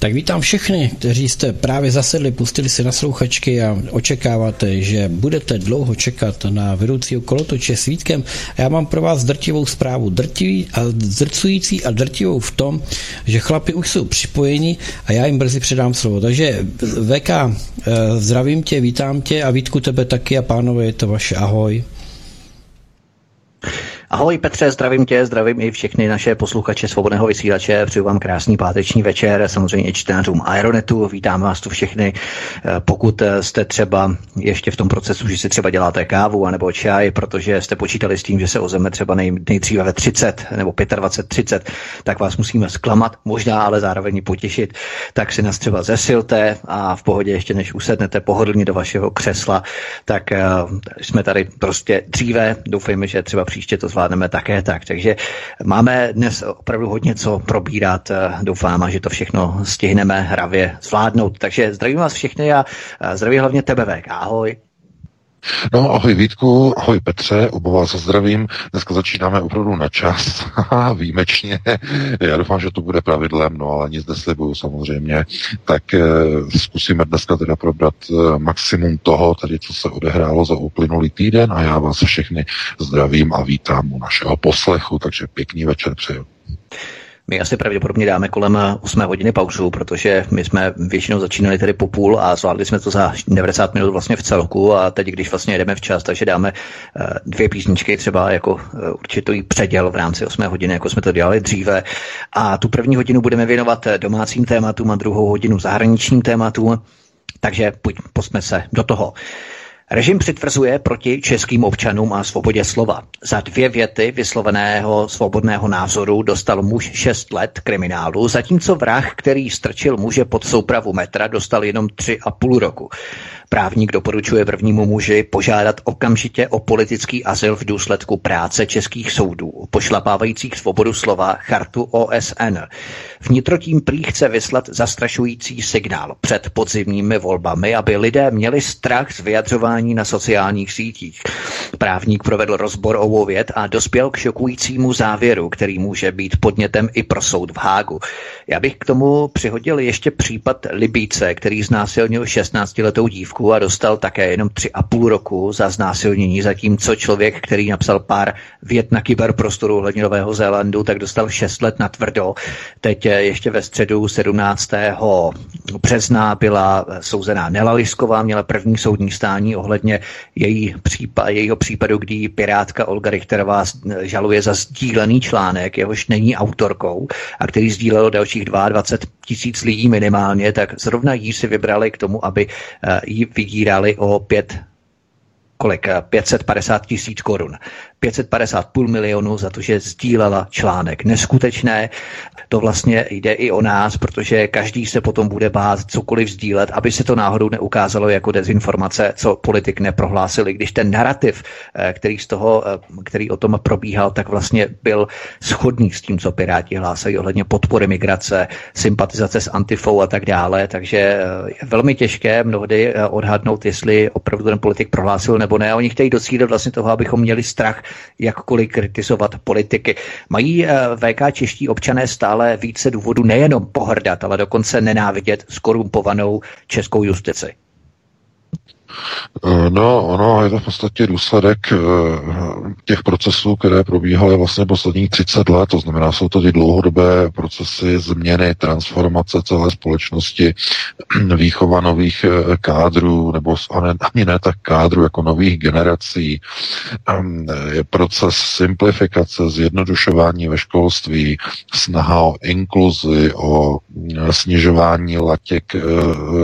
Tak vítám všechny, kteří jste právě zasedli, pustili si naslouchačky a očekáváte, že budete dlouho čekat na vedoucího kolotoče s Vítkem. Já mám pro vás drtivou zprávu, drtivý a zdrcující a drtivou v tom, že chlapi už jsou připojeni a já jim brzy předám slovo. Takže VK, eh, zdravím tě, vítám tě a Vítku tebe taky a pánové, je to vaše ahoj. Ahoj Petře, zdravím tě, zdravím i všechny naše posluchače svobodného vysílače, přeju vám krásný páteční večer, samozřejmě i čtenářům Aeronetu, vítám vás tu všechny. Eh, pokud eh, jste třeba ještě v tom procesu, že si třeba děláte kávu anebo čaj, protože jste počítali s tím, že se ozeme třeba nej, nejdříve ve 30 nebo 25, 30, tak vás musíme zklamat, možná ale zároveň potěšit, tak si nás třeba zesilte a v pohodě ještě než usednete pohodlně do vašeho křesla, tak uh, jsme tady prostě dříve, doufejme, že třeba příště to zvládneme také tak. Takže máme dnes opravdu hodně co probírat. Doufám, že to všechno stihneme hravě zvládnout. Takže zdravím vás všechny a zdravím hlavně tebe, Vek. Ahoj. No, ahoj Vítku, ahoj Petře, oba vás zdravím. Dneska začínáme opravdu na čas, výjimečně. Já doufám, že to bude pravidlem, no ale nic neslibuju samozřejmě. Tak eh, zkusíme dneska teda probrat eh, maximum toho, tady co se odehrálo za uplynulý týden a já vás všechny zdravím a vítám u našeho poslechu, takže pěkný večer přeju. My asi pravděpodobně dáme kolem 8 hodiny pauzu, protože my jsme většinou začínali tedy po půl a zvládli jsme to za 90 minut vlastně v celku a teď, když vlastně jedeme včas, takže dáme eh, dvě písničky třeba jako eh, určitý předěl v rámci 8 hodiny, jako jsme to dělali dříve. A tu první hodinu budeme věnovat domácím tématům a druhou hodinu zahraničním tématům. Takže pojď, posme se do toho. Režim přitvrzuje proti českým občanům a svobodě slova. Za dvě věty vysloveného svobodného názoru dostal muž 6 let kriminálu, zatímco vrah, který strčil muže pod soupravu metra, dostal jenom tři a půl roku. Právník doporučuje prvnímu muži požádat okamžitě o politický azyl v důsledku práce českých soudů, pošlapávajících svobodu slova chartu OSN. Vnitro tím prý chce vyslat zastrašující signál před podzimními volbami, aby lidé měli strach z vyjadřování na sociálních sítích. Právník provedl rozbor obou věd a dospěl k šokujícímu závěru, který může být podnětem i pro soud v Hágu. Já bych k tomu přihodil ještě případ Libíce, který znásilnil 16-letou dívku a dostal také jenom tři a půl roku za znásilnění, zatímco člověk, který napsal pár vět na kyberprostoru ohledně Nového Zélandu, tak dostal šest let na tvrdo. Teď eh, ještě ve středu 17. března byla souzená Nela Lisková, měla první soudní stání ohledně její případ, jejího případu, kdy pirátka Olga Richterová žaluje za sdílený článek, jehož není autorkou a který sdílelo dalších 22 tisíc lidí minimálně, tak zrovna jí si vybrali k tomu, aby eh, ji vydírali o pět kolik? 550 tisíc korun. 550 půl milionů za to, že sdílela článek. Neskutečné. To vlastně jde i o nás, protože každý se potom bude bát cokoliv sdílet, aby se to náhodou neukázalo jako dezinformace, co politik neprohlásili, když ten narrativ, eh, který z toho, eh, který o tom probíhal, tak vlastně byl schodný s tím, co Piráti hlásají ohledně podpory migrace, sympatizace s antifou a tak dále. Takže eh, je velmi těžké mnohdy odhadnout, jestli opravdu ten politik prohlásil nebo ne. Oni chtějí docílit vlastně toho, abychom měli strach jakkoliv kritizovat politiky. Mají eh, VK čeští občané stále více důvodu nejenom pohrdat, ale dokonce nenávidět skorumpovanou českou justici. Eh, no, ono je to v podstatě důsledek eh, těch procesů, které probíhaly vlastně posledních 30 let, to znamená, jsou to ty dlouhodobé procesy změny, transformace celé společnosti, výchova nových eh, kádrů, nebo ani ne tak kádrů, jako nových generací. Ehm, je proces simplifikace, zjednodušování ve školství, snaha o inkluzi, o snižování latěk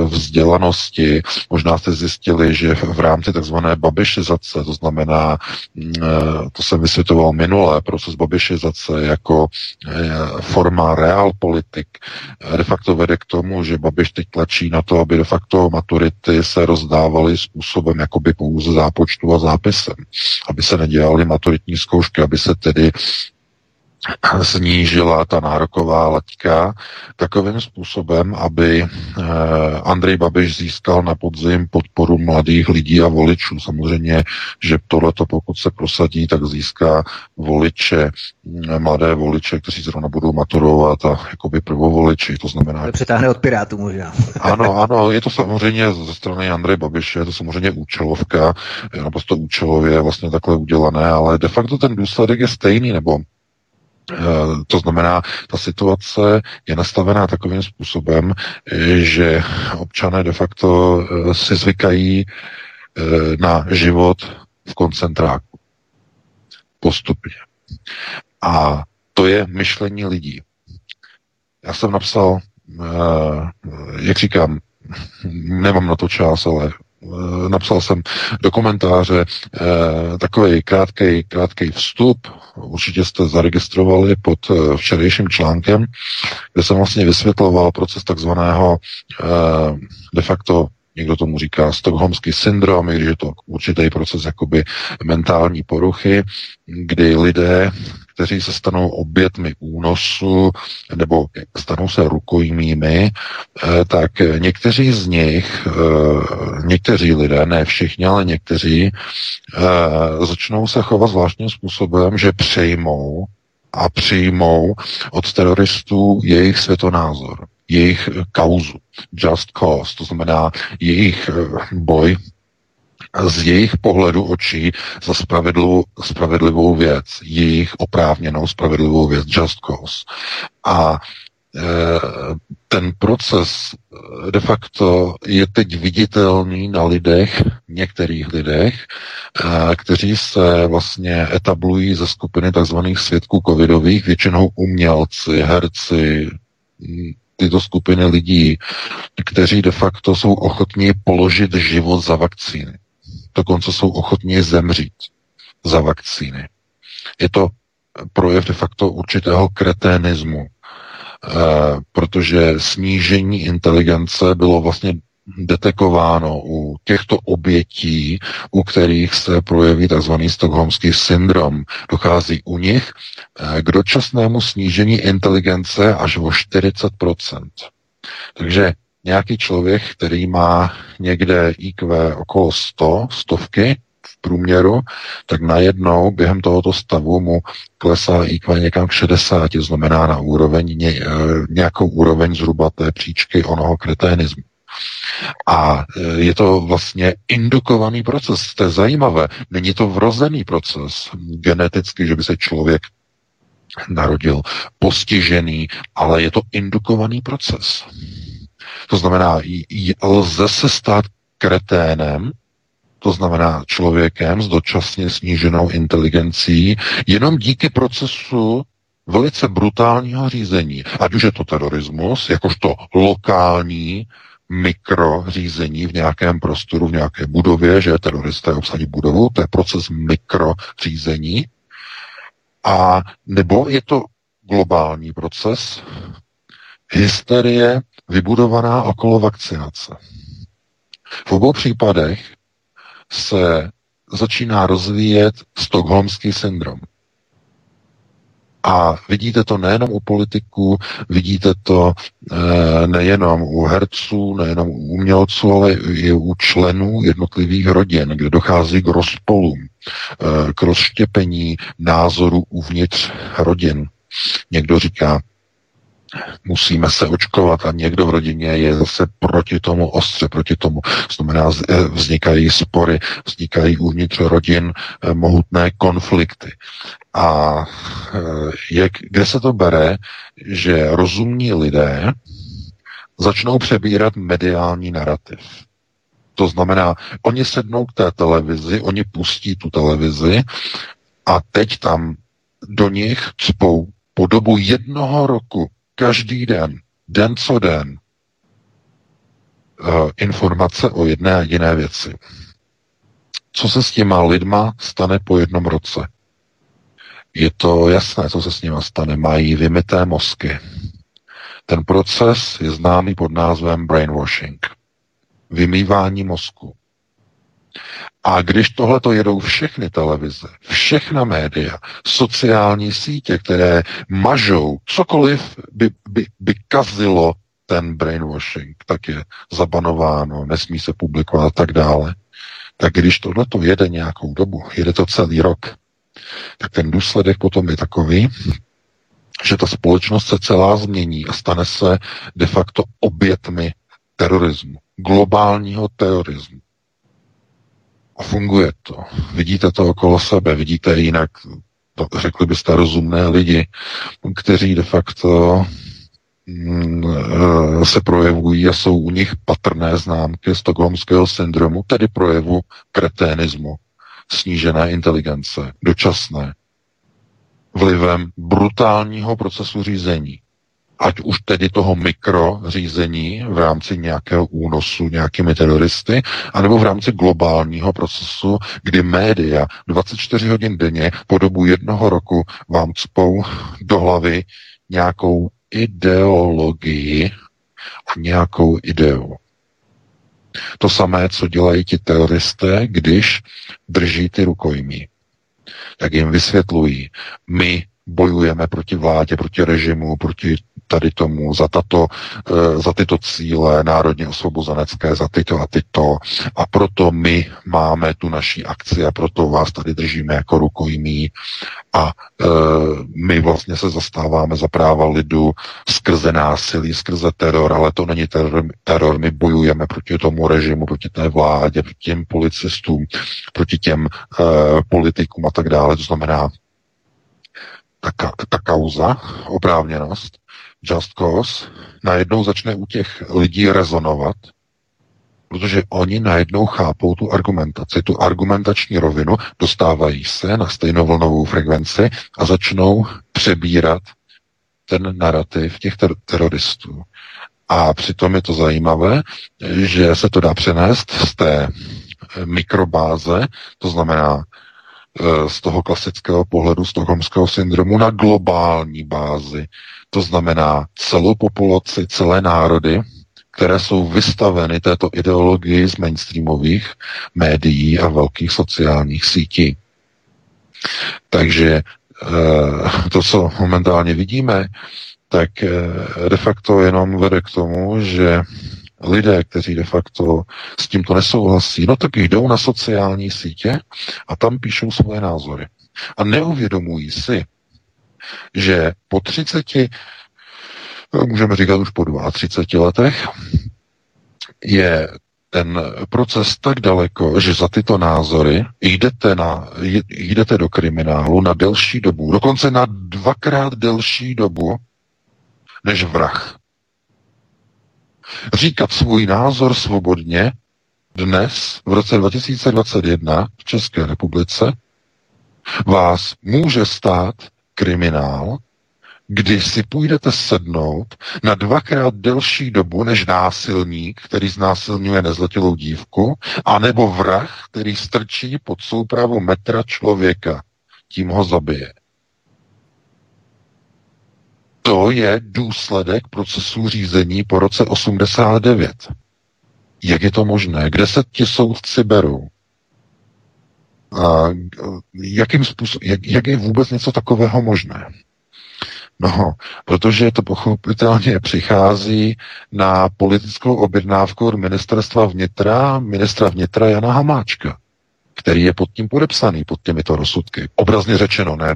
vzdělanosti. Možná jste zjistili, zjistili, že v rámci takzvané babišizace, to znamená, mm, eh, to jsem vysvětoval minule, proces babišizace jako eh, forma realpolitik de facto vede k tomu, že Babiš teď tlačí na to, aby de facto maturity se rozdávaly způsobem jakoby pouze zápočtu a zápisem, aby se nedělaly maturitní zkoušky, aby se tedy snížila ta nároková laťka takovým způsobem, aby eh, Andrej Babiš získal na podzim podporu mladých lidí a voličů. Samozřejmě, že tohleto pokud se prosadí, tak získá voliče, mm, mladé voliče, kteří zrovna budou maturovat a jakoby prvovoliči, to znamená... To přetáhne od Pirátů možná. ano, ano, je to samozřejmě ze strany Andreje Babiše, je to samozřejmě účelovka, je naprosto účelově vlastně takhle udělané, ale de facto ten důsledek je stejný, nebo Eh, to znamená, ta situace je nastavená takovým způsobem, že občané de facto eh, si zvykají eh, na život v koncentráku. Postupně. A to je myšlení lidí. Já jsem napsal, jak říkám, nemám na to čas, ale Eh, napsal jsem do komentáře eh, takový krátký, krátký vstup, určitě jste zaregistrovali pod eh, včerejším článkem, kde jsem vlastně vysvětloval proces takzvaného de facto někdo tomu říká stokholmský syndrom, i když je to určitý proces jakoby mentální poruchy, kdy lidé kteří se stanou obětmi únosu nebo stanou se rukojmími, eh, tak někteří z nich, eh, někteří lidé, ne všichni, ale někteří, eh, začnou se chovat zvláštním způsobem, že přejmou a přijmou od teroristů jejich světonázor, jejich kauzu, just cause, to znamená jejich boj z jejich pohledu očí za spravedlivou, spravedlivou věc, jejich oprávněnou spravedlivou věc, just cause. A e, ten proces e, de facto je teď viditelný na lidech, některých lidech, e, kteří se vlastně etablují ze skupiny tzv. svědků covidových, většinou umělci, herci, tyto skupiny lidí, kteří de facto jsou ochotní položit život za vakcíny dokonce jsou ochotní zemřít za vakcíny. Je to projev de facto určitého kreténismu, eh, protože snížení inteligence bylo vlastně detekováno u těchto obětí, u kterých se projeví tzv. stokholmský syndrom. Dochází u nich eh, k dočasnému snížení inteligence až o 40%. Takže nějaký člověk, který má někde IQ okolo 100, stovky v průměru, tak najednou během tohoto stavu mu klesá IQ někam k 60, to znamená na úroveň, eh, nějakou úroveň zhruba té příčky onoho kreténismu. A eh, je to vlastně indukovaný proces. To je zajímavé. Není to vrozený proces geneticky, že by se člověk narodil postižený, ale je to indukovaný proces. To znamená, lze se stát kreténem, to znamená člověkem s dočasně sníženou inteligencí, jenom díky procesu velice brutálního řízení. Ať už je to terorismus, jakožto lokální mikrořízení v nějakém prostoru, v nějaké budově, že teroristé obsadí budovu, to je proces mikrořízení, a nebo je to globální proces, hysterie vybudovaná okolo vakcinace. V obou případech se začíná rozvíjet stokholmský syndrom. A vidíte to nejenom u politiků, vidíte to e, nejenom u herců, nejenom u umělců, ale i u členů jednotlivých rodin, kde dochází k rozpolům, e, k rozštěpení názorů uvnitř rodin. Někdo říká, musíme se očkovat a někdo v rodině je zase proti tomu, ostře proti tomu. Znamená, eh, vznikají spory, vznikají uvnitř rodin eh, mohutné konflikty. A eh, jak, kde se to bere, že rozumní lidé začnou přebírat mediální narrativ. To znamená, oni sednou k té televizi, oni pustí tu televizi a teď tam do nich cpou po dobu jednoho roku každý den, den co den, uh, informace o jedné a jiné věci. Co se s těma lidma stane po jednom roce? Je to jasné, co se s nimi stane. Mají vymité mozky. Ten proces je známý pod názvem brainwashing. Vymývání mozku. A když tohle to jedou všechny televize, všechna média, sociální sítě, které mažou, cokoliv by, by, by kazilo ten brainwashing, tak je zabanováno, nesmí se publikovat a tak dále, tak když tohle to jede nějakou dobu, jede to celý rok, tak ten důsledek potom je takový, že ta společnost se celá změní a stane se de facto obětmi terorismu, globálního terorismu. A funguje to. Vidíte to okolo sebe, vidíte jinak, to řekli byste rozumné lidi, kteří de facto mm, eh, se projevují a jsou u nich patrné známky stokholmského syndromu, tedy projevu kreténismu, snížené inteligence, dočasné, vlivem brutálního procesu řízení ať už tedy toho mikrořízení v rámci nějakého únosu nějakými teroristy, anebo v rámci globálního procesu, kdy média 24 hodin denně po dobu jednoho roku vám cpou do hlavy nějakou ideologii a nějakou ideu. To samé, co dělají ti teroristé, když drží ty rukojmí. Tak jim vysvětlují, my bojujeme proti vládě, proti režimu, proti tady tomu, za, tato, eh, za tyto cíle národně osvobozenecké, za tyto a tyto. A proto my máme tu naší akci a proto vás tady držíme jako rukojmí a e, my vlastně se zastáváme za práva lidu skrze násilí, skrze teror, ale to není teror, teror. my bojujeme proti tomu režimu, proti té vládě, proti těm policistům, proti těm e, politikům a tak dále. To znamená, ta, ta kauza, oprávněnost, just cause, najednou začne u těch lidí rezonovat, protože oni najednou chápou tu argumentaci, tu argumentační rovinu, dostávají se na stejnou vlnovou frekvenci a začnou přebírat ten narrativ těch ter- teroristů. A přitom je to zajímavé, že se to dá přenést z té mikrobáze, to znamená Eh, z toho klasického pohledu stokholmského syndromu na globální bázi. To znamená celou populaci, celé národy, které jsou vystaveny této ideologii z mainstreamových médií a velkých sociálních sítí. Takže eh, to, co momentálně vidíme, tak eh, de facto jenom vede k tomu, že lidé, kteří de facto s tímto nesouhlasí, no tak jdou na sociální sítě a tam píšou svoje názory. A neuvědomují si, že po 30, můžeme říkat už po 32 letech, je ten proces tak daleko, že za tyto názory jdete, na, jdete do kriminálu na delší dobu, dokonce na dvakrát delší dobu než vrah. Říkat svůj názor svobodně dnes, v roce 2021 v České republice, vás může stát kriminál, kdy si půjdete sednout na dvakrát delší dobu než násilník, který znásilňuje nezletilou dívku, anebo vrah, který strčí pod soupravu metra člověka. Tím ho zabije. To je důsledek procesu řízení po roce 89. Jak je to možné? Kde se ti soudci berou? A jakým způsob, jak, jak je vůbec něco takového možné? No, protože to pochopitelně přichází na politickou objednávku od ministerstva vnitra, ministra vnitra Jana Hamáčka který je pod tím podepsaný, pod těmito rozsudky. Obrazně řečeno, ne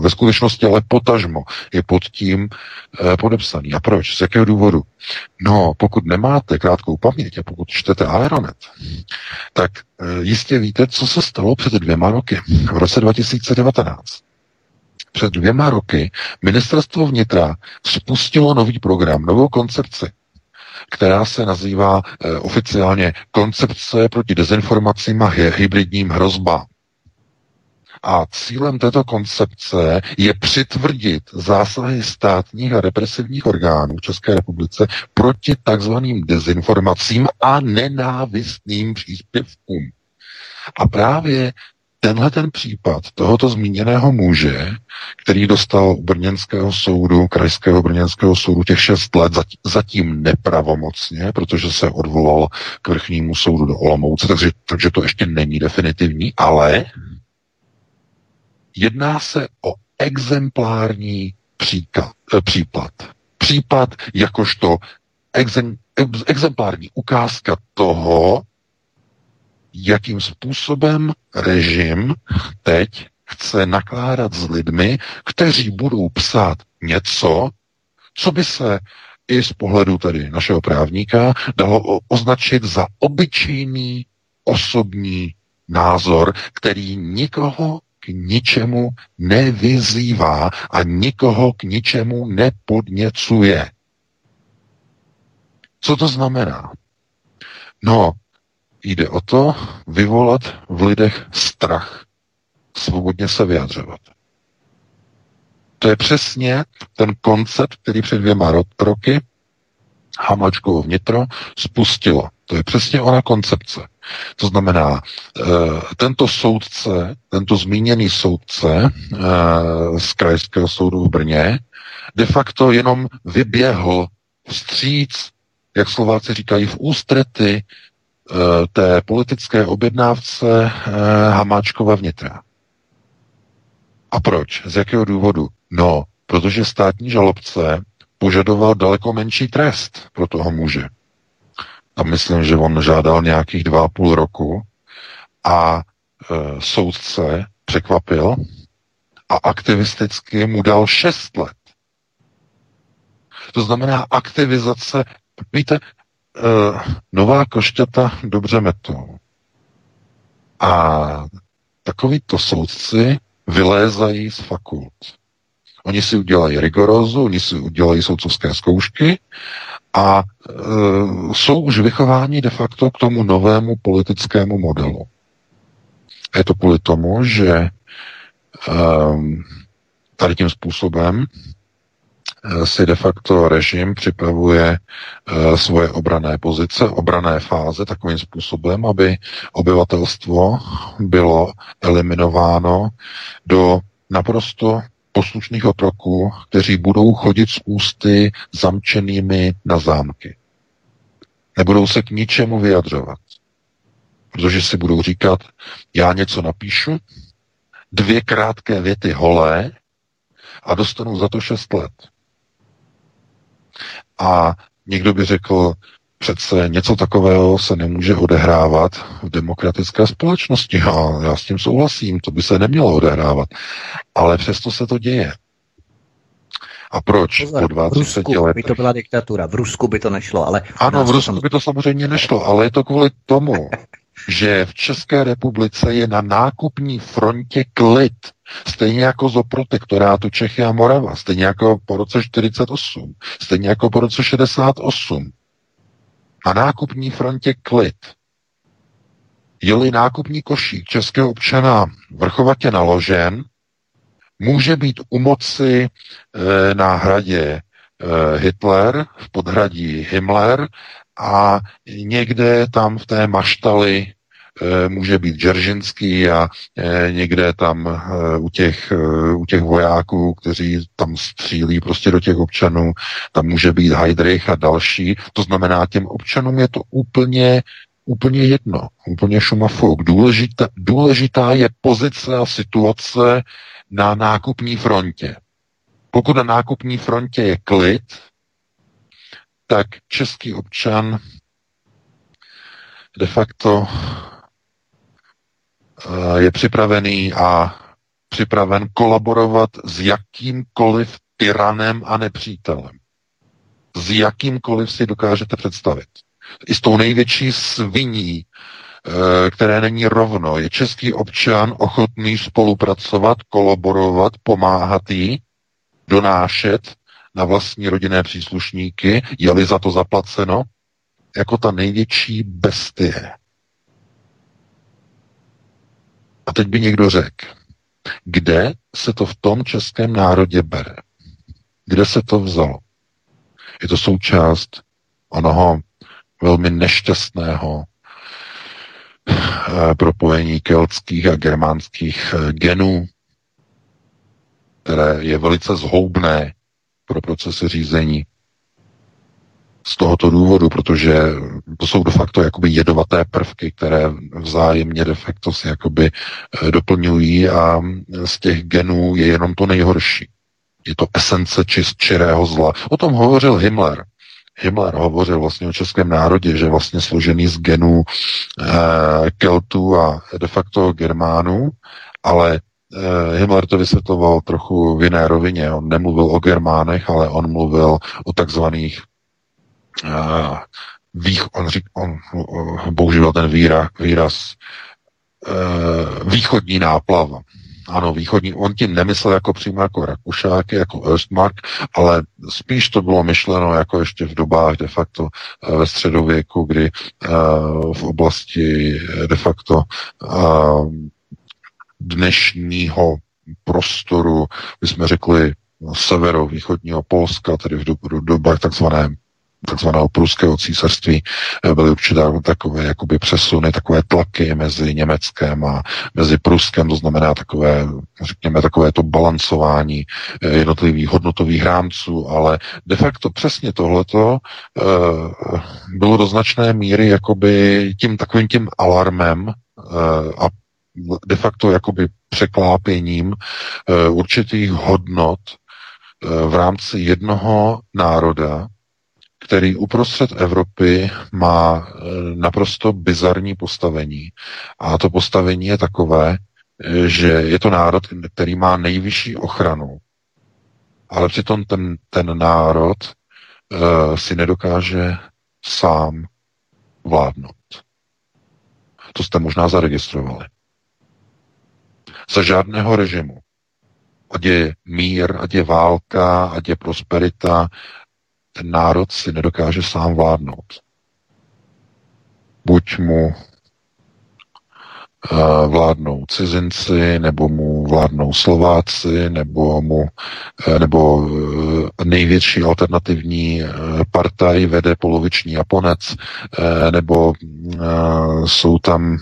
ve skutečnosti, ale potažmo je pod tím eh, podepsaný. A proč? Z jakého důvodu? No, pokud nemáte krátkou paměť a pokud čtete Aeronet, tak eh, jistě víte, co se stalo před dvěma roky, v roce 2019 před dvěma roky ministerstvo vnitra spustilo nový program, novou koncepci, která se nazývá e, oficiálně Koncepce proti dezinformacím a hybridním hrozbám. A cílem této koncepce je přitvrdit zásahy státních a represivních orgánů v České republice proti takzvaným dezinformacím a nenávistným příspěvkům. A právě tenhle ten případ tohoto zmíněného muže, který dostal u brněnského soudu, krajského brněnského soudu těch šest let zatím nepravomocně, protože se odvolal k vrchnímu soudu do Olomouce, takže, takže to ještě není definitivní, ale jedná se o exemplární příklad, eh, případ. Případ jakožto exem, exemplární ukázka toho, jakým způsobem režim teď chce nakládat s lidmi, kteří budou psát něco, co by se i z pohledu tedy našeho právníka dalo označit za obyčejný osobní názor, který nikoho k ničemu nevyzývá a nikoho k ničemu nepodněcuje. Co to znamená? No, Jde o to vyvolat v lidech strach, svobodně se vyjadřovat. To je přesně ten koncept, který před dvěma roky Hamačkovo vnitro spustilo. To je přesně ona koncepce. To znamená, eh, tento soudce, tento zmíněný soudce eh, z Krajského soudu v Brně, de facto jenom vyběhl vstříc, jak Slováci říkají, v ústrety té politické objednávce eh, Hamáčkova vnitra. A proč? Z jakého důvodu? No, protože státní žalobce požadoval daleko menší trest pro toho muže. A myslím, že on žádal nějakých dva a půl roku a e, soudce překvapil a aktivisticky mu dal šest let. To znamená aktivizace. Víte, nová košťata dobře metou. A takovýto soudci vylézají z fakult. Oni si udělají rigorózu, oni si udělají soudcovské zkoušky a e, jsou už vychováni de facto k tomu novému politickému modelu. Je to kvůli tomu, že e, tady tím způsobem Eh, si de facto režim připravuje eh, svoje obrané pozice, obrané fáze takovým způsobem, aby obyvatelstvo bylo eliminováno do naprosto poslušných otroků, kteří budou chodit s ústy zamčenými na zámky. Nebudou se k ničemu vyjadřovat. Protože si budou říkat, já něco napíšu, dvě krátké věty holé a dostanu za to šest let. A někdo by řekl, přece něco takového se nemůže odehrávat v demokratické společnosti. A já s tím souhlasím, to by se nemělo odehrávat. Ale přesto se to děje. A proč? Pozor, po v Rusku letech. by to byla diktatura, v Rusku by to nešlo, ale... Ano, v Rusku by to samozřejmě nešlo, ale je to kvůli tomu, že v České republice je na nákupní frontě klid. Stejně jako zo protektorátu Čechy a Morava, stejně jako po roce 48, stejně jako po roce 68. Na nákupní frontě klid. Je-li nákupní košík českého občana vrchovatě naložen, může být u moci e, na hradě e, Hitler, v podhradí Himmler a někde tam v té maštali může být Džeržinský a eh, někde tam eh, u těch, u těch vojáků, kteří tam střílí prostě do těch občanů, tam může být Heidrich a další. To znamená, těm občanům je to úplně úplně jedno, úplně šumafuk. Důležitá, důležitá je pozice a situace na nákupní frontě. Pokud na nákupní frontě je klid, tak český občan de facto Eh, je připravený a připraven kolaborovat s jakýmkoliv tyranem a nepřítelem. S jakýmkoliv si dokážete představit. I s tou největší sviní, eh, které není rovno. Je český občan ochotný spolupracovat, kolaborovat, pomáhat jí, donášet na vlastní rodinné příslušníky, je-li za to zaplaceno, jako ta největší bestie. A teď by někdo řekl, kde se to v tom českém národě bere? Kde se to vzalo? Je to součást onoho velmi nešťastného propojení keltských a germánských genů, které je velice zhoubné pro procesy řízení z tohoto důvodu, protože to jsou de facto jakoby jedovaté prvky, které vzájemně de facto si jakoby eh, doplňují a z těch genů je jenom to nejhorší. Je to esence čist čirého zla. O tom hovořil Himmler. Himmler hovořil vlastně o českém národě, že vlastně složený z genů eh, Keltů a de facto Germánů, ale eh, Himmler to vysvětloval trochu v jiné rovině. On nemluvil o Germánech, ale on mluvil o takzvaných vých, on, řík, on uh, používal ten výraz, výraz uh, východní náplava. Ano, východní, on tím nemyslel jako přímo jako Rakušáky, jako Östmark, ale spíš to bylo myšleno jako ještě v dobách de facto uh, ve středověku, kdy uh, v oblasti de facto uh, dnešního prostoru, my jsme řekli severovýchodního Polska, tedy v dobách takzvané takzvaného pruského císařství eh, byly určité takové jakoby přesuny, takové tlaky mezi Německem a mezi Pruskem, to znamená takové, řekněme, takové to balancování eh, jednotlivých hodnotových rámců, ale de facto přesně tohleto uh, bylo do značné míry jakoby tím takovým tím alarmem a de facto jakoby překlápěním určitých hodnot v rámci jednoho národa, který uprostřed Evropy má e, naprosto bizarní postavení. A to postavení je takové, e, že je to národ, který má nejvyšší ochranu, ale přitom ten, ten národ uh, si nedokáže sám vládnout. To jste možná zaregistrovali. Za žádného režimu, ať je mír, ať je válka, ať je prosperita, ten národ si nedokáže sám vládnout. Buď mu eh, vládnou cizinci, nebo mu vládnou Slováci, nebo mu eh, nebo eh, největší alternativní partaj vede poloviční Japonec, nebo jsou tam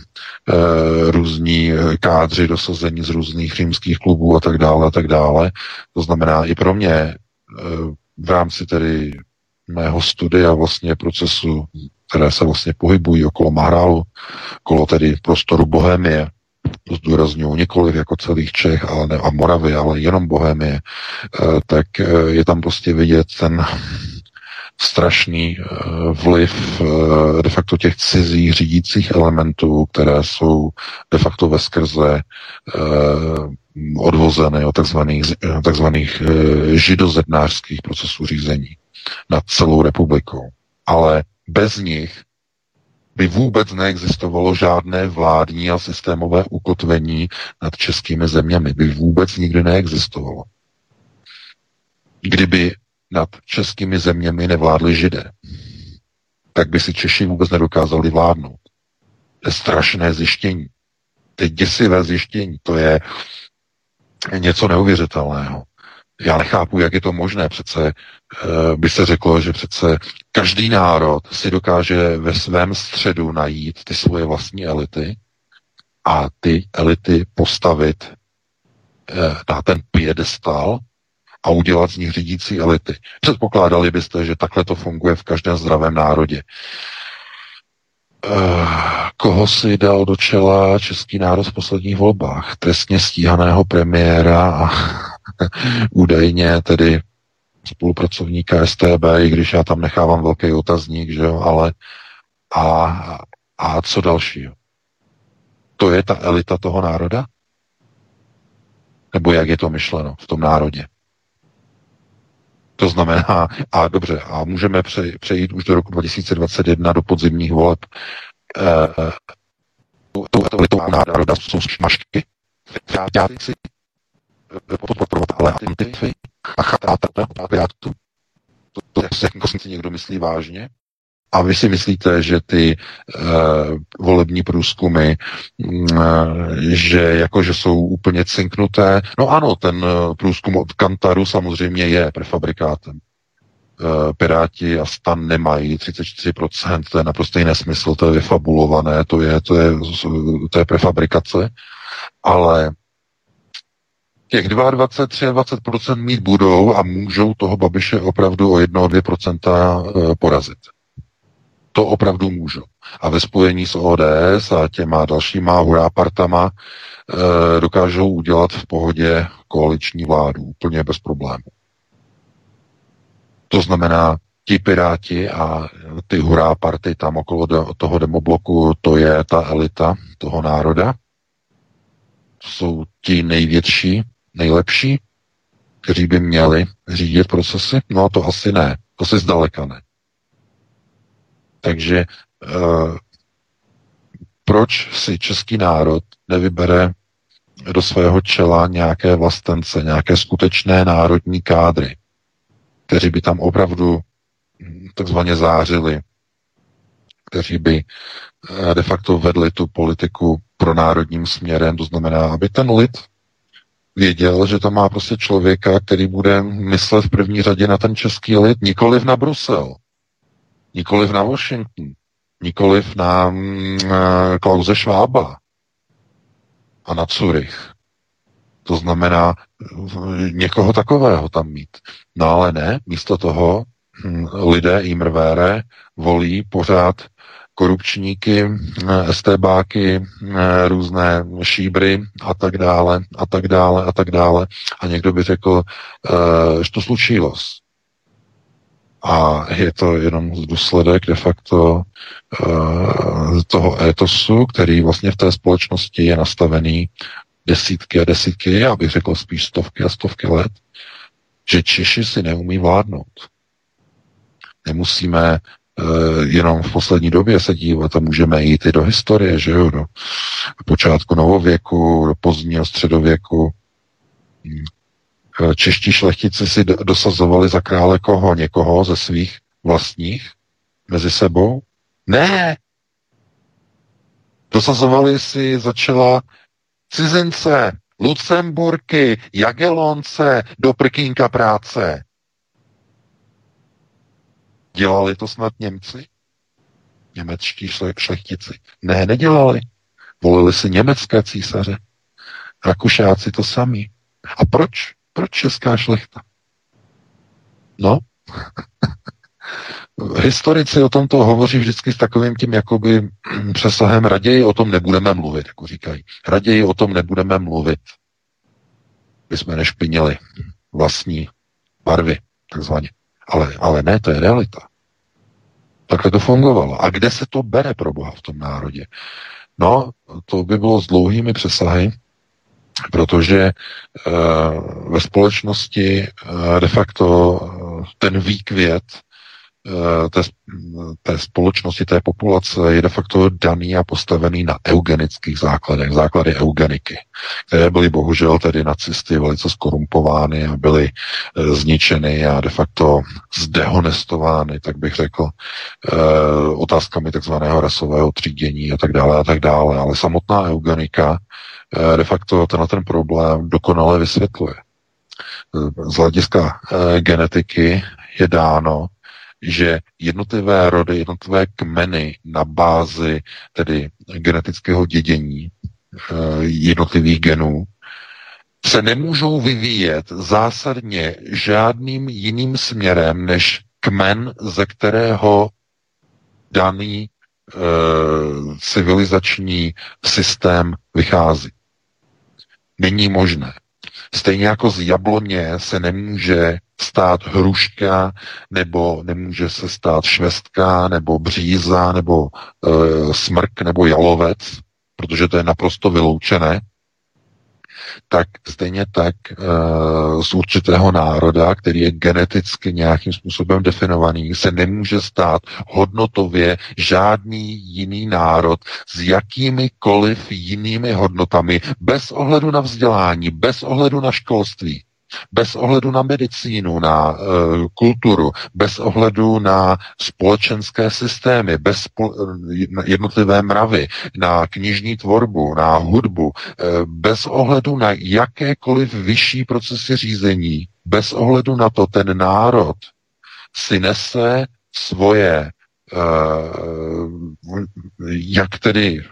různí kádři dosazení z různých římských klubů a tak dále a tak dále. To znamená, i pro mě v rámci tedy mého studia vlastně procesu, které se vlastně pohybují okolo Mahrálu, okolo tedy prostoru Bohémie, to zdůraznuju nikoliv jako celých Čech ale ne, a Moravy, ale jenom Bohémie, eh, tak eh, je tam prostě vidět ten strašný eh, vliv de facto těch cizích řídících elementů, které jsou de facto ve skrze odvozeny od takzvaných, takzvaných židozednářských procesů řízení nad celou republikou. Ale bez nich by vůbec neexistovalo žádné vládní a systémové ukotvení nad českými zeměmi. By vůbec nikdy neexistovalo. Kdyby nad českými zeměmi nevládli židé, tak by si Češi vůbec nedokázali vládnout. To je strašné zjištění. To je děsivé zjištění. To je něco neuvěřitelného. Já nechápu, jak je to možné. Přece uh, by se řeklo, že přece každý národ si dokáže ve svém středu najít ty svoje vlastní elity a ty elity postavit uh, na ten piedestal a udělat z nich řídící elity. Předpokládali byste, že takhle to funguje v každém zdravém národě. Uh, koho si dal do čela český národ v posledních volbách? Trestně stíhaného premiéra a údajně tedy spolupracovníka STB, i když já tam nechávám velký otazník, že jo, ale a, a co dalšího? To je ta elita toho národa? Nebo jak je to myšleno v tom národě? To znamená, a dobře, a můžeme přejít už do roku 2021 do podzimních voleb. E, to, to, to národa jsou šmašky, si podporovat alternativy a chatátu. To, to jako si někdo myslí vážně? A vy si myslíte, že ty uh, volební průzkumy, uh, že jakože jsou úplně cinknuté? No ano, ten uh, průzkum od Kantaru samozřejmě je prefabrikátem. Piráti a stan nemají 34%, to je naprostý nesmysl, to je vyfabulované, to je, to je, to je prefabrikace, ale těch 22, 23% mít budou a můžou toho Babiše opravdu o 1-2% porazit. To opravdu můžou. A ve spojení s ODS a těma dalšíma hurápartama e, dokážou udělat v pohodě koaliční vládu úplně bez problémů. To znamená, ti piráti a ty hurá party tam okolo de, toho demobloku, to je ta elita toho národa. Jsou ti největší, nejlepší, kteří by měli řídit procesy. No a to asi ne. To si zdaleka ne. Takže uh, proč si český národ nevybere do svého čela nějaké vlastence, nějaké skutečné národní kádry, kteří by tam opravdu takzvaně zářili, kteří by eh, de facto vedli tu politiku pro národním směrem, to znamená, aby ten lid věděl, že tam má prostě člověka, který bude myslet v první řadě na ten český lid, nikoliv na Brusel, nikoliv na Washington, nikoliv na mm, eh, Klauze Švába a na Zurich. To znamená někoho takového tam mít. No ale ne, místo toho hm, lidé mrvére volí pořád korupčníky, eh, STBáky, eh, různé šíbry a tak dále, a tak dále, a tak dále. A někdo by řekl, že to slučilo. A je to jenom důsledek de facto uh, toho étosu, který vlastně v té společnosti je nastavený desítky a desítky, já bych řekl spíš stovky a stovky let, že Češi si neumí vládnout. Nemusíme uh, jenom v poslední době se dívat a můžeme jít i do historie, že jo, do počátku novověku, do pozdního středověku. Eh, čeští šlechtici si dosazovali za krále koho? Někoho ze svých vlastních mezi sebou? Ne! Dosazovali si začala cizince, Lucemburky, Jagelonce, do prkínka práce. Dělali to snad Němci? Němečtí šlechtici. Ne, nedělali. Volili si německé císaře. Rakušáci to sami. A proč? Proč česká šlechta? No, historici o tomto hovoří vždycky s takovým tím jakoby přesahem raději o tom nebudeme mluvit, jako říkají. Raději o tom nebudeme mluvit. My jsme nešpinili vlastní barvy, takzvaně. Ale, ale ne, to je realita. Takhle to fungovalo. A kde se to bere pro Boha v tom národě? No, to by bylo s dlouhými přesahy, protože eh, ve společnosti eh, de facto eh, ten výkvět té, té společnosti, té populace je de facto daný a postavený na eugenických základech, základy eugeniky, které byly bohužel tedy nacisty velice skorumpovány a byly zničeny a de facto zdehonestovány, tak bych řekl, otázkami takzvaného rasového třídění a tak dále a tak dále. Ale samotná eugenika de facto tenhle ten problém dokonale vysvětluje. Eh, z hlediska eh, genetiky je dáno, že jednotlivé rody, jednotlivé kmeny na bázi tedy genetického dědění jednotlivých genů se nemůžou vyvíjet zásadně žádným jiným směrem než kmen, ze kterého daný e, civilizační systém vychází není možné. Stejně jako z jabloně se nemůže stát hruška, nebo nemůže se stát švestka, nebo bříza, nebo e, smrk, nebo jalovec, protože to je naprosto vyloučené tak stejně tak e, z určitého národa, který je geneticky nějakým způsobem definovaný, se nemůže stát hodnotově žádný jiný národ s jakýmikoliv jinými hodnotami, bez ohledu na vzdělání, bez ohledu na školství bez ohledu na medicínu, na e, kulturu, bez ohledu na společenské systémy, bez spo- jednotlivé mravy, na knižní tvorbu, na hudbu, e, bez ohledu na jakékoliv vyšší procesy řízení, bez ohledu na to ten národ si nese svoje, jak tedy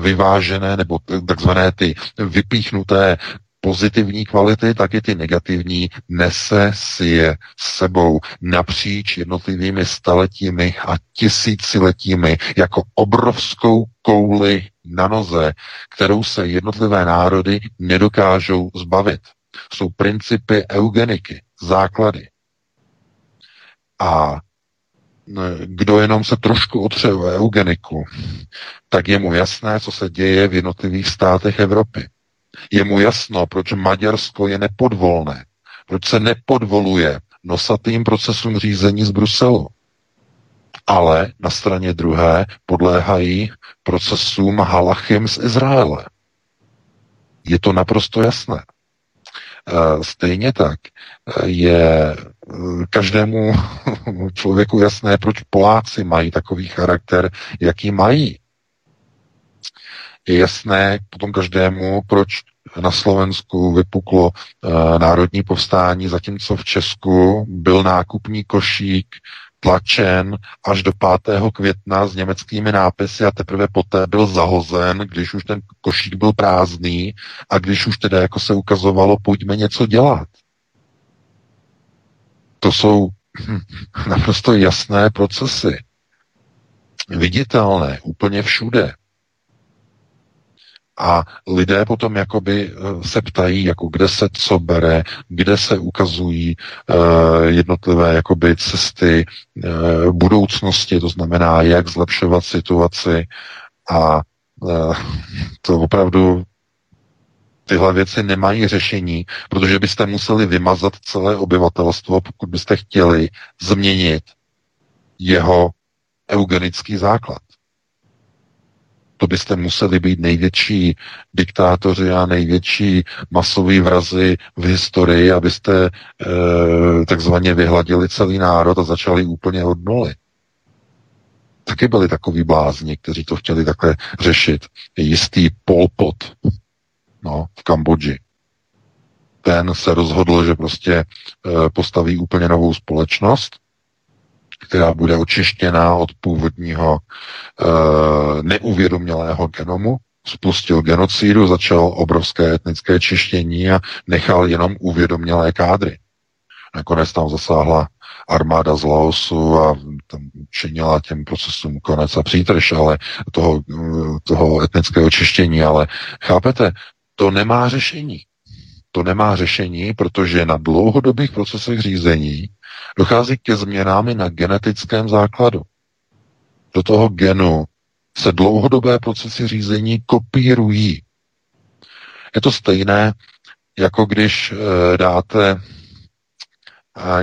vyvážené nebo takzvané ty vypíchnuté pozitivní kvality, tak i ty negativní, nese si je sebou napříč jednotlivými staletími a tisíciletími jako obrovskou kouli na noze, kterou se jednotlivé národy nedokážou zbavit. Jsou principy eugeniky, základy. A kdo jenom se trošku otře o eugeniku, tak je mu jasné, co se děje v jednotlivých státech Evropy. Je mu jasno, proč Maďarsko je nepodvolné, proč se nepodvoluje nosatým procesům řízení z Bruselu. Ale na straně druhé podléhají procesům halachim z Izraele. Je to naprosto jasné. Eh, stejně tak eh, je eh, každému člověku jasné, proč Poláci mají takový charakter, jaký mají. Je jasné potom každému, proč na Slovensku vypuklo národní povstání, zatímco v Česku byl nákupní košík tlačen až do 5. května s německými nápisy a teprve poté byl zahozen, když už ten košík byl prázdný a když už teda jako se ukazovalo, pojďme něco dělat. To jsou naprosto jasné procesy. Viditelné úplně všude. A lidé potom jakoby eh, se ptají, jako kde se co bere, kde se ukazují uh, jednotlivé jakoby cesty uh, budoucnosti, to znamená, jak zlepšovat situaci. A uh, to opravdu tyhle věci nemají řešení, protože byste museli vymazat celé obyvatelstvo, pokud byste chtěli změnit jeho eugenický základ to byste museli být největší diktátoři a největší masoví vrazy v historii, abyste e, takzvaně vyhladili celý národ a začali úplně od nuly. Taky byli takový blázni, kteří to chtěli takhle řešit. Jistý Pol Pot no, v Kambodži. Ten se rozhodl, že prostě e, postaví úplně novou společnost, která bude očištěná od původního e, neuvědomělého genomu, spustil genocidu, začal obrovské etnické čištění a nechal jenom uvědomělé kádry. Nakonec tam zasáhla armáda z Laosu a tam činila těm procesům konec a přítrž, ale toho, toho etnického čištění, ale chápete, to nemá řešení. To nemá řešení, protože na dlouhodobých procesech řízení dochází ke změnám na genetickém základu. Do toho genu se dlouhodobé procesy řízení kopírují. Je to stejné, jako když e, dáte e,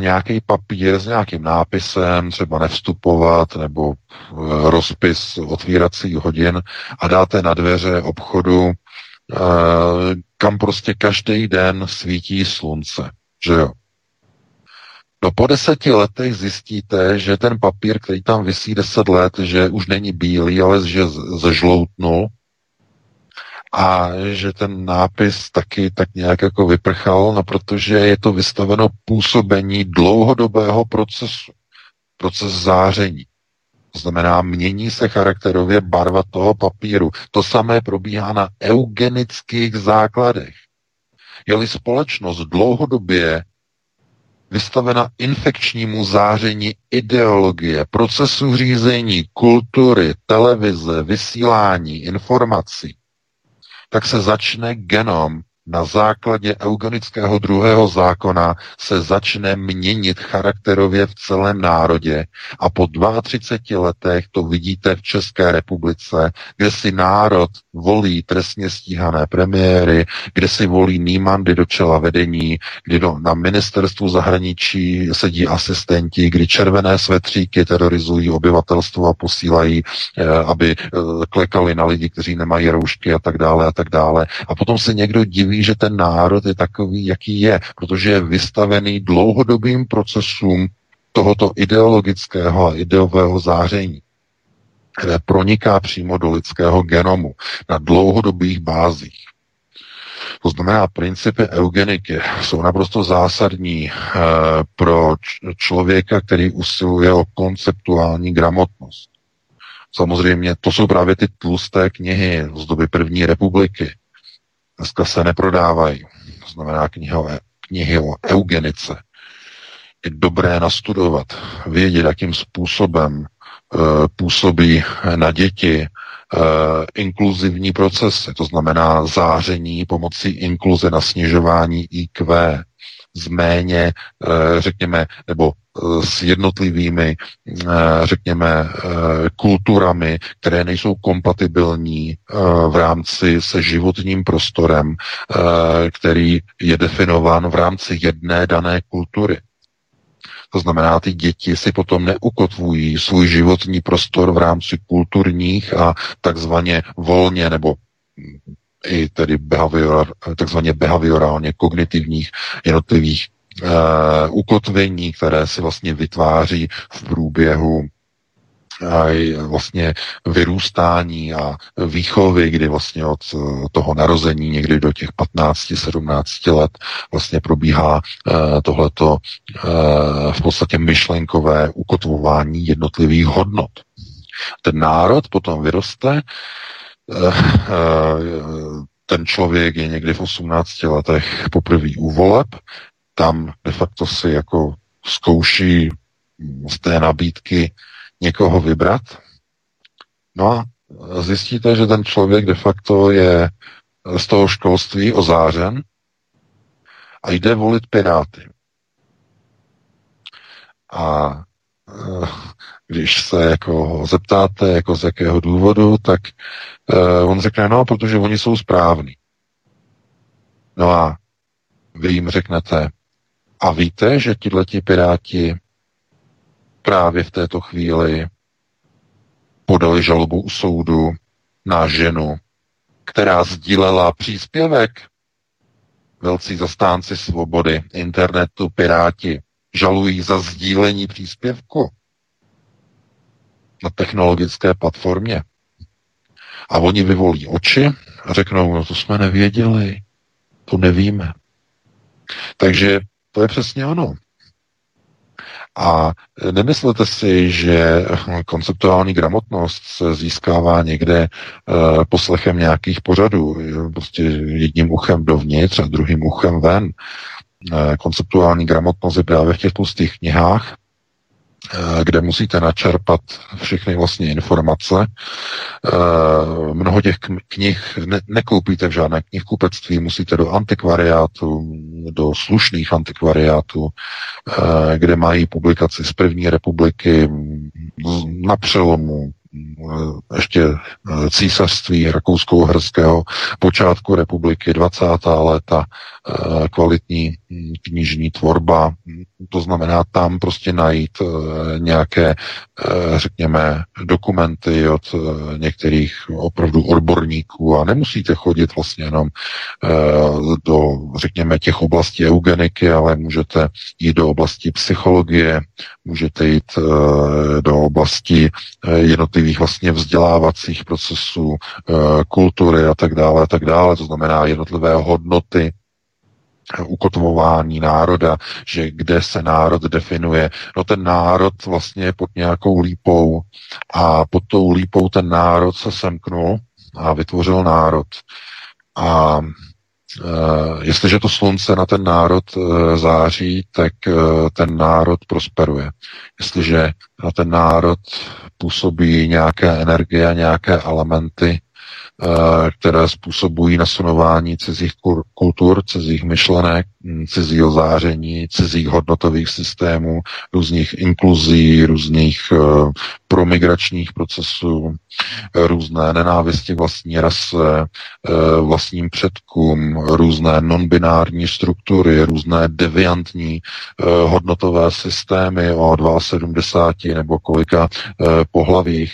nějaký papír s nějakým nápisem, třeba nevstupovat, nebo e, rozpis otvírací hodin a dáte na dveře obchodu, kam prostě každý den svítí slunce. Že jo? No po deseti letech zjistíte, že ten papír, který tam vysí deset let, že už není bílý, ale že zežloutnul a že ten nápis taky tak nějak jako vyprchal, no protože je to vystaveno působení dlouhodobého procesu, proces záření. To znamená, mění se charakterově barva toho papíru. To samé probíhá na eugenických základech. Je-li společnost dlouhodobě vystavena infekčnímu záření ideologie, procesu řízení, kultury, televize, vysílání, informací, tak se začne genom na základě eugenického druhého zákona se začne měnit charakterově v celém národě a po 32 letech to vidíte v České republice, kde si národ volí trestně stíhané premiéry, kde si volí Nýmandy do čela vedení, kdy do, na ministerstvu zahraničí sedí asistenti, kdy červené svetříky terorizují obyvatelstvo a posílají, eh, aby eh, klekali na lidi, kteří nemají roušky a tak dále a tak dále. A potom se někdo diví, ví, že ten národ je takový, jaký je, protože je vystavený dlouhodobým procesům tohoto ideologického a ideového záření, které proniká přímo do lidského genomu na dlouhodobých bázích. To znamená, principy eugeniky jsou naprosto zásadní pro člověka, který usiluje o konceptuální gramotnost. Samozřejmě to jsou právě ty tlusté knihy z doby první republiky. Dneska se neprodávají. To znamená knihy o, knihy o eugenice. Je dobré nastudovat, vědět, jakým způsobem uh, působí na děti uh, inkluzivní procesy, to znamená záření pomocí inkluze na snižování IQ, z méně, uh, řekněme, nebo s jednotlivými, eh, řekněme, eh, kulturami, které nejsou kompatibilní eh, v rámci se životním prostorem, který je definován v rámci jedné dané kultury. To znamená, ty děti si potom neukotvují svůj životní prostor v rámci kulturních a takzvaně volně nebo i tedy behavior, takzvaně behaviorálně kognitivních jednotlivých uh, ukotvení, které si vlastně vytváří v průběhu a vlastně vyrůstání a výchovy, kdy vlastně od eh, toho narození někdy do těch 15-17 let vlastně probíhá tohleto v podstatě myšlenkové ukotvování jednotlivých hodnot. Ten národ potom vyroste, ten člověk je někdy v 18 letech poprvé u voleb, tam de facto si jako zkouší z té nabídky někoho vybrat. No a zjistíte, že ten člověk de facto je z toho školství ozářen a jde volit Piráty. A eh, když se jako zeptáte, jako z jakého důvodu, tak uh, on řekne, no, protože oni jsou správní. No a vy jim řeknete, a víte, že tihleti piráti právě v této chvíli podali žalobu u soudu na ženu, která sdílela příspěvek. Velcí zastánci svobody, internetu, piráti žalují za sdílení příspěvku na technologické platformě. A oni vyvolí oči a řeknou, no to jsme nevěděli, to nevíme. Takže to je přesně ono. A nemyslete si, že konceptuální gramotnost se získává někde uh, poslechem nějakých pořadů, prostě jedním uchem dovnitř a druhým uchem ven. Uh, konceptuální gramotnost je právě v těch tlustých knihách, kde musíte načerpat všechny vlastně informace. Eh, mnoho těch knih ne, nekoupíte v žádné knihkupectví, musíte do antikvariátu, do slušných antikvariátů, eh, kde mají publikaci z první republiky na přelomu Eh, ještě eh, císařství rakousko-uherského, počátku republiky, 20. léta, eh, kvalitní knižní tvorba, to znamená tam prostě najít nějaké, řekněme, dokumenty od některých opravdu odborníků. A nemusíte chodit vlastně jenom do, řekněme, těch oblastí eugeniky, ale můžete jít do oblasti psychologie, můžete jít do oblasti jednotlivých vlastně vzdělávacích procesů, eh, kultury a tak dále, a tak dále, to znamená jednotlivé hodnoty, eh, ukotvování národa, že kde se národ definuje. No ten národ vlastně je pod nějakou lípou a pod tou lípou ten národ se semknul a vytvořil národ. A Uh, jestliže to slunce na ten národ uh, září, tak uh, ten národ prosperuje. Jestliže na ten národ působí nějaké energie, nějaké elementy, které způsobují nasunování cizích kultur, cizích myšlenek, hm, cizího záření, cizích hodnotových systémů, různých inkluzí, různých eh, promigračních procesů, různé nenávisti vlastní rase, eh, vlastním předkům, různé nonbinární struktury, různé deviantní hodnotové systémy o 72 nebo kolika pohlavích,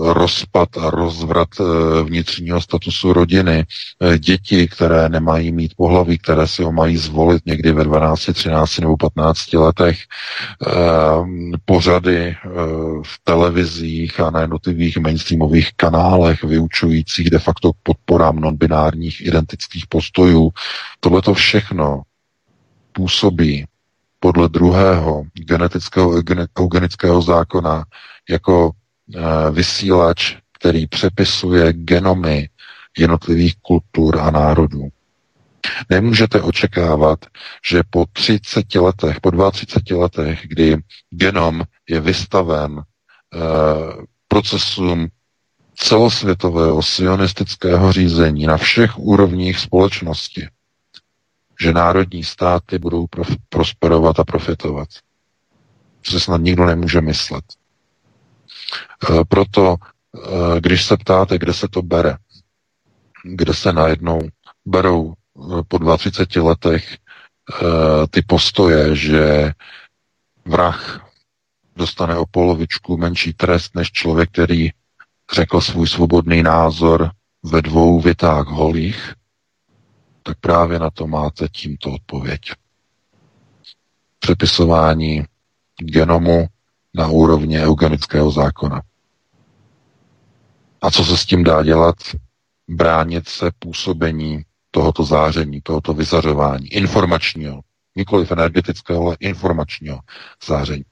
rozpad a rozvrat Eh, vnitřního statusu rodiny, eh, děti, které nemají mít pohlaví, které si ho mají zvolit někdy ve 12, 13 nebo 15 letech, eh, pořady v televizích a na jednotlivých mainstreamových kanálech vyučujících de facto podporám non-binárních identických postojů. Tohle to všechno působí podle druhého genetického eugenického zákona jako eh, vysílač, který přepisuje genomy jednotlivých kultur a národů. Nemůžete očekávat, že po 30 letech, po 32 letech, kdy genom je vystaven uh, procesům celosvětového sionistického řízení na všech úrovních společnosti, že národní státy budou prof- prosperovat a profitovat. To se snad nikdo nemůže myslet. E, proto, e, když se ptáte, kde se to bere, kde se najednou berou e, po 32 letech ty postoje, že vrah dostane o polovičku menší trest než člověk, který řekl svůj svobodný názor ve dvou větách holých, tak právě na to máte tímto odpověď. Přepisování genomu na úrovni eugenického zákona. A co se s tím dá dělat? Bránit se působení tohoto záření, tohoto vyzařování, informačního, nikoliv energetického, ale informačního záření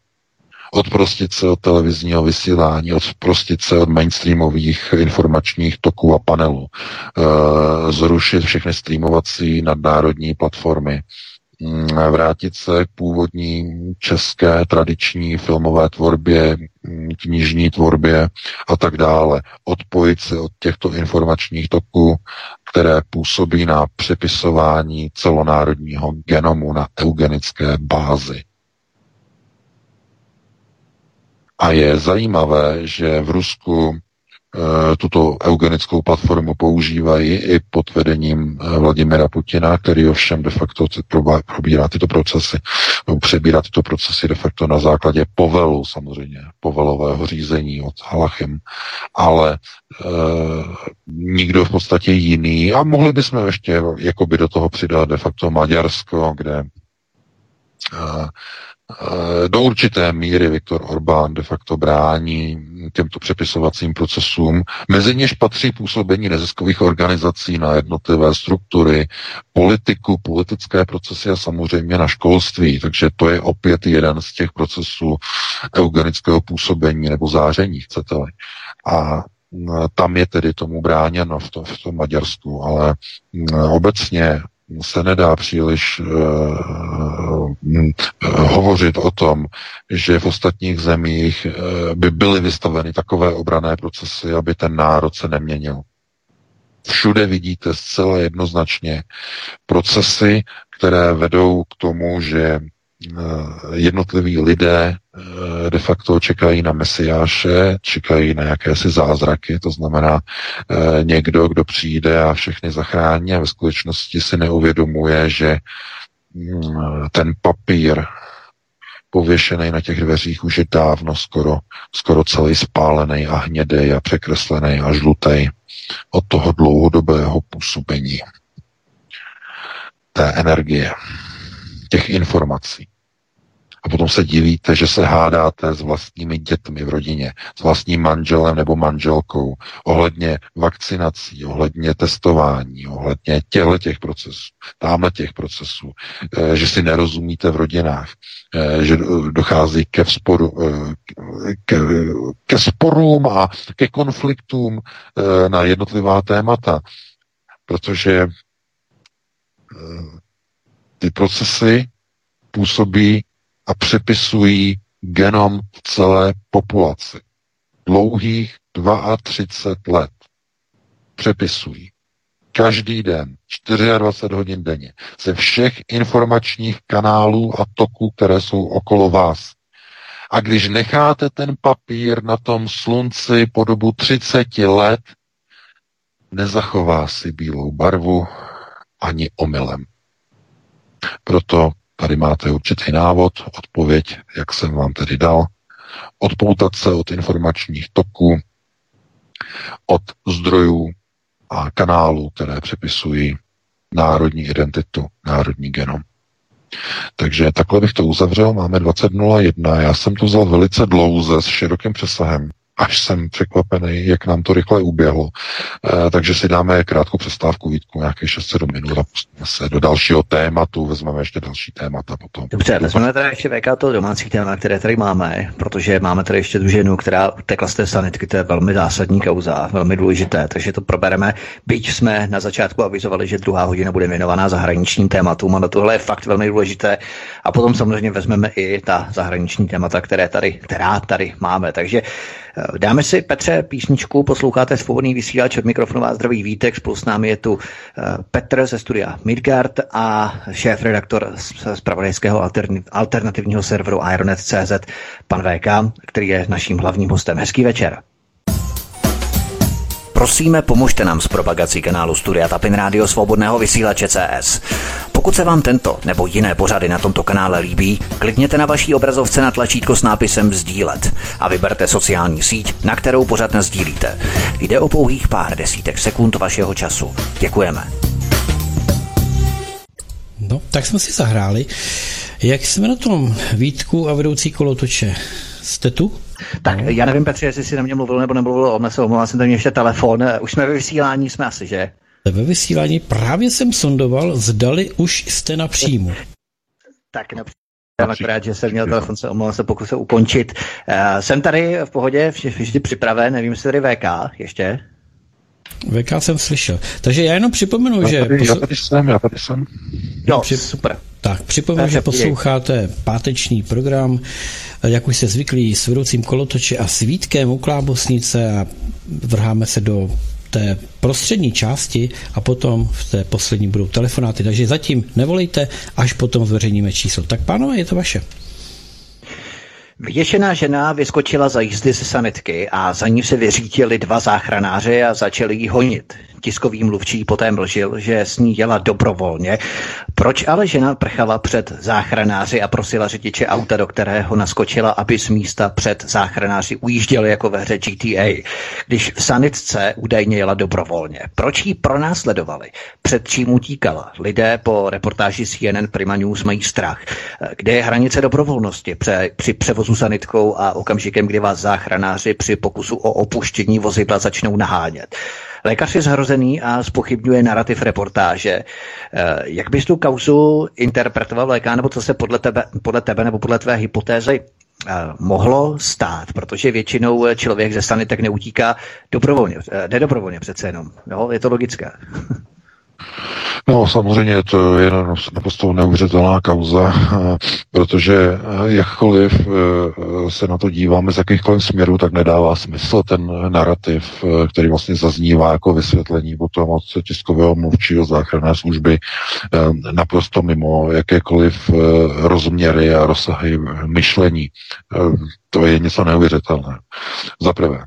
odprostit se od televizního vysílání, odprostit se od mainstreamových informačních toků a panelů, eh, zrušit všechny streamovací nadnárodní platformy, mm, vrátit se k původní české tradiční filmové tvorbě, mm, knižní tvorbě a tak dále. Odpojit se od těchto informačních toků, které působí na přepisování celonárodního genomu na eugenické bázi. A je zajímavé, že v Rusku tuto eugenickou platformu používají i pod vedením e, Vladimira Putina, který ovšem de facto probírá tyto procesy, přebírá tyto procesy de facto na základě povelu, samozřejmě, povelového řízení od Halachem, ale e, nikdo v podstatě jiný, a mohli bychom ještě jakoby do toho přidat de facto Maďarsko, kde Eh, do určité míry Viktor Orbán de facto brání těmto přepisovacím procesům. Mezi něž patří působení neziskových organizací na jednotlivé struktury, politiku, politické procesy a samozřejmě na školství. Takže to je opět jeden z těch procesů eugenického působení nebo záření, chcete-li. A eh, tam je tedy tomu bráněno v, to, v tom Maďarsku, ale eh, obecně se nedá příliš uh, hovořit o tom, že v ostatních zemích uh, by byly vystaveny takové obrané procesy, aby ten národ se neměnil. Všude vidíte zcela jednoznačně procesy, které vedou k tomu, že jednotliví lidé eh, de facto čekají na mesiáše, čekají na jakési zázraky, to znamená eh, někdo, kdo přijde a všechny zachrání a ve skutečnosti si neuvědomuje, že mm, ten papír pověšený na těch dveřích už je dávno skoro, skoro celý spálený a hnědý a překreslený a žlutý od toho dlouhodobého působení té energie těch informací. A potom se divíte, že se hádáte s vlastními dětmi v rodině, s vlastním manželem nebo manželkou, ohledně vakcinací, ohledně testování, ohledně těchto těch procesů, tamhle těch procesů, eh, že si nerozumíte v rodinách, eh, že dochází ke, vzporu, eh, ke, ke sporům a ke konfliktům na jednotlivá témata, protože ty procesy působí a přepisují genom celé populaci. Dlouhých 32 let přepisují. Každý den, 24 hodin denně, ze všech informačních kanálů a toků, které jsou okolo vás. A když necháte ten papír na tom slunci po dobu 30 let, nezachová si bílou barvu ani omylem. Proto tady máte určitý návod, odpověď, jak jsem vám tedy dal. Odpoutat se od informačních toků, od zdrojů a kanálů, které přepisují národní identitu, národní genom. Takže takhle bych to uzavřel, máme 20.01, já jsem to vzal velice dlouze s širokým přesahem, až jsem překvapený, jak nám to rychle uběhlo. E, takže si dáme krátkou přestávku, Vítku, nějaké 6-7 minut a pustíme se do dalšího tématu, vezmeme ještě další témata potom. Dobře, vezmeme teda ještě VK to domácí téma, které tady máme, protože máme tady ještě tu ženu, která tekla z té sanitky, to je velmi zásadní kauza, velmi důležité, takže to probereme. Byť jsme na začátku avizovali, že druhá hodina bude věnovaná zahraničním tématům, ale tohle je fakt velmi důležité. A potom samozřejmě vezmeme i ta zahraniční témata, které tady, která tady máme. Takže Dáme si, Petře, písničku, posloucháte svobodný vysílač od mikrofonu vás zdraví Vítek, spolu s námi je tu eh, Petr ze studia Midgard a šéf-redaktor z pravodajského alternativního serveru Ironet.cz, pan VK, který je naším hlavním hostem. Hezký večer. Prosíme, pomožte nám s propagací kanálu Studia Tapin Rádio Svobodného vysílače CS. Pokud se vám tento nebo jiné pořady na tomto kanále líbí, klikněte na vaší obrazovce na tlačítko s nápisem Sdílet a vyberte sociální síť, na kterou pořád sdílíte. Jde o pouhých pár desítek sekund vašeho času. Děkujeme. No, tak jsme si zahráli. Jak jsme na tom Vítku a vedoucí kolotoče? Jste tu? Tak já nevím, Petře, jestli jsi na mě mluvil nebo nemluvil, o se omlouvám, jsem tam ještě telefon. Už jsme ve vysílání, jsme asi, že? Ve vysílání právě jsem sondoval, zdali už jste na příjmu. Tak na jsem akorát, že jsem měl telefon, se omlouvám se pokusil ukončit. Uh, jsem tady v pohodě, vždy připraven, nevím, jestli tady VK ještě. VK jsem slyšel. Takže já jenom připomenu, já že... Tady, posl... Já tady jsem, já tady jsem. Jo, při... super. Tak, připomenu, že posloucháte páteční program, jak už se zvyklí, s vedoucím kolotoče a svítkem u Klábosnice a vrháme se do té prostřední části a potom v té poslední budou telefonáty. Takže zatím nevolejte, až potom zveřejníme číslo. Tak pánové, je to vaše. Vyděšená žena vyskočila za jízdy ze sanitky a za ní se vyřítili dva záchranáři a začali ji honit. Tiskový mluvčí poté mlžil, že s ní jela dobrovolně. Proč ale žena prchala před záchranáři a prosila řidiče auta, do kterého naskočila, aby z místa před záchranáři ujížděli jako ve hře GTA, když v sanitce údajně jela dobrovolně? Proč ji pronásledovali? Před čím utíkala? Lidé po reportáži CNN Prima News mají strach. Kde je hranice dobrovolnosti při, při převozu sanitkou a okamžikem, kdy vás záchranáři při pokusu o opuštění vozidla začnou nahánět? Lékař je zhrozený a spochybňuje narrativ reportáže. Eh, jak bys tu kauzu interpretoval léka, nebo co se podle tebe, podle tebe nebo podle tvé hypotézy eh, mohlo stát, protože většinou člověk ze sanitek neutíká dobrovolně, eh, nedobrovolně přece jenom. Jo? Je to logické. No samozřejmě to je naprosto neuvěřitelná kauza, protože jakkoliv eh, se na to díváme z jakýchkoliv směrů, tak nedává smysl ten narrativ, eh, který vlastně zaznívá jako vysvětlení potom od tiskového mluvčího záchranné služby eh, naprosto mimo jakékoliv rozměry a rozsahy myšlení. To je něco neuvěřitelné. Za prvé.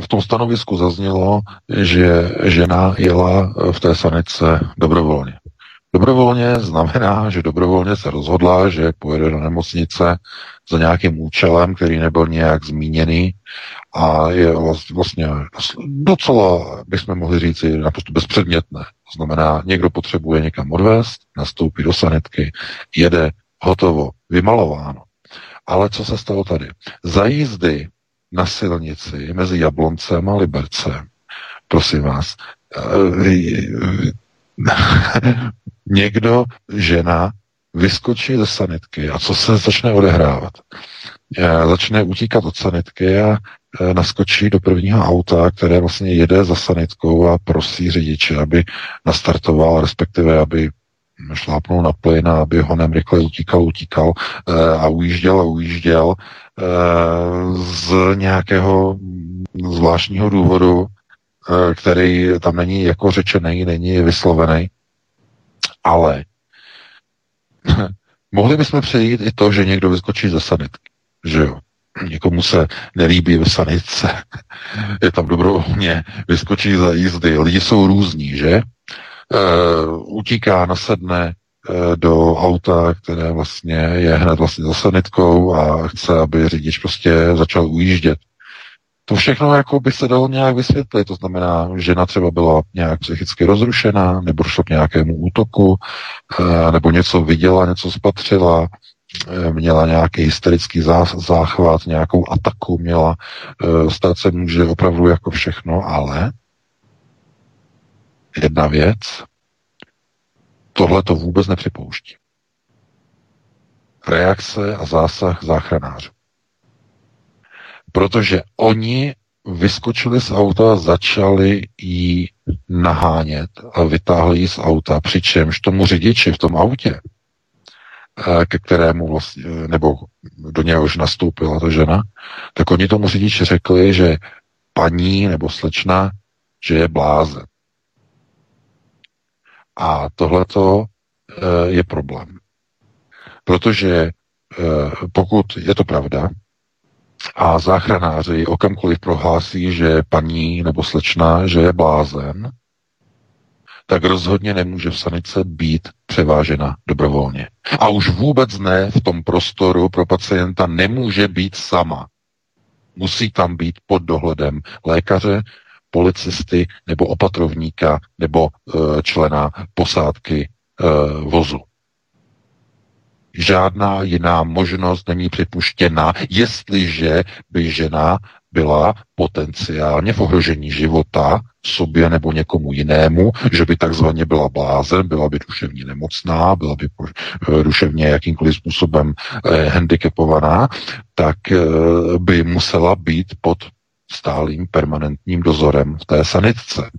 V tom stanovisku zaznělo, že žena jela v té sanice dobrovolně. Dobrovolně znamená, že dobrovolně se rozhodla, že pojede do nemocnice za nějakým účelem, který nebyl nějak zmíněný a je vlastně docela, bychom mohli říct, naprosto bezpředmětné. To znamená, někdo potřebuje někam odvést, nastoupí do sanitky, jede, hotovo, vymalováno. Ale co se stalo tady? Za jízdy na silnici mezi Jabloncem a Libercem. Prosím vás, eh, někdo, žena, vyskočí ze sanitky a co se začne odehrávat? Eh, začne utíkat od sanitky a eh, naskočí do prvního auta, které vlastně jede za sanitkou a prosí řidiče, aby nastartoval, respektive aby šlápnul na plyn a aby honem rychle utíkal, utíkal a ujížděl a ujížděl z nějakého zvláštního důvodu, eh, který tam není jako řečený, není vyslovený, ale mohli bychom přejít i to, že někdo vyskočí ze sanitky, že jo. Někomu se nelíbí v sanitce, je tam dobrovolně, vyskočí za jízdy. Lidi jsou různí, že? E, utíká, nasedne, Eh, do auta, které vlastně je hned vlastně za sanitkou a chce, aby řidič prostě začal ujíždět. To všechno jako by se dalo nějak vysvětlit. To znamená, že žena třeba byla nějak psychicky rozrušená, nebo šlo k nějakému útoku, eh, nebo něco viděla, něco spatřila, eh, měla nějaký hysterický záchvat, nějakou ataku měla. Eh, stát se může opravdu jako všechno, ale jedna věc, tohle to vůbec nepřipouští. Reakce a zásah záchranářů. Protože oni vyskočili z auta a začali jí nahánět a vytáhli ji z auta, přičemž tomu řidiči v tom autě, eh, ke kterému vlastně, nebo do něj už nastoupila ta žena, tak oni tomu řidiči řekli, že paní nebo slečna, že je blázen. A tohleto eh, je problém. Protože eh, pokud je to pravda, a záchranáři okamkoliv prohlásí, že paní nebo slečna, že je blázen, tak rozhodně nemůže v sanice být převážena dobrovolně. A už vůbec ne v tom prostoru pro pacienta nemůže být sama. Musí tam být pod dohledem lékaře, policisty nebo opatrovníka nebo e, člena posádky e, vozu. Žádná jiná možnost není připuštěna, jestliže by žena byla potenciálně v ohrožení života sobě nebo někomu jinému, že by takzvaně byla blázen, byla by duševně nemocná, byla by eh, duševně jakýmkoliv způsobem eh, handicapovaná, tak eh, by musela být pod stálým permanentním dozorem v té sanitce.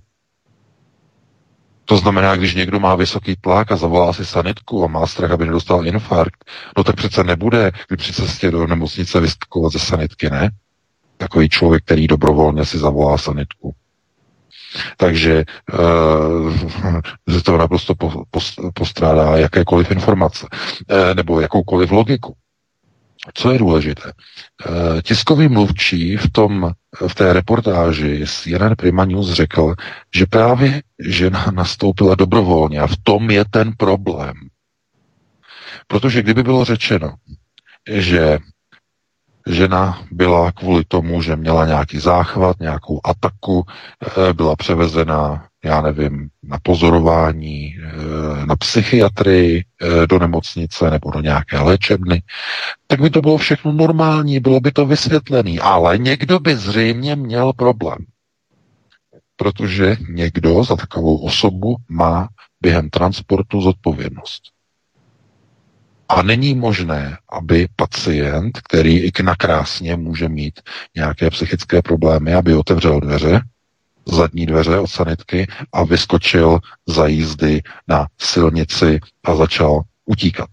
To znamená, když někdo má vysoký tlak a zavolá si sanitku a má strach, aby nedostal infarkt, no tak přece nebude, když při cestě do nemocnice vyskakovat ze sanitky, ne? Takový člověk, který dobrovolně si zavolá sanitku. Takže uh, to naprosto po, postrádá jakékoliv informace, uh, nebo jakoukoliv logiku. Co je důležité? Eh, tiskový mluvčí v, tom, v té reportáži CNN Prima News řekl, že právě žena nastoupila dobrovolně a v tom je ten problém. Protože kdyby bylo řečeno, že žena byla kvůli tomu, že měla nějaký záchvat, nějakou ataku, eh, byla převezena já nevím, na pozorování, eh, na psychiatrii eh, do nemocnice nebo do nějaké léčebny, tak by to bylo všechno normální, bylo by to vysvětlené, ale někdo by zřejmě měl problém. Protože někdo za takovou osobu má během transportu zodpovědnost. A není možné, aby pacient, který i nakrásně může mít nějaké psychické problémy, aby otevřel dveře zadní dveře od sanitky a vyskočil za jízdy na silnici a začal utíkat.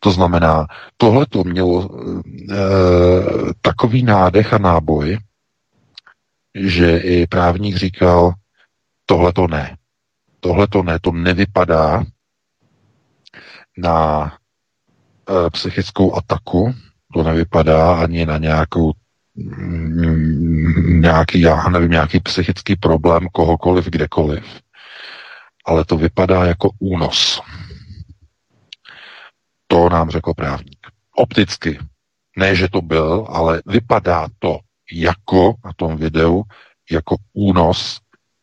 To znamená, tohle to mělo e, takový nádech a náboj, že i právník říkal, tohle to ne. Tohle to ne, to nevypadá na e, psychickou ataku, to nevypadá ani na nějakou nějaký, já nevím, nějaký psychický problém kohokoliv, kdekoliv. Ale to vypadá jako únos. To nám řekl právník. Opticky. Ne, že to byl, ale vypadá to jako na tom videu, jako únos,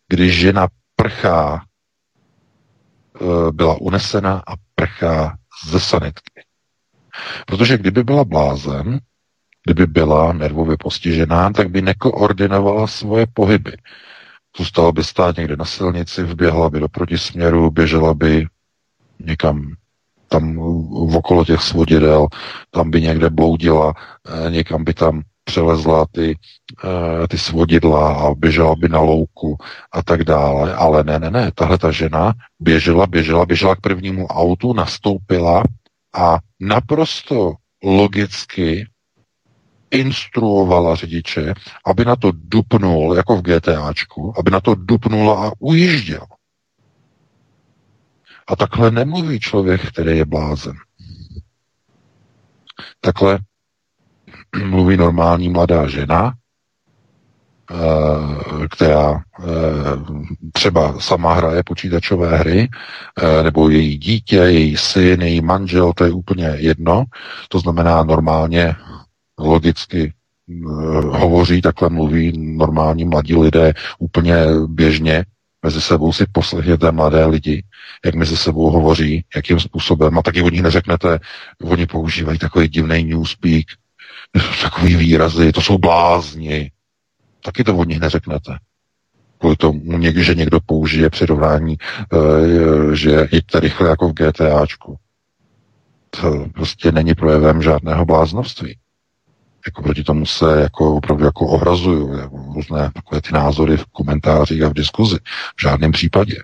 když žena prchá, e, byla unesena a prchá ze sanitky. Protože kdyby byla blázen, kdyby byla nervově postižená, tak by nekoordinovala svoje pohyby. Zůstala by stát někde na silnici, vběhla by do protisměru, běžela by někam tam v okolo těch svodidel, tam by někde bloudila, eh, někam by tam přelezla ty, eh, ty svodidla a běžela by na louku a tak dále. Ale ne, ne, ne, tahle ta žena běžela, běžela, běžela k prvnímu autu, nastoupila a naprosto logicky instruovala řidiče, aby na to dupnul, jako v GTAčku, aby na to dupnula a ujížděl. A takhle nemluví člověk, který je blázen. Takhle mluví normální mladá žena, eh, která eh, třeba sama hraje počítačové hry, eh, nebo její dítě, její syn, její manžel, to je úplně jedno. To znamená normálně logicky hovoří, takhle mluví normální mladí lidé úplně běžně, mezi sebou si poslechněte mladé lidi, jak mezi sebou hovoří, jakým způsobem, a taky o nich neřeknete, oni používají takový divný newspeak, takový výrazy, to jsou blázni, taky to od nich neřeknete. Kvůli tomu, že někdo použije přirovnání, eh, že jeďte rychle jako v GTAčku. To prostě není projevem žádného bláznovství jako proti tomu se jako opravdu jako ohrazuju, různé takové ty názory v komentářích a v diskuzi. V žádném případě.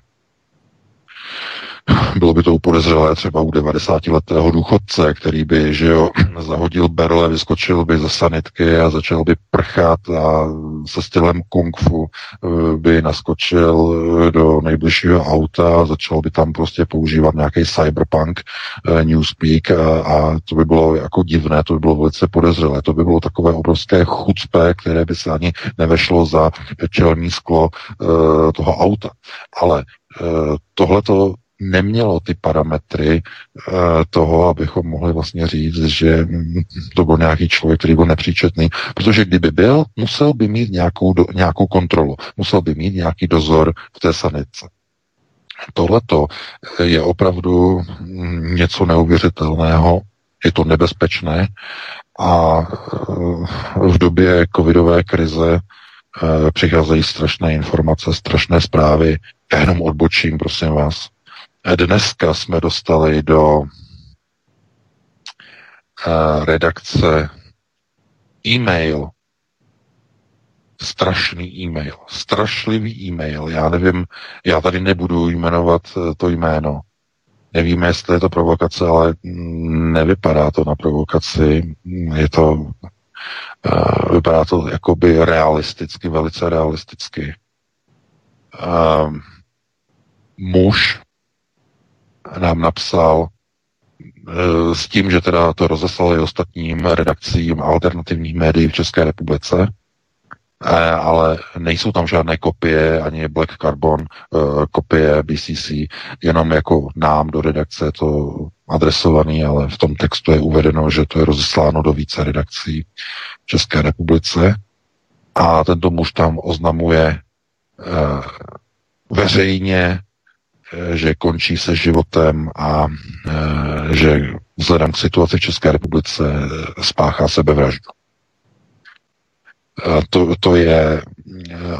Bylo by to podezřelé třeba u 90-letého důchodce, který by, že jo, zahodil berle, vyskočil by ze sanitky a začal by prchat a se stylem kung fu eh, by naskočil eh, do nejbližšího auta a začal by tam prostě používat nějaký cyberpunk uh, newspeak a, a to by bylo jako divné, to by bylo velice podezřelé, to by bylo takové obrovské chucpe, které by se ani nevešlo za čelní sklo toho auta. Ale tohleto nemělo ty parametry uh, toho, abychom mohli vlastně říct, že to byl nějaký člověk, který byl nepříčetný, protože kdyby byl, musel by mít nějakou, do, nějakou kontrolu, musel by mít nějaký dozor v té sanice. Tohleto je opravdu něco neuvěřitelného, je to nebezpečné a eh, v době covidové krize eh, přicházejí strašné informace, strašné zprávy. Já jenom odbočím, prosím vás. Dneska jsme dostali do eh, redakce e-mail, strašný e-mail, strašlivý e-mail. Já nevím, já tady nebudu jmenovat eh, to jméno. Nevíme, jestli je to provokace, ale nevypadá to na provokaci. Je to, eh, vypadá to jakoby realisticky, velice realisticky. muž nám napsal e, s tím, že teda to rozeslali ostatním redakcím alternativních médií v České republice, e, ale nejsou tam žádné kopie, ani Black Carbon e, kopie BCC, jenom jako nám do redakce to adresovaný, ale v tom textu je uvedeno, že to je rozesláno do více redakcí v České republice. A tento muž tam oznamuje veřejně Eh, že končí se životem a eh, že vzhledem k situaci v České republice eh, spáchá sebevraždu. To, to je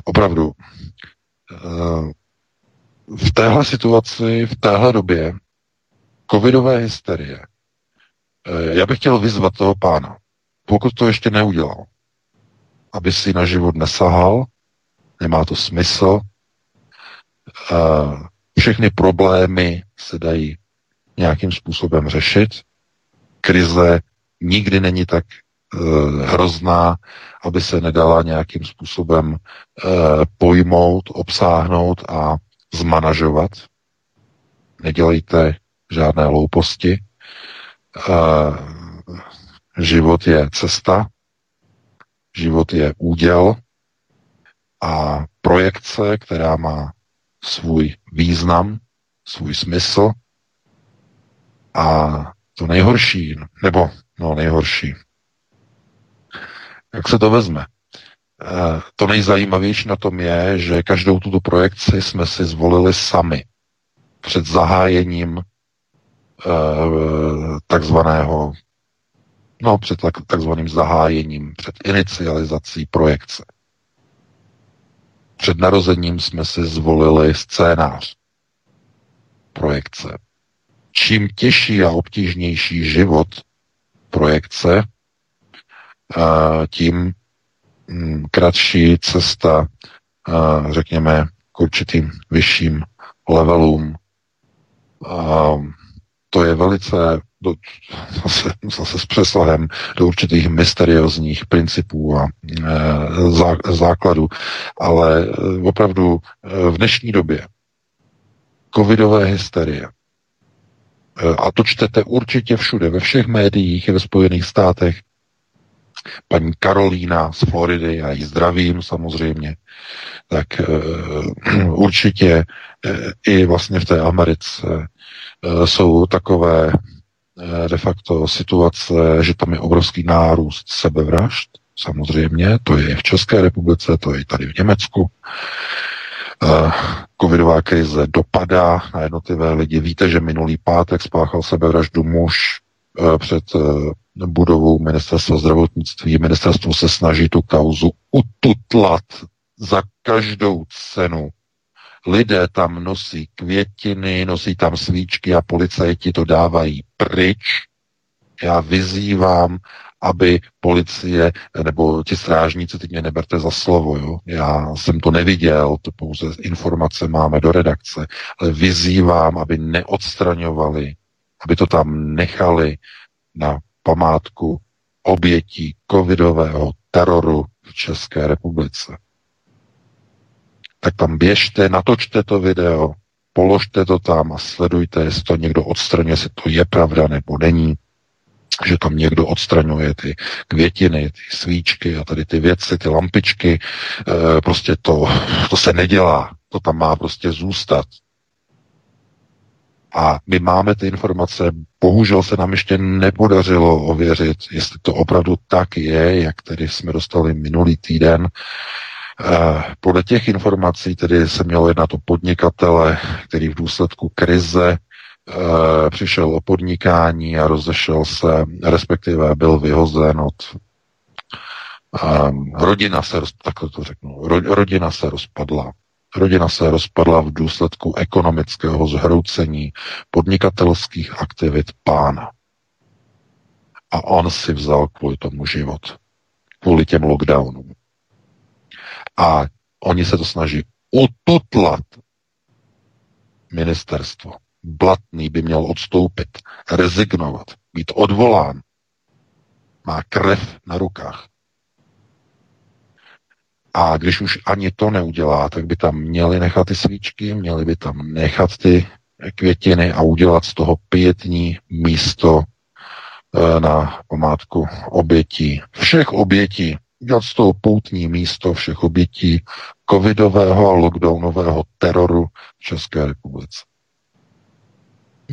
opravdu v téhle situaci, v téhle době covidové hysterie, já bych chtěl vyzvat toho pána, pokud to ještě neudělal, aby si na život nesahal, nemá to smysl, všechny problémy se dají nějakým způsobem řešit. Krize nikdy není tak uh, hrozná, aby se nedala nějakým způsobem uh, pojmout, obsáhnout a zmanažovat. Nedělejte žádné hlouposti. Uh, život je cesta, život je úděl a projekce, která má svůj význam, svůj smysl a to nejhorší, nebo no nejhorší, jak se to vezme? Eh, to nejzajímavější na tom je, že každou tuto projekci jsme si zvolili sami před zahájením eh, takzvaného, no před takzvaným zahájením, před inicializací projekce. Před narozením jsme si zvolili scénář projekce. Čím těžší a obtížnější život projekce, tím mm, kratší cesta, řekněme, k určitým vyšším levelům. To je velice do, zase, zase s přesahem do určitých mysteriózních principů a e, zá, základů, ale e, opravdu e, v dnešní době covidové hysterie, e, a to čtete určitě všude, ve všech médiích, ve Spojených státech, paní Karolína z Floridy, já ji zdravím samozřejmě, tak e, určitě e, i vlastně v té Americe e, jsou takové de facto situace, že tam je obrovský nárůst sebevražd, samozřejmě, to je i v České republice, to je i tady v Německu. Eh, covidová krize dopadá na jednotlivé lidi. Víte, že minulý pátek spáchal sebevraždu muž eh, před eh, budovou ministerstva zdravotnictví. Ministerstvo se snaží tu kauzu ututlat za každou cenu. Lidé tam nosí květiny, nosí tam svíčky a policajti to dávají pryč. Já vyzývám aby policie nebo ti strážníci, teď mě neberte za slovo, jo? já jsem to neviděl, to pouze informace máme do redakce, ale vyzývám, aby neodstraňovali, aby to tam nechali na památku obětí covidového teroru v České republice. Tak tam běžte, natočte to video, položte to tam a sledujte, jestli to někdo odstraňuje, jestli to je pravda nebo není že tam někdo odstraňuje ty květiny, ty svíčky a tady ty věci, ty lampičky. E, prostě to, to se nedělá. To tam má prostě zůstat. A my máme ty informace, bohužel se nám ještě nepodařilo ověřit, jestli to opravdu tak je, jak tedy jsme dostali minulý týden. Podle těch informací tedy se mělo jednat o podnikatele, který v důsledku krize e, přišel o podnikání a rozešel se, respektive byl vyhozen od e, rodina se, takhle to řeknu, ro, rodina se rozpadla. Rodina se rozpadla v důsledku ekonomického zhroucení podnikatelských aktivit pána. A on si vzal kvůli tomu život. Kvůli těm lockdownům. A oni se to snaží ututlat ministerstvo. Blatný by měl odstoupit, rezignovat, být odvolán. Má krev na rukách. A když už ani to neudělá, tak by tam měli nechat ty svíčky, měli by tam nechat ty květiny a udělat z toho pětní místo e, na památku obětí. Všech obětí. Toho poutní místo všech obětí covidového a lockdownového teroru v České republice.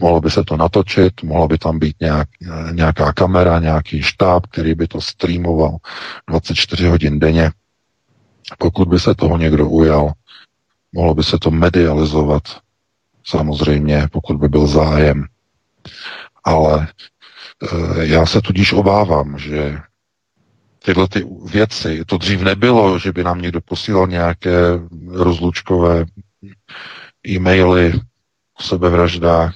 Mohlo by se to natočit, mohla by tam být nějak, nějaká kamera, nějaký štáb, který by to streamoval 24 hodin denně. Pokud by se toho někdo ujal, mohlo by se to medializovat, samozřejmě, pokud by byl zájem. Ale e, já se tudíž obávám, že tyhle ty věci, to dřív nebylo, že by nám někdo posílal nějaké rozlučkové e-maily o sebevraždách,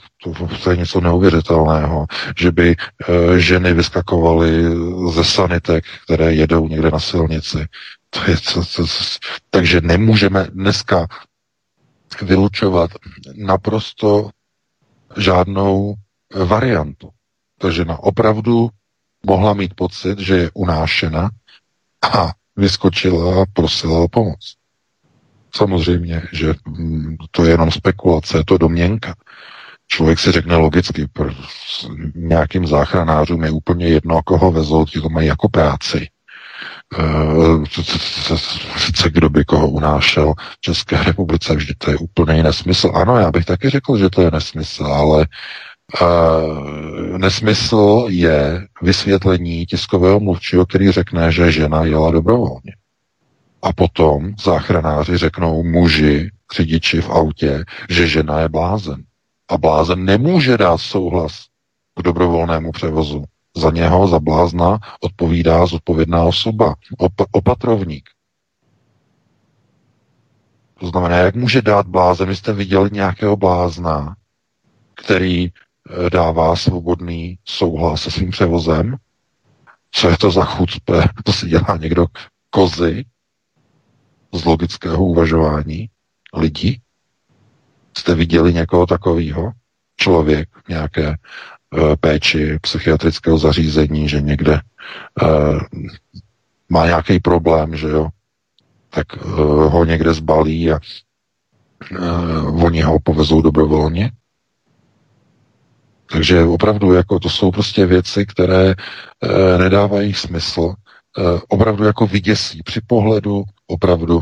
to, je něco neuvěřitelného, že by e, ženy vyskakovaly ze sanitek, které jedou někde na silnici. To je, to, to, to, takže nemůžeme dneska vylučovat naprosto žádnou variantu. Takže na opravdu mohla mít pocit, že je unášena a vyskočila a prosila o pomoc. Samozřejmě, že mm, to je jenom spekulace, je to domněnka. Člověk si řekne logicky, nějakým záchranářům je úplně jedno, koho vezou, ti to mají jako práci. Sice kdo by koho unášel v České republice, vždy to je úplný nesmysl. Ano, já bych taky řekl, že to je nesmysl, ale Uh, nesmysl je vysvětlení tiskového mluvčího, který řekne, že žena jela dobrovolně. A potom záchranáři řeknou muži, řidiči v autě, že žena je blázen. A blázen nemůže dát souhlas k dobrovolnému převozu. Za něho, za blázna, odpovídá zodpovědná osoba, op- opatrovník. To znamená, jak může dát blázen? Vy jste viděli nějakého blázna, který eh, dává svobodný souhlas se svým převozem? Co je to za chucpe? To si dělá někdo kozy z logického uvažování lidí? Jste viděli někoho takového? Člověk nějaké uh, péči psychiatrického zařízení, že někde uh, má nějaký problém, že jo, tak uh, ho někde zbalí a uh, oni ho povezou dobrovolně. Takže opravdu jako to jsou prostě věci, které uh, nedávají smysl, uh, opravdu jako vyděsí při pohledu opravdu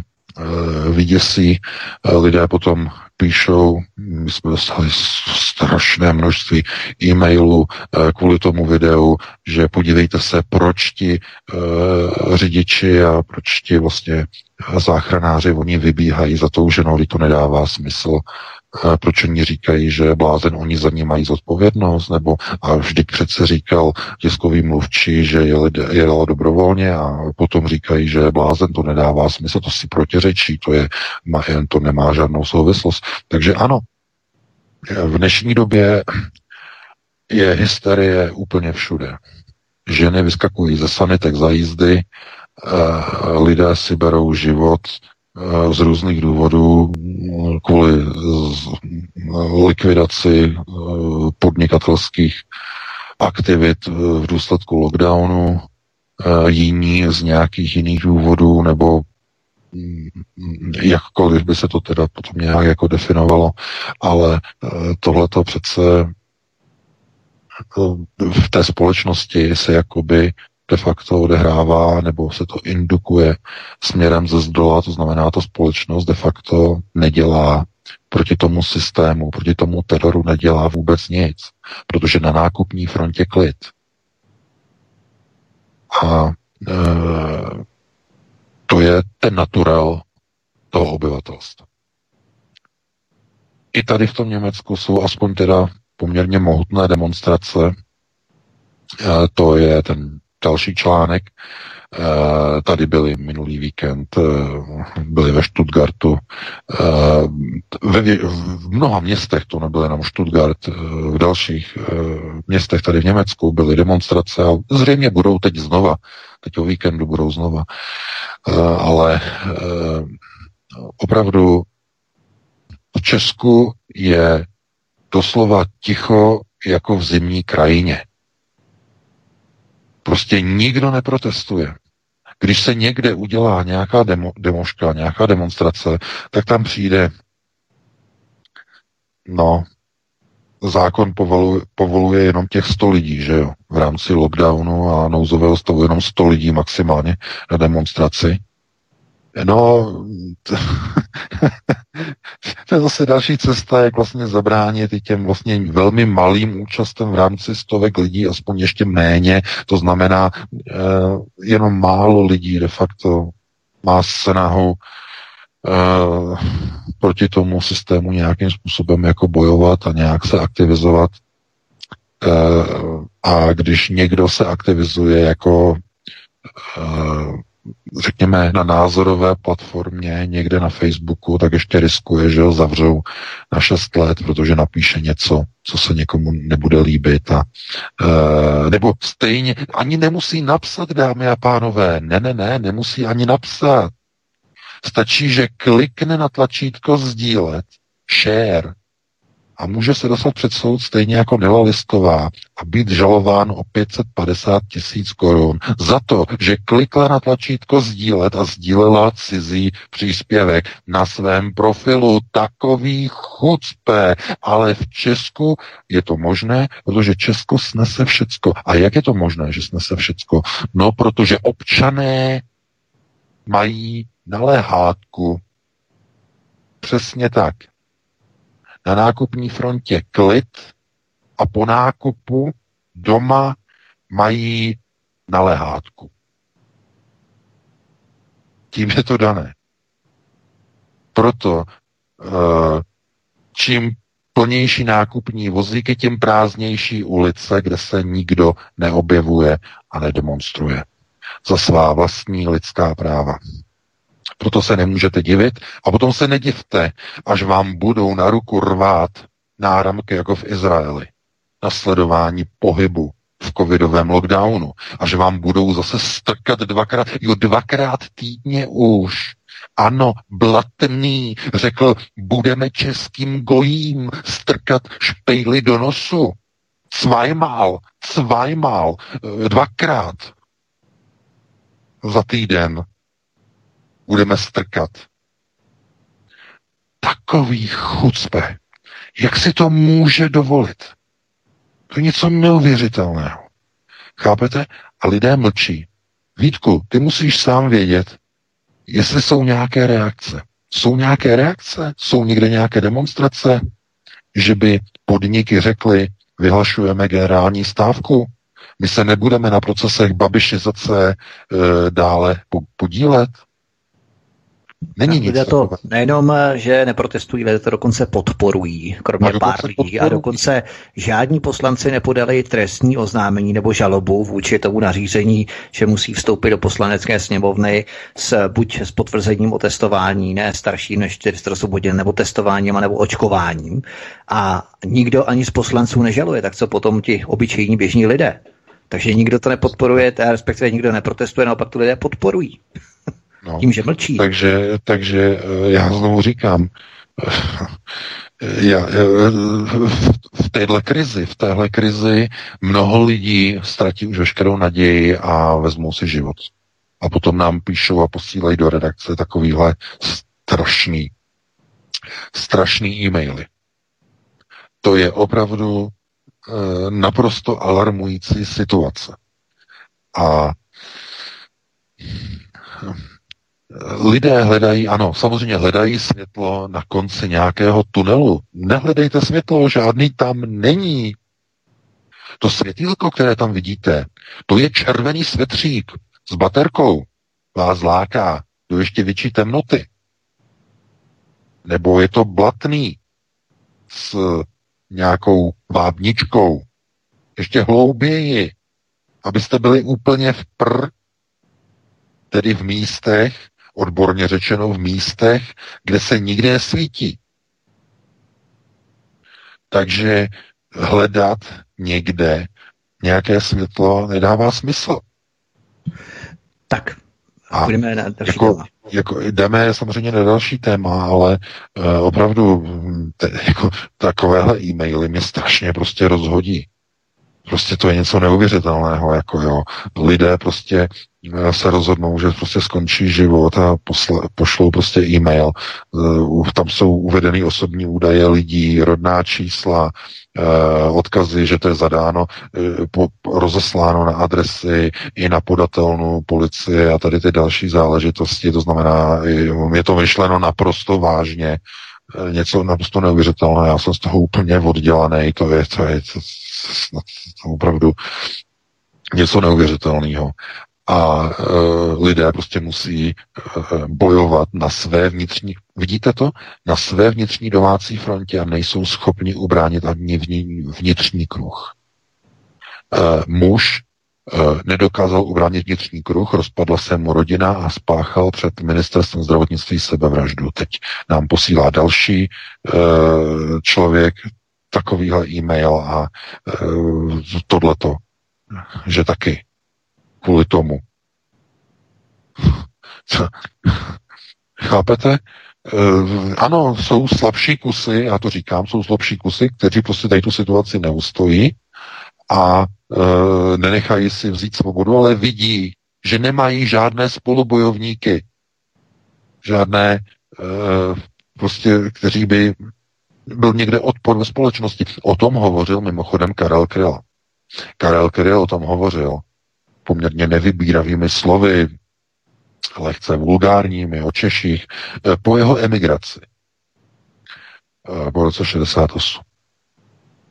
vyděsí. Lidé potom píšou, my jsme dostali strašné množství e-mailů kvůli tomu videu, že podívejte se, proč ti uh, řidiči a proč ti vlastně záchranáři, oni vybíhají za tou ženou, to nedává smysl proč oni říkají, že blázen, oni za ně mají zodpovědnost, nebo a vždyť přece říkal tiskový mluvčí, že je dobrovolně a potom říkají, že blázen to nedává smysl, to si protiřečí, to, je, to nemá žádnou souvislost. Takže ano, v dnešní době je hysterie úplně všude. Ženy vyskakují ze sanitek za jízdy, eh, lidé si berou život, z různých důvodů kvůli likvidaci eh, podnikatelských aktivit eh, v důsledku lockdownu, eh, jiní z nějakých jiných důvodů, nebo mm, jakkoliv by se to teda potom nějak jako definovalo, ale tohle to přece v té společnosti se jakoby de facto odehrává nebo se to indukuje směrem ze zdola, to znamená, to společnost de facto nedělá proti tomu systému, proti tomu teroru nedělá vůbec nic, protože na nákupní frontě klid. A e, to je ten naturel toho obyvatelstva. I tady v tom Německu jsou aspoň teda poměrně mohutné demonstrace. E, to je ten další článek. Eh, tady byli minulý víkend, eh, byli ve Stuttgartu. Eh, v mnoha městech, to nebylo jenom Stuttgart, v dalších městech tady v Německu byly demonstrace a zřejmě budou teď znova, teď o víkendu budou znova. Ale opravdu v Česku je doslova ticho jako v zimní krajině. Prostě nikdo neprotestuje. Když se někde udělá nějaká demo, demoška, nějaká demonstrace, tak tam přijde no, zákon povoluje, povoluje jenom těch 100 lidí, že jo, v rámci lockdownu a nouzového stavu jenom 100 lidí maximálně na demonstraci. No, to, to je zase další cesta, jak vlastně zabránit i těm vlastně velmi malým účastem v rámci stovek lidí, aspoň ještě méně, to znamená eh, jenom málo lidí de facto má snahu eh, proti tomu systému nějakým způsobem jako bojovat a nějak se aktivizovat. Eh, a když někdo se aktivizuje jako eh, řekněme, na názorové platformě někde na Facebooku, tak ještě riskuje, že ho zavřou na 6 let, protože napíše něco, co se někomu nebude líbit. A, e, nebo stejně, ani nemusí napsat, dámy a pánové. Ne, ne, ne, nemusí ani napsat. Stačí, že klikne na tlačítko sdílet, share, a může se dostat před soud stejně jako Nela Listová a být žalován o 550 tisíc korun za to, že klikla na tlačítko sdílet a sdílela cizí příspěvek na svém profilu. Takový chucpe, ale v Česku je to možné, protože Česko snese všecko. A jak je to možné, že snese všecko? No, protože občané mají naléhátku. Přesně tak na nákupní frontě klid a po nákupu doma mají na lehátku. Tím je to dané. Proto eh, čím plnější nákupní vozíky, tím prázdnější ulice, kde se nikdo neobjevuje a nedemonstruje za svá vlastní lidská práva. Proto se nemůžete divit a potom se nedivte, až vám budou na ruku rvát náramky jako v Izraeli na sledování pohybu v covidovém lockdownu, až vám budou zase strkat dvakrát, jo dvakrát týdně už. Ano, blatný, řekl, budeme českým gojím strkat špejly do nosu. Cvajmál, cvajmál, dvakrát za týden budeme strkat. Takový chucpe. Jak si to může dovolit? To je něco neuvěřitelného. Chápete? A lidé mlčí. Vítku, ty musíš sám vědět, jestli jsou nějaké reakce. Jsou nějaké reakce? Jsou někde nějaké demonstrace? Že by podniky řekly, vyhlašujeme generální stávku, my se nebudeme na procesech babišizace e, dále podílet. Není nic lidé to nejenom, že neprotestují, lidé to dokonce podporují, kromě a pár lidí. Podporují. A dokonce žádní poslanci nepodali trestní oznámení nebo žalobu vůči tomu nařízení, že musí vstoupit do poslanecké sněmovny s, buď s potvrzením o testování, ne starší než 400 hodin, nebo testováním, nebo očkováním. A nikdo ani z poslanců nežaluje, tak co potom ti obyčejní běžní lidé? Takže nikdo to nepodporuje, respektive nikdo neprotestuje, naopak to lidé podporují. No, Tím, že mlčí. Takže, takže eh, já znovu říkám, já, v téhle krizi, v téhle krizi mnoho lidí ztratí už veškerou naději a vezmou si život. A potom nám píšou a posílají do redakce takovýhle strašný, strašný e-maily. To je opravdu e, naprosto alarmující situace. A lidé hledají, ano, samozřejmě hledají světlo na konci nějakého tunelu. Nehledejte světlo, žádný tam není. To světýlko, které tam vidíte, to je červený svetřík s baterkou. Vás láká do ještě větší temnoty. Nebo je to blatný s nějakou vábničkou. Ještě hlouběji, abyste byli úplně v pr, tedy v místech, odborně řečeno v místech, kde se nikde nesvítí. Takže hledat někde nějaké světlo nedává smysl. Tak, a půjdeme na další jako, téma. Jako, jdeme samozřejmě na další téma, ale uh, opravdu te, jako, takovéhle e-maily mě strašně prostě rozhodí. Prostě to je něco neuvěřitelného, jako jo. Lidé prostě eh, se rozhodnou, že prostě skončí život a posle, pošlou prostě e-mail. Uh, tam jsou uvedeny osobní údaje lidí, rodná čísla, uh, odkazy, že to je zadáno, rozesláno na adresy i na podatelnu policie a tady ty další záležitosti. To znamená, je to myšleno naprosto vážně něco naprosto neuvěřitelné. Já jsem z toho úplně oddělaný. To je, to je, to opravdu něco neuvěřitelného. A e, lidé prostě musí e, bojovat na své vnitřní, vidíte to? Na své vnitřní domácí frontě a nejsou schopni ubránit ani vnitřní kruh. E, muž e, nedokázal ubránit vnitřní kruh, rozpadla se mu rodina a spáchal před ministerstvem zdravotnictví sebevraždu. Teď nám posílá další e, člověk, takovýhle e-mail a e, tohleto, že taky kvůli tomu. Chápete? E, ano, jsou slabší kusy, já to říkám, jsou slabší kusy, kteří prostě tady tu situaci neustojí a e, nenechají si vzít svobodu, ale vidí, že nemají žádné spolubojovníky, žádné e, prostě, kteří by byl někde odpor ve společnosti. O tom hovořil mimochodem Karel Kryl. Karel Kryl o tom hovořil poměrně nevybíravými slovy, lehce vulgárními o Češích, eh, po jeho emigraci eh, po roce 68.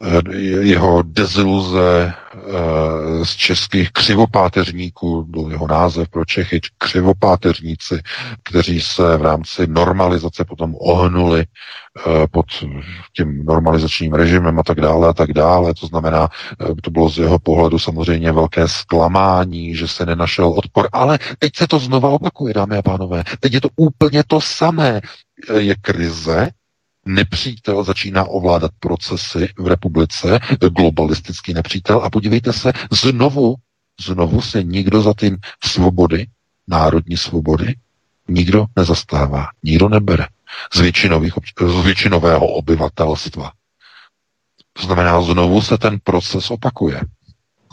Eh, jeho deziluze eh, z českých křivopáteřníků, byl jeho název pro Čechy, křivopáteřníci, kteří se v rámci normalizace potom ohnuli eh, pod tím normalizačním režimem a tak dále a tak dále. To znamená, to bylo z jeho pohledu samozřejmě velké zklamání, že se nenašel odpor. Ale teď se to znova opakuje, dámy a pánové. Teď je to úplně to samé. Je krize, nepřítel začíná ovládat procesy v republice, globalistický nepřítel a podívejte se, znovu, znovu se nikdo za tím svobody, národní svobody, nikdo nezastává, nikdo nebere z, většinových, z většinového obyvatelstva. To znamená, znovu se ten proces opakuje.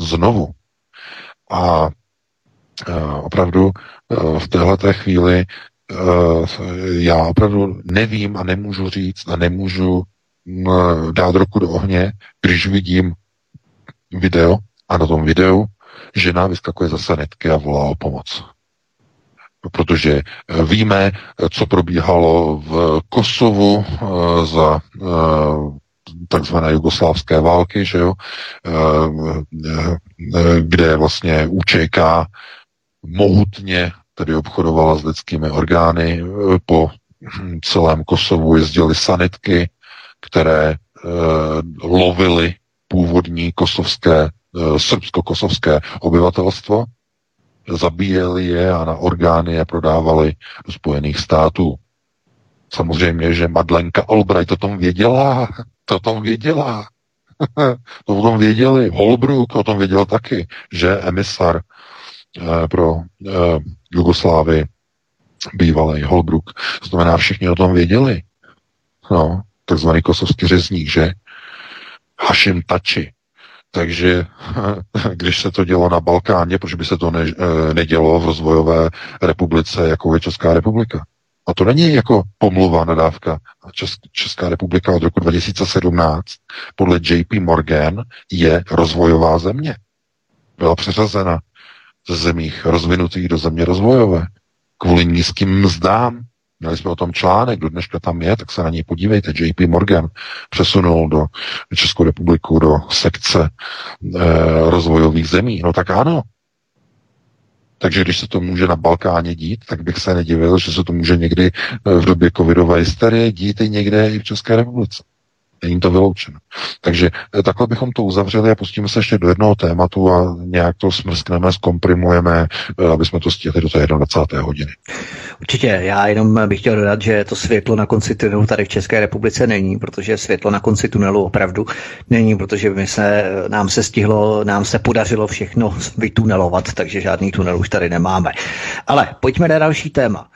Znovu. A, a opravdu v této chvíli Eh, já opravdu nevím a nemůžu říct a nemůžu mm, dát ruku do ohně, když vidím video a na tom videu žena vyskakuje za sanitky a volá o pomoc. protože víme, co probíhalo v Kosovu za takzvané jugoslávské války, že jo, kde vlastně UČK mohutně tedy obchodovala s lidskými orgány. Po celém Kosovu jezdily sanitky, které lovily původní kosovské, srbsko-kosovské obyvatelstvo, zabíjeli je a na orgány je prodávali do Spojených států. Samozřejmě, že Madlenka Albright o tom věděla, to o tom věděla. to o tom věděli. Holbrook o tom věděl taky, že emisar eh, pro eh, Jugoslávy bývalý Holbrook, to znamená, všichni o tom věděli. No, takzvaný kosovský řezník, že? Hashim Tači. Takže když se to dělo na Balkáně, proč by se to ne, eh, nedělo v rozvojové republice, jako je Česká republika? A to není jako pomluva, nadávka. Česká republika od roku 2017 podle JP Morgan je rozvojová země. Byla přeřazena ze zemích rozvinutých do země rozvojové kvůli nízkým mzdám. Měli jsme o tom článek, do dneška tam je, tak se na něj podívejte. JP Morgan přesunul do Českou republiku do sekce e, rozvojových zemí. No tak ano, takže když se to může na Balkáně dít, tak bych se nedivil, že se to může někdy eh, v době covidové hysterie dít i někde i v České republice. Není to vyloučeno. Takže eh, takhle bychom to uzavřeli a pustíme se ještě do jednoho tématu a nějak to smrskneme, zkomprimujeme, eh, aby jsme to stihli do té 21. hodiny. Určitě, já jenom bych chtěl dodat, že to světlo na konci tunelu tady v České republice není, protože světlo na konci tunelu opravdu není, protože my se, nám se stihlo, nám se podařilo všechno vytunelovat, takže žádný tunel už tady nemáme. Ale pojďme na další téma.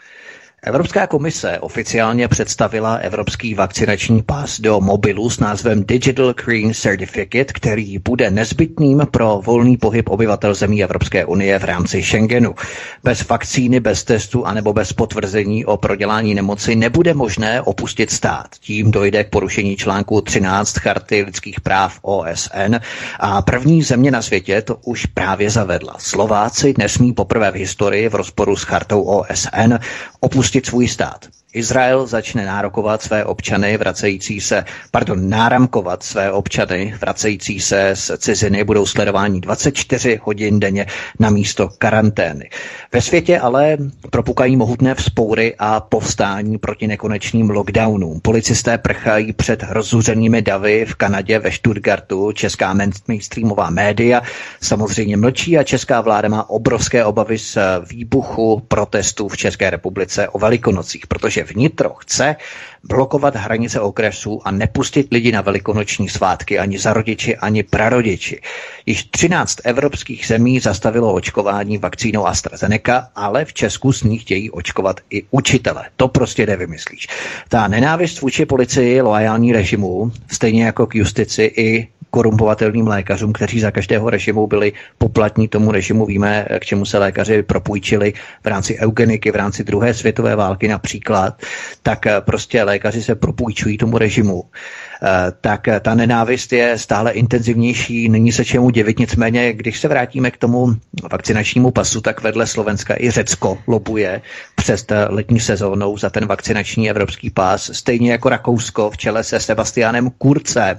Evropská komise oficiálně představila evropský vakcinační pas do mobilu s názvem Digital Green Certificate, který bude nezbytným pro volný pohyb obyvatel zemí Evropské unie v rámci Schengenu. Bez vakcíny, bez testu anebo bez potvrzení o prodělání nemoci nebude možné opustit stát. Tím dojde k porušení článku 13 Charty lidských práv OSN a první země na světě to už právě zavedla. Slováci nesmí poprvé v historii v rozporu s chartou OSN opustit opustit svůj stát. Izrael začne nárokovat své občany vracející se, pardon, náramkovat své občany vracející se z ciziny, budou sledování 24 hodin denně na místo karantény. Ve světě ale propukají mohutné vzpoury a povstání proti nekonečným lockdownům. Policisté prchají před rozuřenými davy v Kanadě ve Stuttgartu. Česká mainstreamová média samozřejmě mlčí a česká vláda má obrovské obavy z výbuchu protestů v České republice o velikonocích, protože vnitro chce blokovat hranice okresů a nepustit lidi na velikonoční svátky ani za rodiči, ani prarodiči. Již 13 evropských zemí zastavilo očkování vakcínou AstraZeneca, ale v Česku s ní chtějí očkovat i učitele. To prostě nevymyslíš. Ta nenávist vůči policii, loajální režimu, stejně jako k justici i korumpovatelným lékařům, kteří za každého režimu byli poplatní tomu režimu. Víme, k čemu se lékaři propůjčili v rámci eugeniky, v rámci druhé světové války například, tak prostě lékaři se propůjčují tomu režimu. Tak ta nenávist je stále intenzivnější, není se čemu divit, nicméně, když se vrátíme k tomu vakcinačnímu pasu, tak vedle Slovenska i Řecko lobuje přes letní sezónou za ten vakcinační evropský pás, stejně jako Rakousko v čele se Sebastianem Kurcem,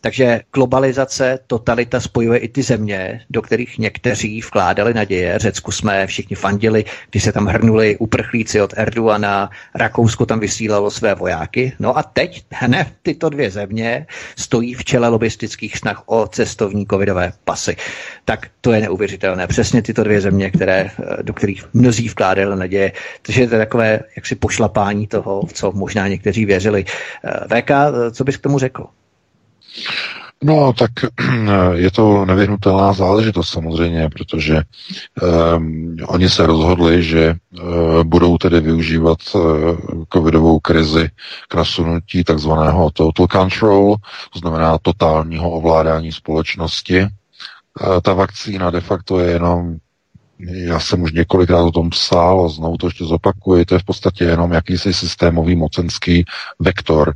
takže globalizace, totalita spojuje i ty země, do kterých někteří vkládali naděje. Řecku jsme všichni fandili, když se tam hrnuli uprchlíci od Erdoana, Rakousko tam vysílalo své vojáky. No a teď hned tyto dvě země stojí v čele lobistických snah o cestovní covidové pasy. Tak to je neuvěřitelné. Přesně tyto dvě země, které, do kterých mnozí vkládali naděje. Takže to je takové jaksi pošlapání toho, co možná někteří věřili. VK, co bys k tomu řekl? No, tak je to nevyhnutelná záležitost samozřejmě, protože um, oni se rozhodli, že uh, budou tedy využívat uh, covidovou krizi k nasunutí takzvaného total control, to znamená totálního ovládání společnosti. Uh, ta vakcína de facto je jenom já jsem už několikrát o tom psal a znovu to ještě zopakuju, to je v podstatě jenom jakýsi systémový mocenský vektor,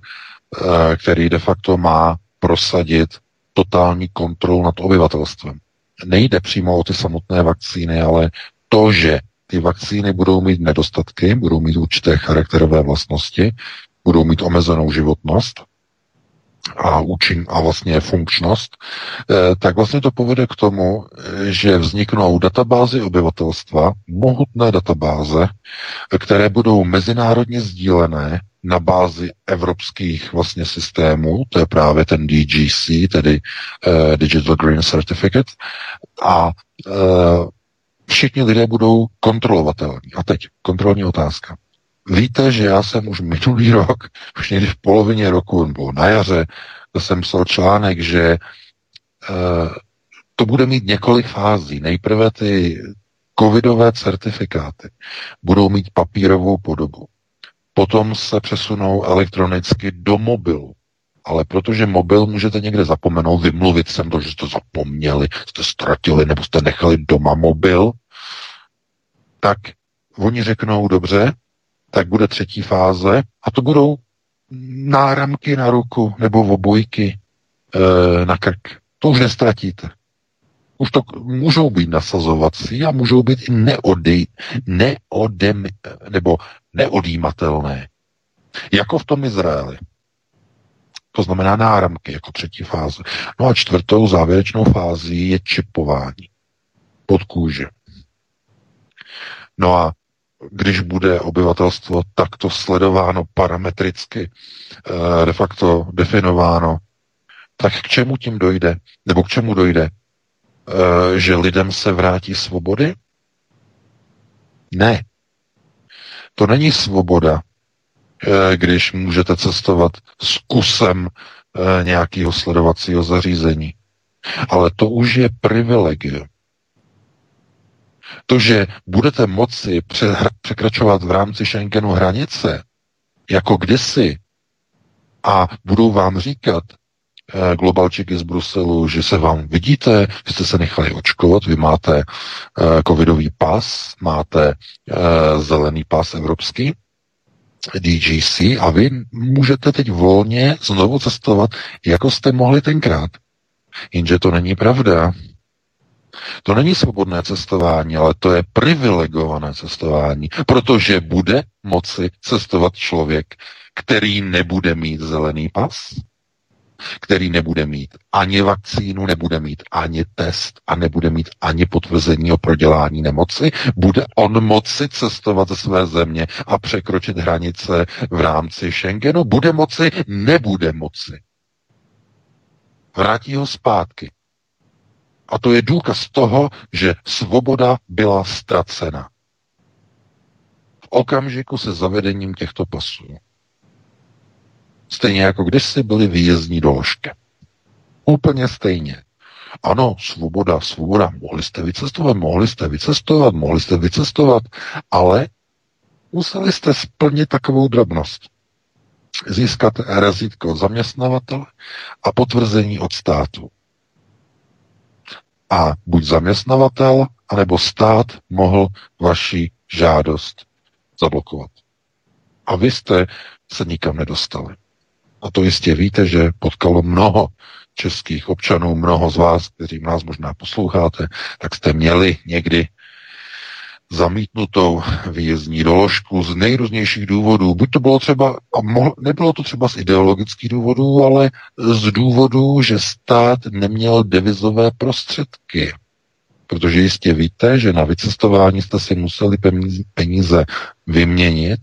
který de facto má prosadit totální kontrolu nad obyvatelstvem. Nejde přímo o ty samotné vakcíny, ale to, že ty vakcíny budou mít nedostatky, budou mít určité charakterové vlastnosti, budou mít omezenou životnost a účin a vlastně funkčnost, eh, tak vlastně to povede k tomu, že vzniknou databázy obyvatelstva, mohutné databáze, které budou mezinárodně sdílené na bázi evropských vlastně systémů, to je právě ten DGC, tedy uh, Digital Green Certificate, a všichni lidé budou kontrolovatelní. A teď kontrolní otázka. Víte, že já jsem už minulý rok, už někdy v polovině roku, nebo na jaře, jsem psal článek, že uh, to bude mít několik fází. Nejprve ty covidové certifikáty budou mít papírovou podobu. Potom se přesunou elektronicky do mobilu. Ale protože mobil můžete někde zapomenout, vymluvit sem to, že jste zapomněli, jste ztratili nebo jste nechali doma mobil, tak oni řeknou, dobře, tak bude třetí fáze a to budou náramky na ruku nebo obojky e, na krk. To už nestratíte. Už to můžou být nasazovací a můžou být i neody, neodem, nebo neodjímatelné. Jako v tom Izraeli. To znamená náramky jako třetí fáze. No a čtvrtou závěrečnou fází je čipování pod kůži. No a když bude obyvatelstvo takto sledováno parametricky, eh, de facto definováno, tak k čemu tím dojde? Nebo k čemu dojde? Eh, že lidem se vrátí svobody? Ne. To není svoboda, eh, když můžete cestovat s kusem nějakého sledovacího zařízení. Ale to už je privilegium. To, že budete moci překračovat v rámci Schengenu hranice, jako kdysi, a budou vám říkat, eh, globalčiky z Bruselu, že se vám vidíte, že jste se nechali očkovat, vy máte eh, covidový pas, máte eh, zelený pas evropský, DGC a vy můžete teď volně znovu cestovat, jako jste mohli tenkrát. Jenže to není pravda. To není svobodné cestování, ale to je privilegované cestování, protože bude moci cestovat člověk, který nebude mít zelený pas, který nebude mít ani vakcínu, nebude mít ani test a nebude mít ani potvrzení o prodělání nemoci, bude on moci cestovat ze své země a překročit hranice v rámci Schengenu? Bude moci? Nebude moci. Vrátí ho zpátky. A to je důkaz toho, že svoboda byla ztracena. V okamžiku se zavedením těchto pasů. Stejně jako kdysi byly výjezdní doložky. Úplně stejně. Ano, svoboda, svoboda. Mohli jste vycestovat, mohli jste vycestovat, mohli jste vycestovat, ale museli jste splnit takovou drobnost. Získat razítko zaměstnavatele a potvrzení od státu a buď zaměstnavatel, anebo stát mohl vaši žádost zablokovat. A vy jste se nikam nedostali. A to jistě víte, že potkalo mnoho českých občanů, mnoho z vás, kteří nás možná posloucháte, tak jste měli někdy zamítnutou výjezdní doložku z nejrůznějších důvodů. Buď to bylo třeba, a mohl, nebylo to třeba z ideologických důvodů, ale z důvodů, že stát neměl devizové prostředky. Protože jistě víte, že na vycestování jste si museli peníze vyměnit,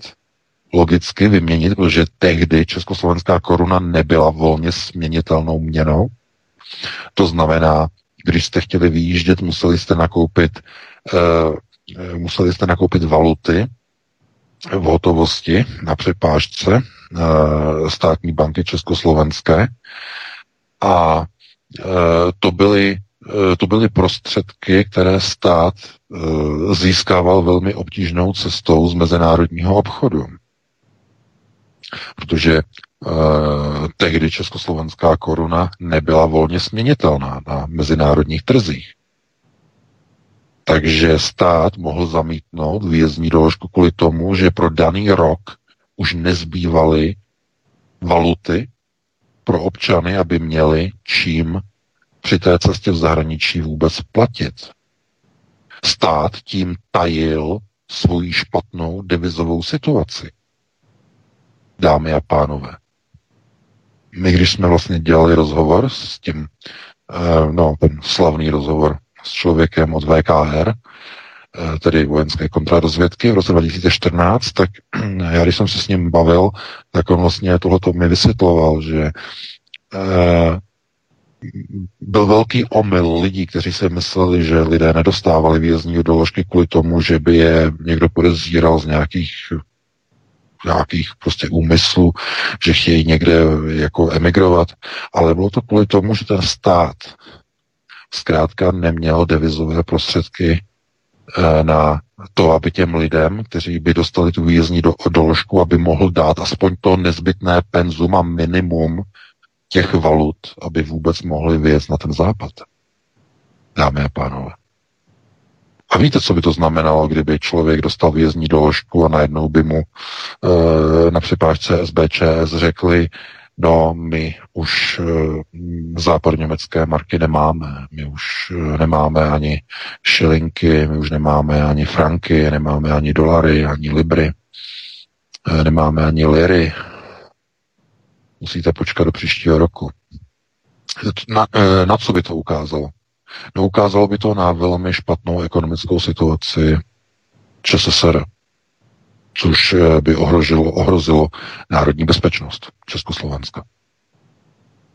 logicky vyměnit, protože tehdy československá koruna nebyla volně směnitelnou měnou. To znamená, když jste chtěli vyjíždět, museli jste nakoupit Eh, museli jste nakoupit valuty v hotovosti na přepážce eh, státní banky československé a eh, to byly, to byly prostředky, které stát získával velmi obtížnou cestou z mezinárodního obchodu. Protože tehdy československá koruna nebyla volně směnitelná na mezinárodních trzích. Takže stát mohl zamítnout výjezdní doložku kvůli tomu, že pro daný rok už nezbývaly valuty pro občany, aby měli čím při té cestě v zahraničí vůbec platit. Stát tím tajil svoji špatnou devizovou situaci. Dámy a pánové. My, když jsme vlastně dělali rozhovor s tím, eh, no, ten slavný rozhovor s člověkem od VKR, eh, tedy vojenské kontradozvědky v roce 2014, tak já když jsem se s ním bavil, tak on vlastně tohleto mi vysvětloval, že eh, byl velký omyl lidí, kteří si mysleli, že lidé nedostávali výjezdní doložky kvůli tomu, že by je někdo podezíral z nějakých nějakých prostě úmyslů, že chtějí někde jako emigrovat, ale bylo to kvůli tomu, že ten stát zkrátka neměl devizové prostředky eh, na to, aby těm lidem, kteří by dostali tu výjezdní do, doložku, aby mohl dát aspoň to nezbytné penzum a minimum těch valut, aby vůbec mohli vyjet na ten západ. Dámy a pánové. A víte, co by to znamenalo, kdyby člověk dostal výjezdní doložku a najednou by mu e, na připážce SBČS řekli, no my už e, západněmecké marky nemáme, my už e, nemáme ani šilinky, my už nemáme ani franky, nemáme ani dolary, ani libry, e, nemáme ani liry, musíte počkat do příštího roku. Na, na co by to ukázalo? No ukázalo by to na velmi špatnou ekonomickou situaci ČSSR, což e, by ohrožilo, ohrozilo národní bezpečnost Československa.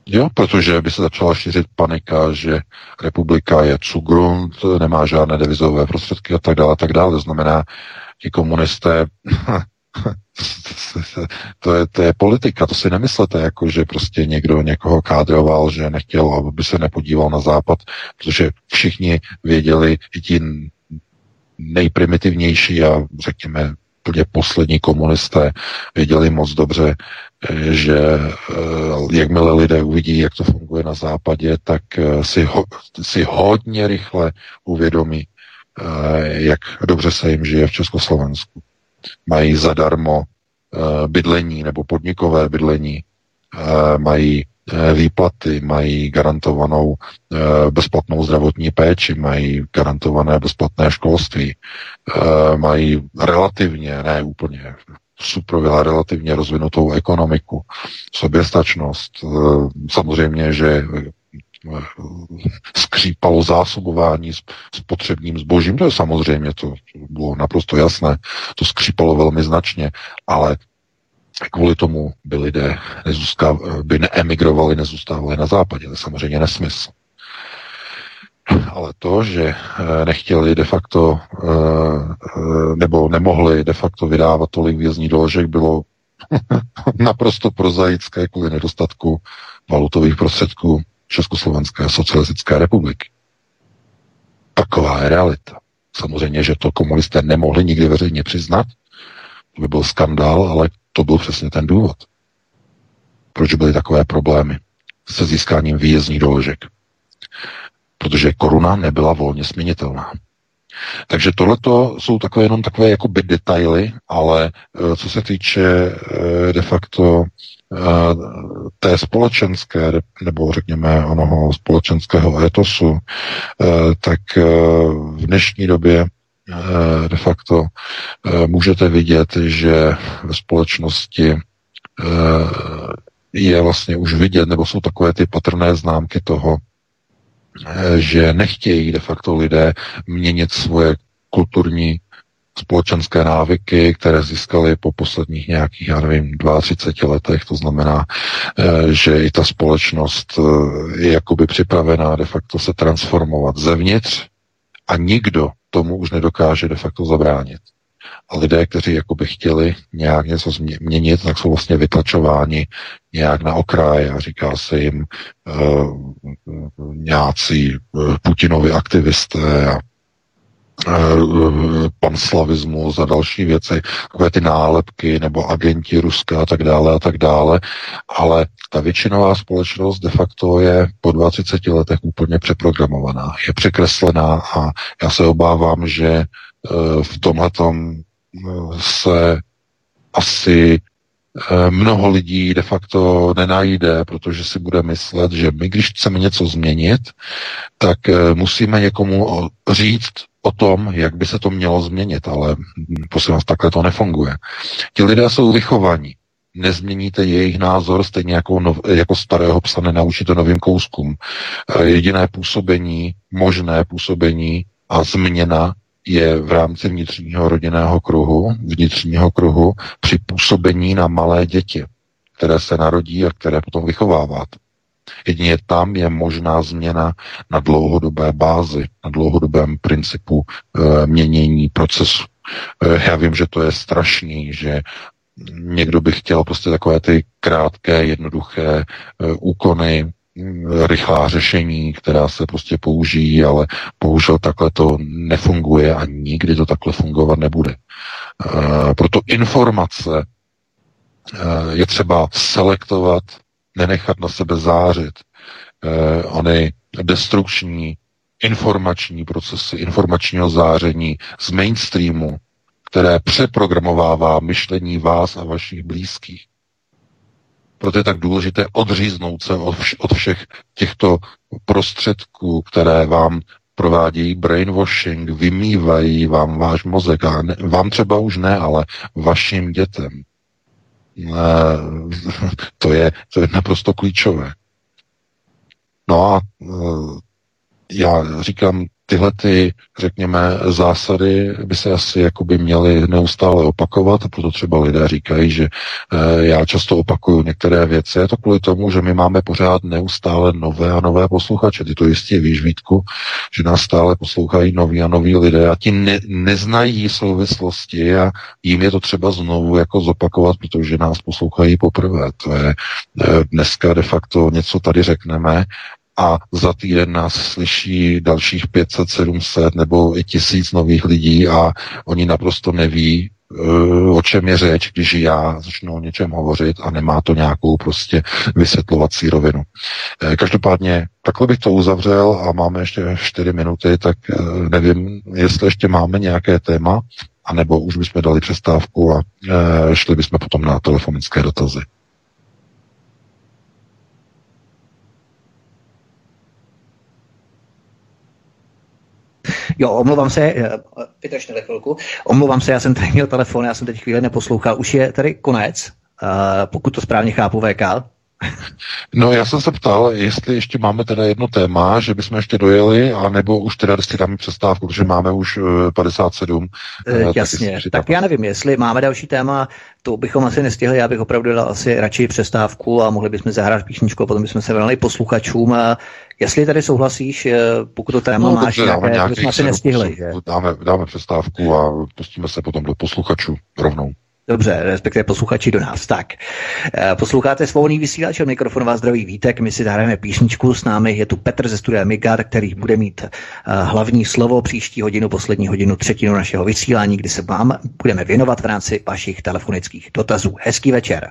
Jo, protože by se začala šířit panika, že republika je cugrund, nemá žádné devizové prostředky a tak dále, a tak dále. To znamená, ti komunisté to, je, to je politika, to si nemyslete, jako že prostě někdo někoho kádroval, že nechtěl, aby se nepodíval na západ, protože všichni věděli, i ti nejprimitivnější a řekněme úplně poslední komunisté věděli moc dobře, že eh, jakmile lidé uvidí, jak to funguje na západě, tak eh, si, ho, si hodně rychle uvědomí, eh, jak dobře se jim žije v Československu. Mají zadarmo eh, bydlení nebo podnikové bydlení, eh, mají eh, výplaty, mají garantovanou bezplatnou zdravotní péči, mají garantované bezplatné školství, mají relativně, ne úplně suprovila relativně rozvinutou ekonomiku, soběstačnost. Samozřejmě, že skřípalo zásobování s, s potřebným zbožím, to je samozřejmě, to, to bylo naprosto jasné, to skřípalo velmi značně, ale kvůli tomu by lidé by neemigrovali, nezůstávali na západě, to je samozřejmě nesmysl. Ale to, že eh, nechtěli de facto, eh, eh, nebo nemohli de facto vydávat tolik vězní doložek, bylo naprosto prozaické kvůli nedostatku valutových prostředků Československé socialistické republiky. Taková je realita. Samozřejmě, že to komunisté nemohli nikdy veřejně přiznat, to by byl skandál, ale to byl přesně ten důvod. Proč byly takové problémy se získáním výjezdních doložek? Protože koruna nebyla volně směnitelná. Takže tohle jsou takové jenom takové jako by detaily, ale eh, co se týče eh, de facto Eh, té společenské, nebo řekněme onoho společenského etosu, tak v dnešní době de facto můžete vidět, že ve společnosti je vlastně už vidět, nebo jsou takové ty patrné známky toho, že nechtějí de facto lidé měnit svoje kulturní společenské návyky, které získali po posledních nějakých, já nevím, 32 letech. To znamená, eh, že i ta společnost eh, je jakoby připravená de facto se transformovat zevnitř a nikdo tomu už nedokáže de facto zabránit. A lidé, kteří jakoby chtěli nějak něco změnit, tak jsou vlastně vytlačováni nějak na okraj a říká se jim uh, nějací Putinovi aktivisté a panslavismus a další věci, takové ty nálepky nebo agenti Ruska a tak dále a tak dále, ale ta většinová společnost de facto je po 20 letech úplně přeprogramovaná, je překreslená a já se obávám, že eh, v tomhletom eh, se asi mnoho lidí de facto nenajde, protože si bude myslet, že my, když chceme něco změnit, tak musíme někomu říct, o tom, jak by se to mělo změnit, ale prosím vás, takhle to nefunguje. Ti lidé jsou vychovaní. Nezměníte jejich názor, stejně jako, nov, jako starého psa nenaučíte novým kouskům. Jediné působení, možné působení a změna je v rámci vnitřního rodinného kruhu, vnitřního kruhu při působení na malé děti, které se narodí a které potom vychováváte. Jedině tam je možná změna na dlouhodobé bázi, na dlouhodobém principu e, měnění procesu. E, já vím, že to je strašný, že někdo by chtěl prostě takové ty krátké, jednoduché e, úkony, rychlá řešení, která se prostě použijí, ale bohužel takhle to nefunguje a nikdy to takhle fungovat nebude. E, proto informace je třeba selektovat, nenechat na sebe zářit. E, ony destrukční informační procesy, informačního záření z mainstreamu, které přeprogramovává myšlení vás a vašich blízkých. Proto je tak důležité odříznout se od, vš- od všech těchto prostředků, které vám provádějí brainwashing, vymývají vám váš mozek a ne, vám třeba už ne, ale vašim dětem. E, to, je, to je naprosto klíčové. No a e, já říkám, tyhle ty, řekněme, zásady by se asi jakoby měly neustále opakovat, a proto třeba lidé říkají, že e, já často opakuju některé věci. Je to kvůli tomu, že my máme pořád neustále nové a nové posluchače. Ty to jistě víš, Vítku, že nás stále poslouchají noví a noví lidé a ti ne, neznají souvislosti a jim je to třeba znovu jako zopakovat, protože nás poslouchají poprvé. To je e, dneska de facto něco tady řekneme a za týden nás slyší dalších 500, 700 nebo i tisíc nových lidí a oni naprosto neví, eh, o čem je řeč, když já začnu o něčem hovořit a nemá to nějakou prostě vysvětlovací rovinu. Eh, každopádně takhle bych to uzavřel a máme ještě 4 minuty, tak eh, nevím, jestli ještě máme nějaké téma, anebo už bychom dali přestávku a šli bychom potom na telefonické dotazy. Jo, omlouvám se, eh, vydržte chvilku. Omlouvám se, já jsem tady měl telefon, já jsem teď chvíli neposlouchal. Už je tady konec, uh, pokud to správně chápu, VK. No, já jsem se ptal, jestli ještě máme teda jedno téma, že bychom ještě dojeli, anebo už teda si dáme přestávku, protože máme už 57. E, eh, jasně, tak, tak já nevím, jestli máme další téma, to bychom asi nestihli, já bych opravdu dal asi radši přestávku a mohli bychom zahrát píšničku a potom bychom se vrali posluchačům. A jestli tady souhlasíš, eh, pokud to téma no, máš, dobře, nějaké, bychom asi nestihli. Dáme, dáme přestávku a pustíme se potom do posluchačů rovnou. Dobře, respektive posluchači do nás. Tak, eh, posloucháte svobodný vysílač, od mikrofonu vás zdraví Vítek, my si zahrajeme písničku, s námi je tu Petr ze studia Migar, který bude mít eh, hlavní slovo příští hodinu, poslední hodinu, třetinu našeho vysílání, kdy se vám budeme věnovat v rámci vašich telefonických dotazů. Hezký večer.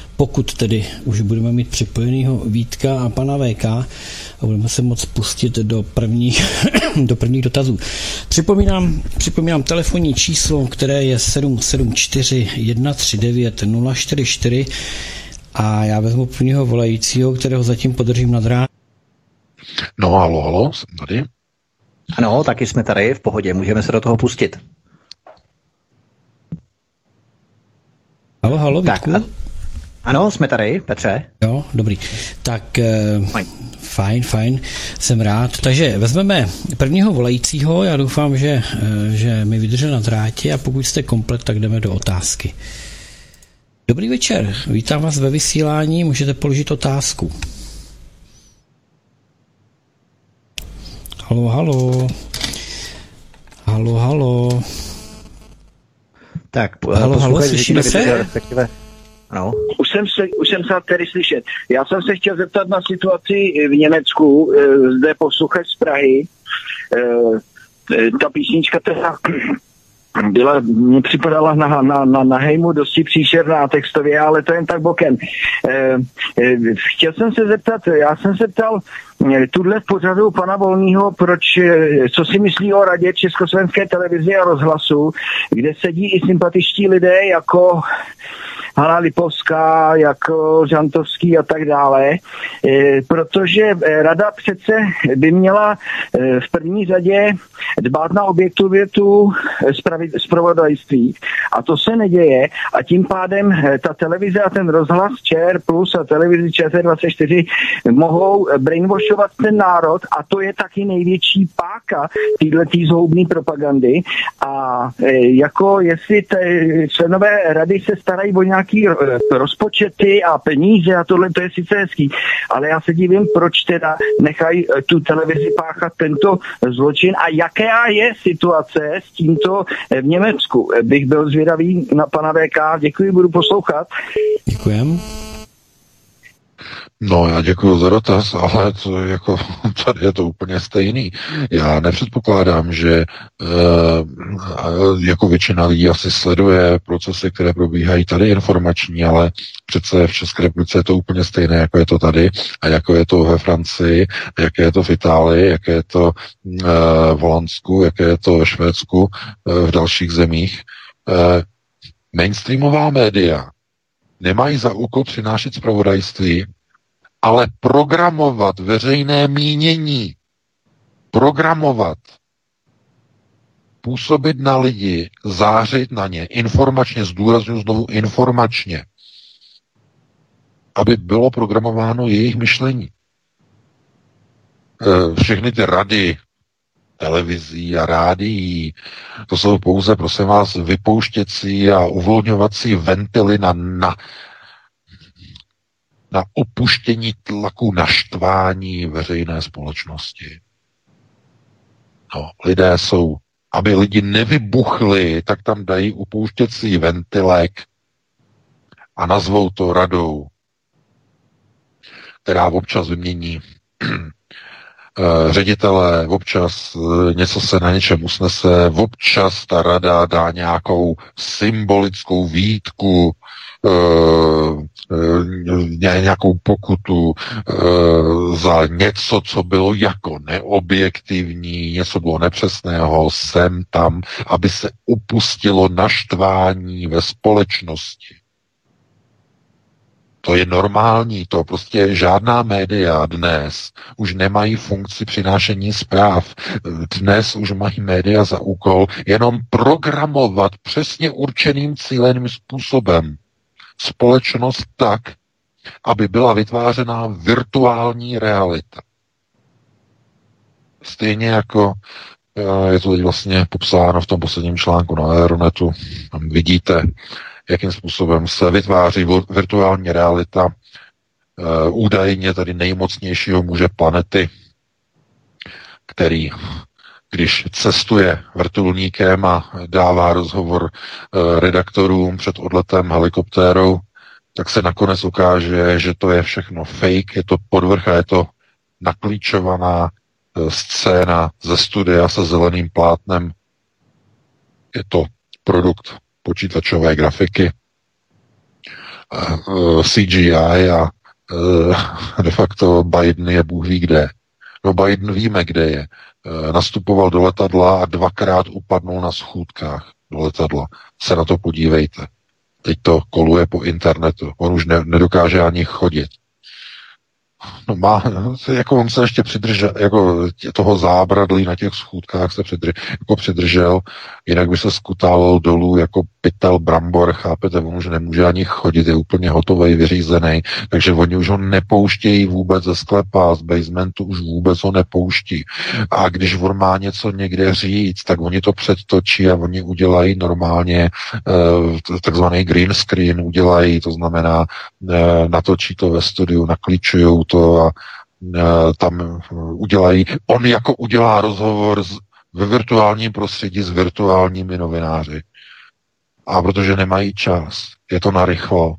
pokud tedy už budeme mít připojenýho Vítka a pana VK, a budeme se moc pustit do prvních, do prvních dotazů. Připomínám, připomínám telefonní číslo, které je 774 139 044 a já vezmu prvního volajícího, kterého zatím podržím na drát. No, halo, halo, jsem tady. Ano, taky jsme tady, v pohodě, můžeme se do toho pustit. Halo, halo, tak, ano, jsme tady, Petře. Jo, dobrý. Tak fajn. fajn, fajn, jsem rád. Takže vezmeme prvního volajícího, já doufám, že, eh, že mi vydržel na drátě a pokud jste komplet, tak jdeme do otázky. Dobrý večer, vítám vás ve vysílání, můžete položit otázku. Halo, halo. Halo, halo. Tak, halo, halo, slyšíme se? Respektive ano. Už jsem, se, už jsem se tady slyšet. Já jsem se chtěl zeptat na situaci v Německu, eh, zde posluchač z Prahy. Eh, eh, ta písnička teda byla, mě připadala na, na, na, na hejmu dosti příšerná textově, ale to jen tak bokem. E, e, chtěl jsem se zeptat, já jsem se ptal tuhle v pořadu pana Volného, proč, co si myslí o radě Československé televize a rozhlasu, kde sedí i sympatičtí lidé jako Hanna Lipovská, jako Žantovský a tak dále, protože rada přece by měla v první řadě dbát na objektivitu zpravodajství a to se neděje a tím pádem ta televize a ten rozhlas ČR Plus a televizi ČT24 mohou brainwashovat ten národ a to je taky největší páka této zhoubné propagandy. A jako jestli členové rady se starají o nějaký eh, rozpočety a peníze a tohle to je sice hezký, ale já se divím, proč teda nechají eh, tu televizi páchat tento zločin a jaká je situace s tímto eh, v Německu. Bych byl zvědavý na pana VK. Děkuji, budu poslouchat. Děkujem. No, já děkuji za dotaz, ale to jako, tady je to úplně stejný. Já nepředpokládám, že e, jako většina lidí asi sleduje procesy, které probíhají tady informační, ale přece v České republice je to úplně stejné, jako je to tady a jako je to ve Francii, jaké je to v Itálii, jaké je to e, v Holandsku, jaké je to ve Švédsku, e, v dalších zemích. E, mainstreamová média nemají za úkol přinášet zpravodajství, ale programovat veřejné mínění, programovat, působit na lidi, zářit na ně, informačně, zdůraznuju znovu informačně, aby bylo programováno jejich myšlení. E, všechny ty rady televizí a rádií, to jsou pouze, prosím vás, vypouštěcí a uvolňovací ventily na, na na opuštění tlaku naštvání veřejné společnosti. No, lidé jsou, aby lidi nevybuchli, tak tam dají upouštěcí ventilek a nazvou to radou, která občas vymění eh, ředitele, občas eh, něco se na něčem usnese, občas ta rada dá nějakou symbolickou výtku, Eh, nějakou pokutu za něco, co bylo jako neobjektivní, něco bylo nepřesného, sem tam, aby se upustilo naštvání ve společnosti. To je normální, to prostě žádná média dnes už nemají funkci přinášení zpráv. Dnes už mají média za úkol jenom programovat přesně určeným cíleným způsobem společnost tak, aby byla vytvářena virtuální realita. Stejně jako eh, je to vlastně popsáno v tom posledním článku na Aeronetu. Tam vidíte, jakým způsobem se vytváří virtuální realita eh, údajně tady nejmocnějšího muže planety, který když cestuje vrtulníkem a dává rozhovor eh, redaktorům před odletem helikoptérou, tak se nakonec ukáže, že to je všechno fake, je to podvrch a je to naklíčovaná eh, scéna ze studia se zeleným plátnem. Je to produkt počítačové grafiky, CGI a de facto Biden je Bůh ví kde. No Biden víme, kde je. Eh, nastupoval do letadla a dvakrát upadnul na schůdkách do letadla. Se na to podívejte. Teď to koluje po internetu. On už ne, nedokáže ani chodit. No má, jako on se ještě přidržel, jako toho zábradlí na těch schůdkách se přidržel, jako přidržel, jinak by se skutával dolů jako pytel brambor, chápete, on už nemůže ani chodit, je úplně hotový, vyřízený, takže oni už ho nepouštějí vůbec ze sklepa, z basementu už vůbec ho nepouští. A když on má něco někde říct, tak oni to předtočí a oni udělají normálně eh, takzvaný green screen, udělají, to znamená, eh, natočí to ve studiu, naklíčují to a e, tam udělají, on jako udělá rozhovor s, ve virtuálním prostředí s virtuálními novináři. A protože nemají čas, je to narychlo,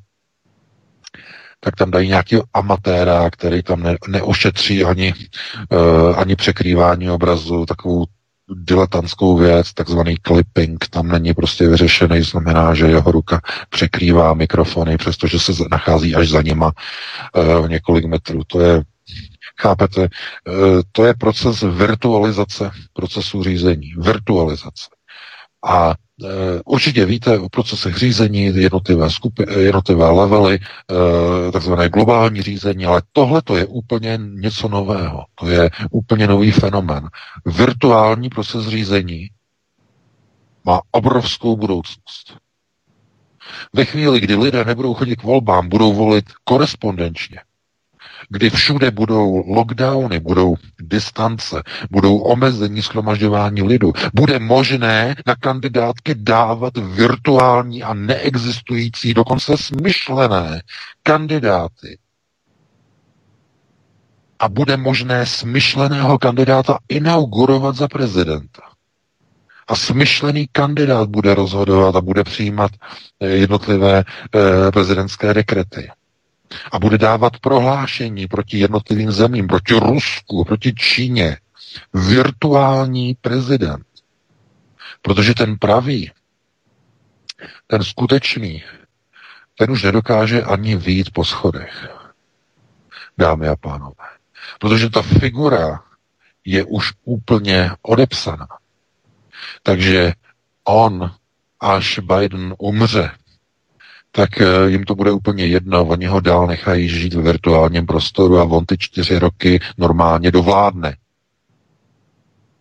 tak tam dají nějaký amatéra, který tam ne, neošetří ani, uh, ani překrývání obrazu, takovou diletantskou věc, takzvaný clipping, tam není prostě vyřešený, znamená, že jeho ruka překrývá mikrofony, přestože se nachází až za nima uh, několik metrů. To je Chápete? Uh, to je proces virtualizace procesu řízení. Virtualizace. A určitě víte o procesech řízení, jednotlivé, skupy, jednotlivé levely, eh, takzvané globální řízení, ale tohle to je úplně něco nového. To je úplně nový fenomén. Virtuální proces řízení má obrovskou budoucnost. Ve chvíli, kdy lidé nebudou chodit k volbám, budou volit korespondenčně, kdy všude budou lockdowny, budou distance, budou omezení schromažďování lidu, bude možné na kandidátky dávat virtuální a neexistující, dokonce smyšlené kandidáty. A bude možné smyšleného kandidáta inaugurovat za prezidenta. A smyšlený kandidát bude rozhodovat a bude přijímat eh, jednotlivé eh, prezidentské dekrety a bude dávat prohlášení proti jednotlivým zemím, proti Rusku, proti Číně. Virtuální prezident. Protože ten pravý, ten skutečný, ten už nedokáže ani výjít po schodech. Dámy a pánové. Protože ta figura je už úplně odepsaná. Takže on, až Biden umře, tak eh, jim to bude úplně jedno, oni ho dál nechají žít v virtuálním prostoru a on ty čtyři roky normálně dovládne.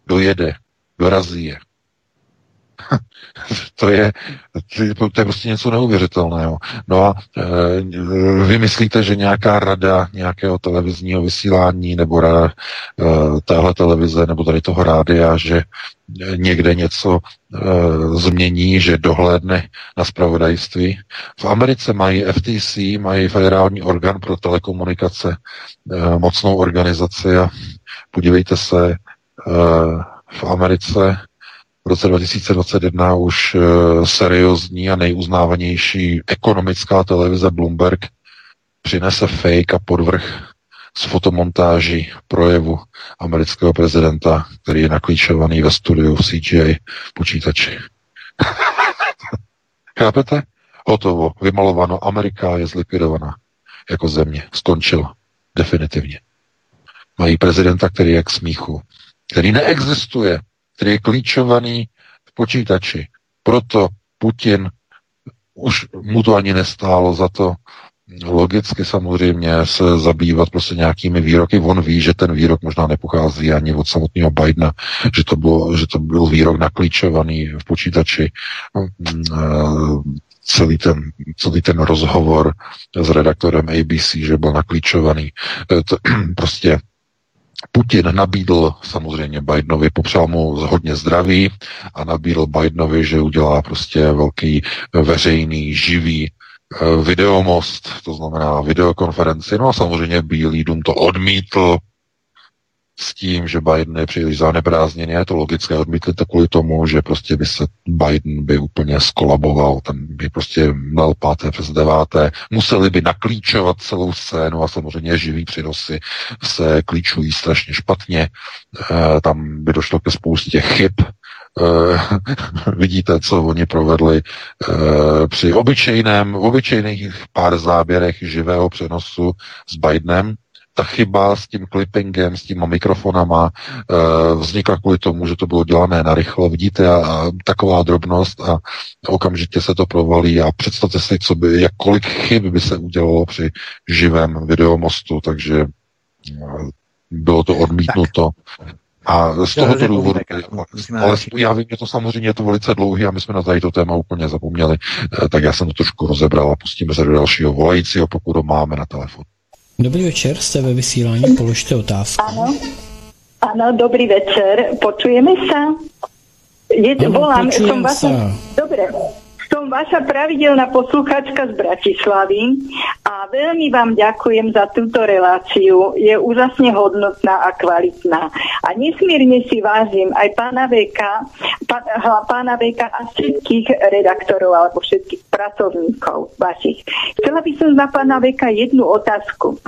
Dojede, dorazí je. to, je, to je prostě něco neuvěřitelného. No a e, vy myslíte, že nějaká rada nějakého televizního vysílání nebo rada e, téhle televize nebo tady toho rádia, že někde něco e, změní, že dohlédne na spravodajství. V Americe mají FTC, mají federální orgán pro telekomunikace, e, mocnou organizaci a podívejte se, e, v Americe v roce 2021 už seriózní a nejuznávanější ekonomická televize Bloomberg přinese fake a podvrh z fotomontáží projevu amerického prezidenta, který je naklíčovaný ve studiu v CGI počítači. Chápete? Hotovo, vymalováno, Amerika je zlikvidovaná jako země. Skončil definitivně. Mají prezidenta, který je k smíchu, který neexistuje, který je klíčovaný v počítači. Proto Putin už mu to ani nestálo za to logicky samozřejmě se zabývat prostě nějakými výroky. On ví, že ten výrok možná nepochází ani od samotného Bidena, že to, bylo, že to byl výrok naklíčovaný v počítači. Mm, celý ten, celý ten rozhovor s redaktorem ABC, že byl naklíčovaný. To, prostě Putin nabídl samozřejmě Bidenovi, popřál mu hodně zdraví a nabídl Bidenovi, že udělá prostě velký veřejný, živý eh, videomost, to znamená videokonferenci. No a samozřejmě Bílý dům to odmítl, s tím, že Biden je příliš zaneprázdněný. Je to logické, odmítli to kvůli tomu, že prostě by se Biden by úplně skolaboval, ten by prostě měl páté přes deváté, museli by naklíčovat celou scénu a samozřejmě živý přinosy se klíčují strašně špatně, e, tam by došlo ke spoustě chyb, vidíte, co oni provedli uh, při obyčejném, obyčejných pár záběrech živého přenosu s Bidenem, ta chyba s tím clippingem, s těma mikrofonama e, vznikla kvůli tomu, že to bylo dělané na rychlo, vidíte, a, a taková drobnost a okamžitě se to provalí a představte si, co by, jak kolik chyb by se udělalo při živém videomostu, takže bylo to odmítnuto. Tak. A z tohoto důvodu, ale já vím, že to samozřejmě je to velice dlouhý a my jsme na tady to téma úplně zapomněli, e, tak já jsem to trošku rozebral a pustíme se do dalšího volajícího, pokud ho máme na telefonu. Dobrý večer, jste ve vysílání, položte otázku. Ano, ano, dobrý večer, počujeme se? Je, ano, volám, som vaša, dobre, som vaša pravidelná posluchačka z Bratislavy a veľmi vám ďakujem za túto reláciu. Je úžasne hodnotná a kvalitná. A nesmierne si vážim aj pána Veka, pána Veka a všetkých redaktorov alebo všetkých pracovníkov vašich. Chcela by som na pána Veka jednu otázku.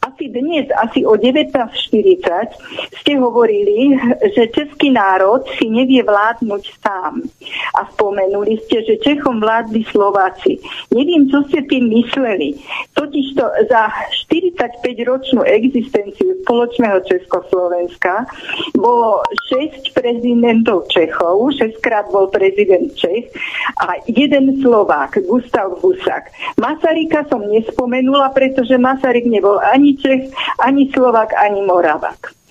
Asi dnes, asi o 19.40 ste hovorili, že český národ si nevie vládnuť sám. A spomenuli ste, že Čechom vládli Slováci. Neviem, čo ste tým mysleli. Totižto za 45-ročnú existenciu spoločného Československa bolo 6 prezidentov Čechov, 6 krát bol prezident Čech a jeden Slovák, Gustav Husák. Masaryka som nespomenula, pretože Masaryk nebol ani Čech, ani Slovák, ani Moravák.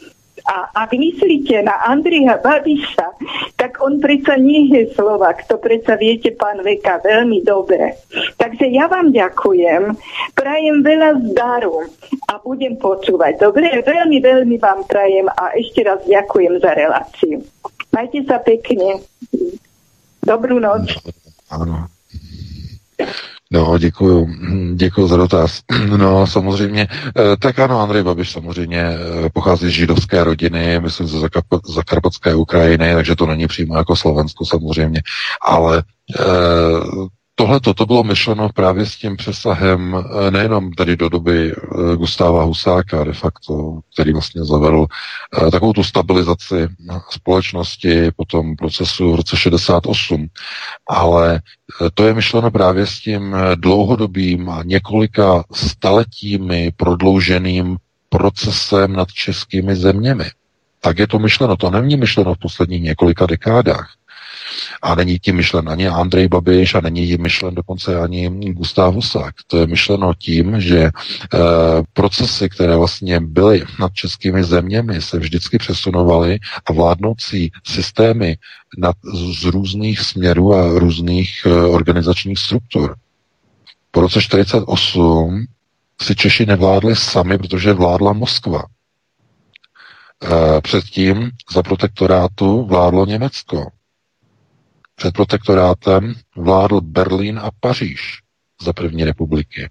A ak myslíte na Andrija Babiša, tak on predsa nie je Slovak. To predsa viete, pán Veka, veľmi dobre. Takže ja vám ďakujem, prajem veľa zdaru a budem počúvať. Dobre, veľmi, veľmi vám prajem a ešte raz ďakujem za reláciu. Majte sa pekne. Dobrú noc. Áno. No, děkuju, děkuju za dotaz. No, samozřejmě, eh, tak ano, Andrej Babiš samozřejmě eh, pochází z židovské rodiny, myslím ze zakarpatské Ukrajiny, takže to není přímo jako Slovensko samozřejmě, ale eh, Tohle to bylo myšleno právě s tím přesahem eh, nejenom tady do doby eh, Gustáva Husáka de facto, který vlastně zavedl eh, takovou tu stabilizaci společnosti po tom procesu v roce 68, ale to je myšleno právě s tím dlouhodobým a několika staletími prodlouženým procesem nad českými zeměmi. Tak je to myšleno. To není myšleno v posledních několika dekádách. A není tím myšlen ani Andrej Babiš a není tím myšlen dokonce ani Gustav Husák. To je myšleno tím, že e, procesy, které vlastně byly nad českými zeměmi, se vždycky přesunovaly a vládnoucí systémy nad, z různých směrů a různých e, organizačních struktur. Po roce 1948 si Češi nevládli sami, protože vládla Moskva. E, předtím za protektorátu vládlo Německo. Před protektorátem vládl Berlín a Paříž za první republiky.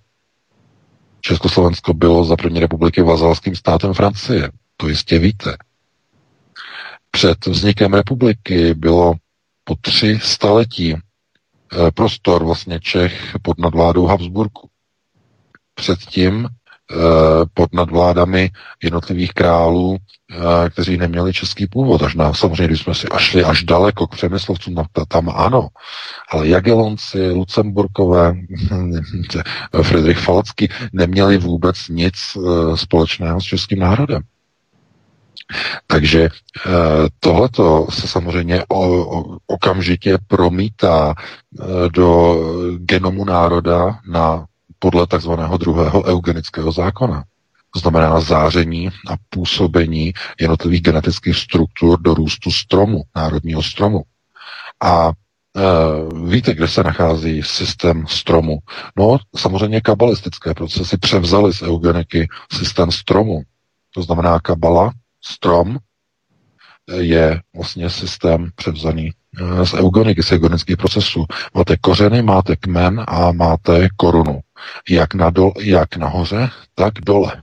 Československo bylo za první republiky vazalským státem Francie. To jistě víte. Před vznikem republiky bylo po tři staletí eh, prostor vlastně Čech pod nadvládou Habsburku. Předtím pod nadvládami jednotlivých králů kteří neměli český původ. Až na, samozřejmě, když jsme si šli až daleko k přemyslovcům, tam ano. Ale Jagelonci, Lucemburkové, Friedrich Falacky neměli vůbec nic e, společného s českým národem. Takže tohleto se samozřejmě okamžitě promítá do genomu národa na podle takzvaného druhého eugenického zákona. To znamená záření a působení jednotlivých genetických struktur do růstu stromu, národního stromu. A e, víte, kde se nachází systém stromu? No, samozřejmě kabalistické procesy převzaly z eugeniky systém stromu. To znamená kabala, strom, je vlastně systém převzaný e, z eugeniky, z eugenických procesů. Máte kořeny, máte kmen a máte korunu. Jak, na dol, jak nahoře, tak dole.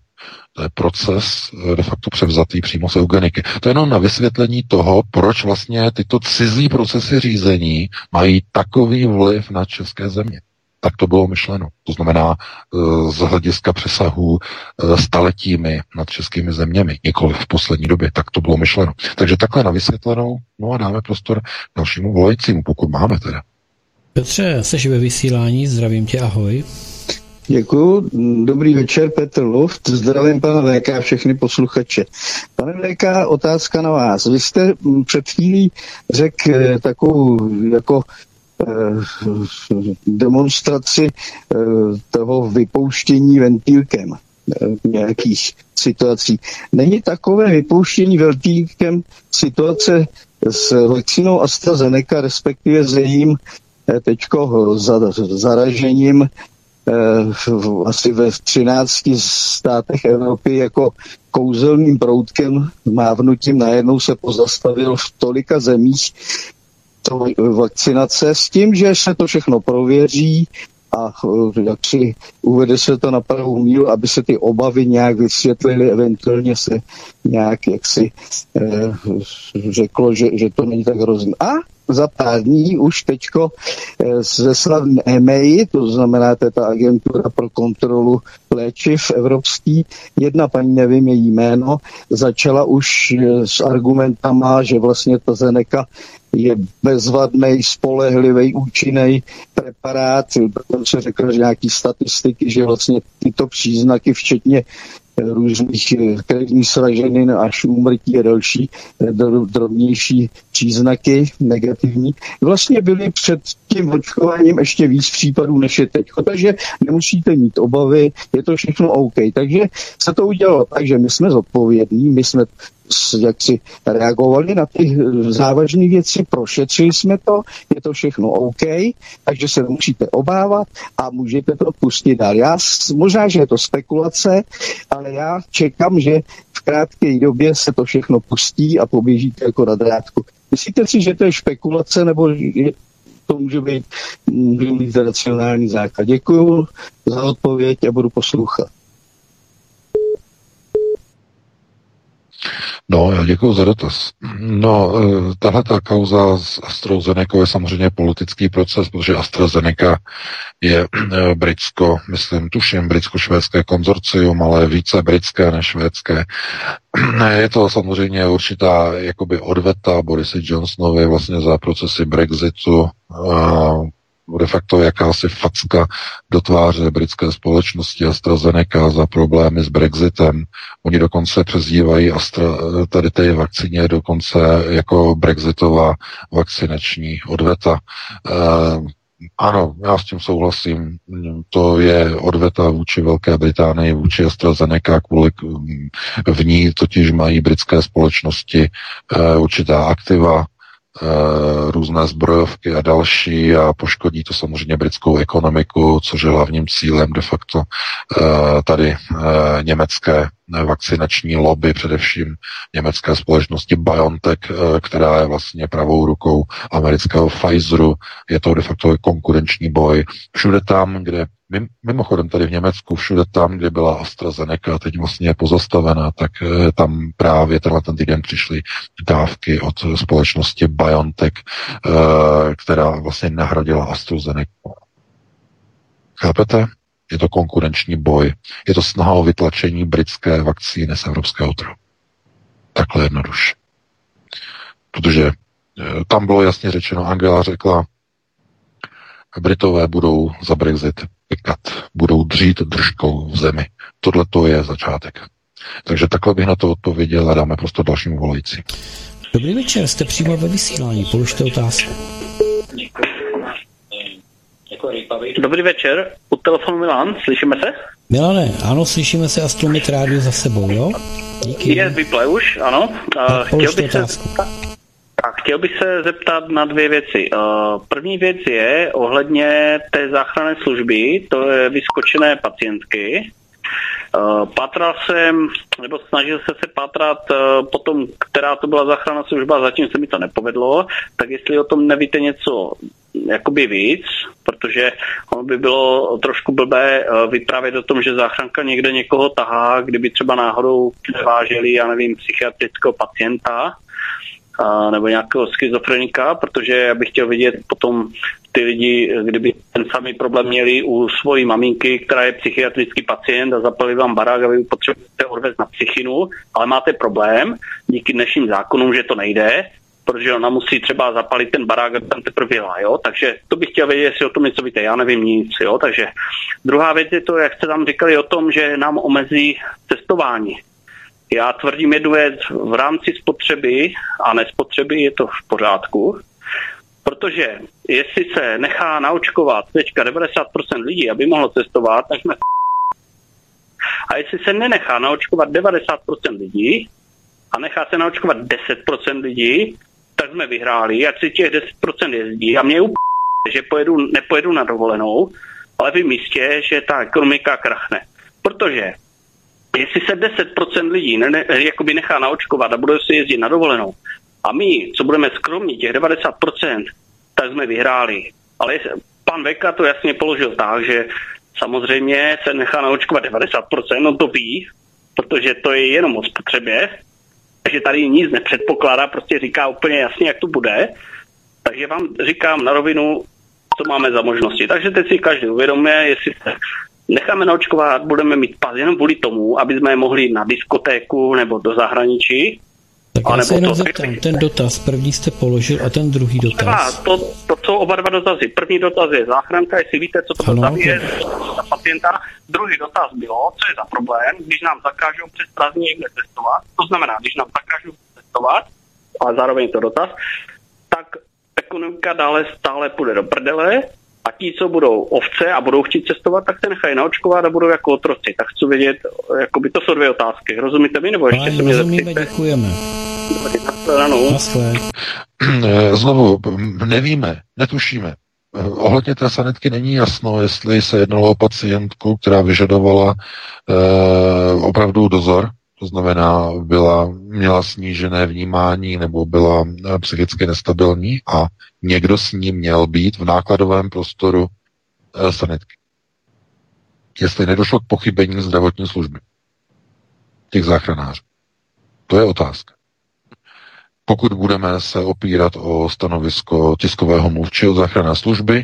To je proces eh, de facto převzatý přímo z eugeniky. To je jenom na vysvětlení toho, proč vlastně tyto cizí procesy řízení mají takový vliv na české země. Tak to bylo myšleno. To znamená eh, z hlediska přesahů eh, staletími nad českými zeměmi, nikoli v poslední době. Tak to bylo myšleno. Takže takhle na vysvětlenou, no a dáme prostor dalšímu volajícímu, pokud máme teda. Petře, jsi ve vysílání, zdravím tě, ahoj. Děkuji. Dobrý večer, Petr Luft. Zdravím pana VK a všechny posluchače. Pane VK, otázka na vás. Vy jste mm, před chvílí řekl eh, takovou jako eh, demonstraci eh, toho vypouštění ventilkem nějakých situací. Není takové vypouštění ventilkem situace s vakcínou AstraZeneca, respektive s jejím teďko zaražením eh, asi ve 13 státech Evropy jako kouzelným proutkem mávnutím najednou se pozastavil v tolika zemích to vakcinace s tím, že se to všechno prověří a eh, jak si uvede se to na pravou míru, aby se ty obavy nějak vysvětlily, eventuálně se nějak jak si eh, řeklo, že, že to není tak hrozné. A za pár dní už teďko zeslat e-mail, to znamená, to je ta agentura pro kontrolu léčiv evropský, jedna paní, nevím její jméno, začala už s argumentama, že vlastně ta Zeneca je bezvadný, spolehlivý, účinný preparát. Dokonce řekl, že nějaký statistiky, že vlastně tyto příznaky, včetně různých krevních sraženin až úmrtí a další eh, drobnější příznaky negativní, vlastně byly před tím očkováním ještě víc případů než je teď. Takže nemusíte mít obavy, je to všechno OK. Takže se to udělalo tak, že my jsme zodpovědní, my jsme jak si reagovali na ty eh, závažné věci, prošetřili jsme to, je to všechno OK, takže se musíte obávat a můžete to pustit dál. Já, možná, že je to spekulace, ale já čekám, že v krátké době se to všechno pustí a poběžíte jako na drátku. Myslíte si, že to je spekulace, nebo je, to může být, může mít racionální základ? Děkuji za odpověď a budu poslouchat. No, já děkuji za dotaz. No, eh, tahle ta kauza s AstraZeneca je samozřejmě politický proces, protože AstraZeneca je eh, britsko, myslím, tuším, britsko-švédské konzorcium, ale více britské než švédské. Je to samozřejmě určitá jakoby odveta Borisy Johnsonovi vlastně za procesy Brexitu, de facto jakási facka do tváře britské společnosti AstraZeneca za problémy s Brexitem. Oni dokonce přezdívají Astra, tady té vakcíně dokonce jako brexitová vakcinační odveta. Eh, ano, já s tím souhlasím. To je odveta vůči Velké Británii, vůči AstraZeneca, kvůli v ní totiž mají britské společnosti eh, určitá aktiva, různé zbrojovky a další a poškodí to samozřejmě britskou ekonomiku, což je hlavním cílem de facto eh, tady eh, německé vakcinační lobby, především německé společnosti BioNTech, která je vlastně pravou rukou amerického Pfizeru. Je to de facto konkurenční boj. Všude tam, kde Mimochodem tady v Německu, všude tam, kde byla AstraZeneca, teď vlastně je pozastavená, tak eh, tam právě tenhle ten týden přišly dávky od společnosti BioNTech, eh, která vlastně nahradila AstraZeneca. Chápete? Je to konkurenční boj. Je to snaha o vytlačení britské vakcíny z evropského trhu. Takhle jednoduše. Protože eh, tam bylo jasně řečeno, Angela řekla, Britové budou za Brexit pikat, budou dřít držkou v zemi. Tohle to je začátek. Takže takhle bych na to odpověděl a dáme prostě dalšímu volající. Dobrý večer, jste přímo ve vysílání, položte otázku. Dobrý večer, u telefonu Milan, slyšíme se? Milane, ano, slyšíme se a strumit rádiu za sebou, jo? Díky. Je vyple už, ano. Tak chtěl bych otázku. se... Chtěl bych se zeptat na dvě věci. Eh, první věc je ohledně té záchranné služby, to je vyskočené pacientky. Eh, patral jsem, nebo snažil se se pátrat eh, potom, která to byla záchranná služba, zatím se mi to nepovedlo, tak jestli o tom nevíte něco jakoby víc, protože ono by bylo trošku blbé vyprávět o tom, že záchranka někde někoho tahá, kdyby třeba náhodou váželi, já nevím, psychiatrického pacienta, a, nebo nějakého schizofrenika, protože já bych chtěl vidět potom ty lidi, kdyby ten samý problém měli u svojí maminky, která je psychiatrický pacient a zapali vám barák a vy potřebujete odvést na psychinu, ale máte problém díky dnešním zákonům, že to nejde, protože ona musí třeba zapalit ten barák, aby tam teprve byla, jo? takže to bych chtěl vědět, jestli o tom něco víte, já nevím nic, jo? takže druhá věc je to, jak jste tam říkali o tom, že nám omezí cestování. Já tvrdím jednu věc, v rámci spotřeby a nespotřeby je to v pořádku, protože jestli se nechá naočkovat teďka 90% lidí, aby mohlo cestovat, tak jsme a jestli se nenechá naočkovat 90% lidí a nechá se naočkovat 10% lidí, tak jsme vyhráli, jak si těch 10% jezdí a mě je že pojedu, nepojedu na dovolenou, ale vím jistě, že ta ekonomika krachne. Protože jestli se 10% lidí ne, ne, jakoby nechá naočkovat a bude si jezdit na dovolenou, a my, co budeme skromní, těch 90%, tak jsme vyhráli. Ale pan Veka to jasně položil tak, že samozřejmě se nechá naočkovat 90%, no to ví, protože to je jenom o spotřebě, takže tady nic nepředpokládá, prostě říká úplně jasně, jak to bude. Takže vám říkám na rovinu, co máme za možnosti. Takže teď si každý uvědomuje, jestli se necháme naočkovat, budeme mít pas jenom kvůli tomu, aby jsme mohli na diskotéku nebo do zahraničí, tak já se jenom zeptám, ten dotaz první jste položil a ten druhý dotaz. To, to jsou oba dva dotazy. První dotaz je záchranka, jestli víte, co to ano, je za pacienta. Druhý dotaz bylo, co je za problém, když nám zakážou přes prázdní někde testovat. To znamená, když nám zakážou testovat, ale zároveň to dotaz, tak ekonomika dále stále půjde do prdele a ti, co budou ovce a budou chtít cestovat, tak se nechají naočkovat a budou jako otroci. Tak chci vědět, jakoby to jsou dvě otázky. Rozumíte mi, nebo ještě se mě děkujeme. Znovu, nevíme, netušíme. Ohledně té sanitky není jasno, jestli se jednalo o pacientku, která vyžadovala eh, opravdu dozor, to znamená, byla, měla snížené vnímání nebo byla eh, psychicky nestabilní a někdo s ní měl být v nákladovém prostoru e, sanitky. Jestli nedošlo k pochybení zdravotní služby těch záchranářů. To je otázka. Pokud budeme se opírat o stanovisko tiskového mluvčího záchranné služby,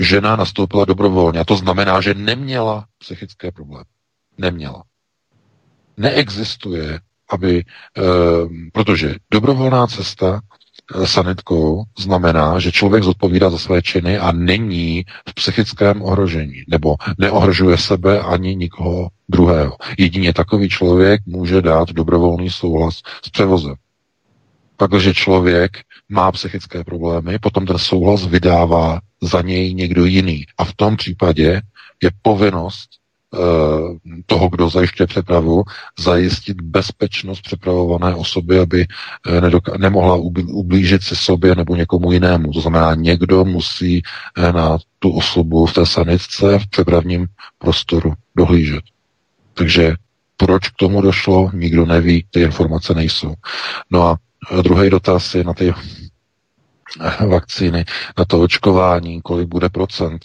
žena nastoupila dobrovolně. A to znamená, že neměla psychické problémy. Neměla. Neexistuje, aby, e, protože dobrovolná cesta sanitkou znamená, že člověk zodpovídá za své činy a není v psychickém ohrožení, nebo neohrožuje sebe ani nikoho druhého. Jedině takový člověk může dát dobrovolný souhlas s převozem. Pakliže člověk má psychické problémy, potom ten souhlas vydává za něj někdo jiný. A v tom případě je povinnost Eh, toho, kdo zajišťuje přepravu, zajistit bezpečnost přepravované osoby, aby eh, nemohla ublížit si sobě nebo někomu jinému. To znamená, někdo musí eh, na tu osobu v té sanitce v přepravním prostoru dohlížet. Takže proč k tomu došlo, nikdo neví, ty informace nejsou. No a druhý dotaz je na ty vakcíny, na to očkování, kolik bude procent.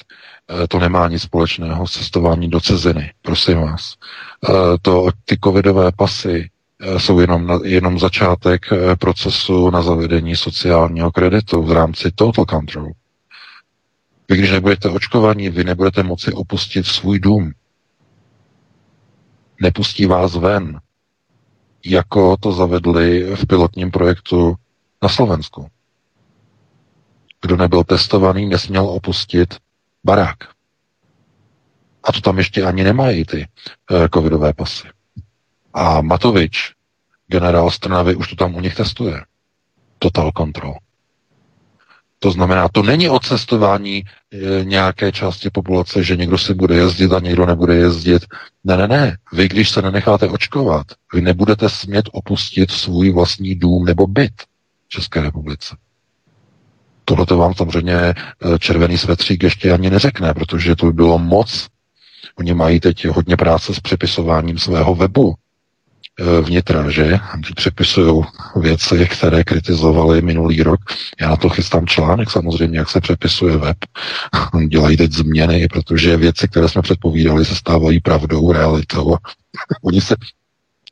Eh, to nemá nic společného s cestování do ciziny, prosím vás. Eh, to, ty covidové pasy eh, jsou jenom, jenom začátek procesu na zavedení sociálního kreditu v rámci Total Control. Vy, když nebudete očkovaní, vy nebudete moci opustit svůj dům. Nepustí vás ven, jako to zavedli v pilotním projektu na Slovensku. Kdo nebyl testovaný, nesměl opustit barák. A to tam ještě ani nemají ty uh, covidové pasy. A Matovič, generál Strnavy, už to tam u nich testuje. Total control. To znamená, to není o cestování e, nějaké části populace, že někdo si bude jezdit a někdo nebude jezdit. Ne, ne, ne. Vy, když se nenecháte očkovat, vy nebudete smět opustit svůj vlastní dům nebo byt v České republice. Tohle to vám samozřejmě eh, červený svetřík ještě ani neřekne, protože to by bylo moc. Oni mají teď hodně práce s přepisováním svého webu eh, vnitra, že? Přepisují věci, které kritizovali minulý rok. Já na to chystám článek samozřejmě, jak se přepisuje web. Dělají teď změny, protože věci, které jsme předpovídali, se stávají pravdou, realitou. Oni se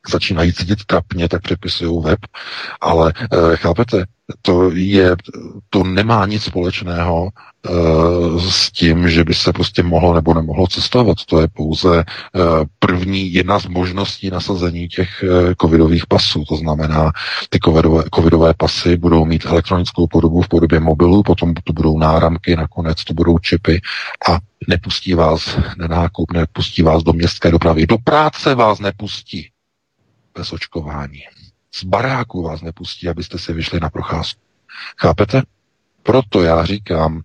začínají cítit trapně, tak přepisují web, ale e, chápete, to, je, to nemá nic společného e, s tím, že by se prostě mohlo nebo nemohlo cestovat. To je pouze e, první jedna z možností nasazení těch e, covidových pasů. To znamená, ty covidové, covidové pasy budou mít elektronickou podobu v podobě mobilu, potom to budou náramky, nakonec to budou čipy a nepustí vás na nákup, nepustí vás do městské dopravy. Do práce vás nepustí bez očkování. Z baráku vás nepustí, abyste si vyšli na procházku. Chápete? Proto já říkám,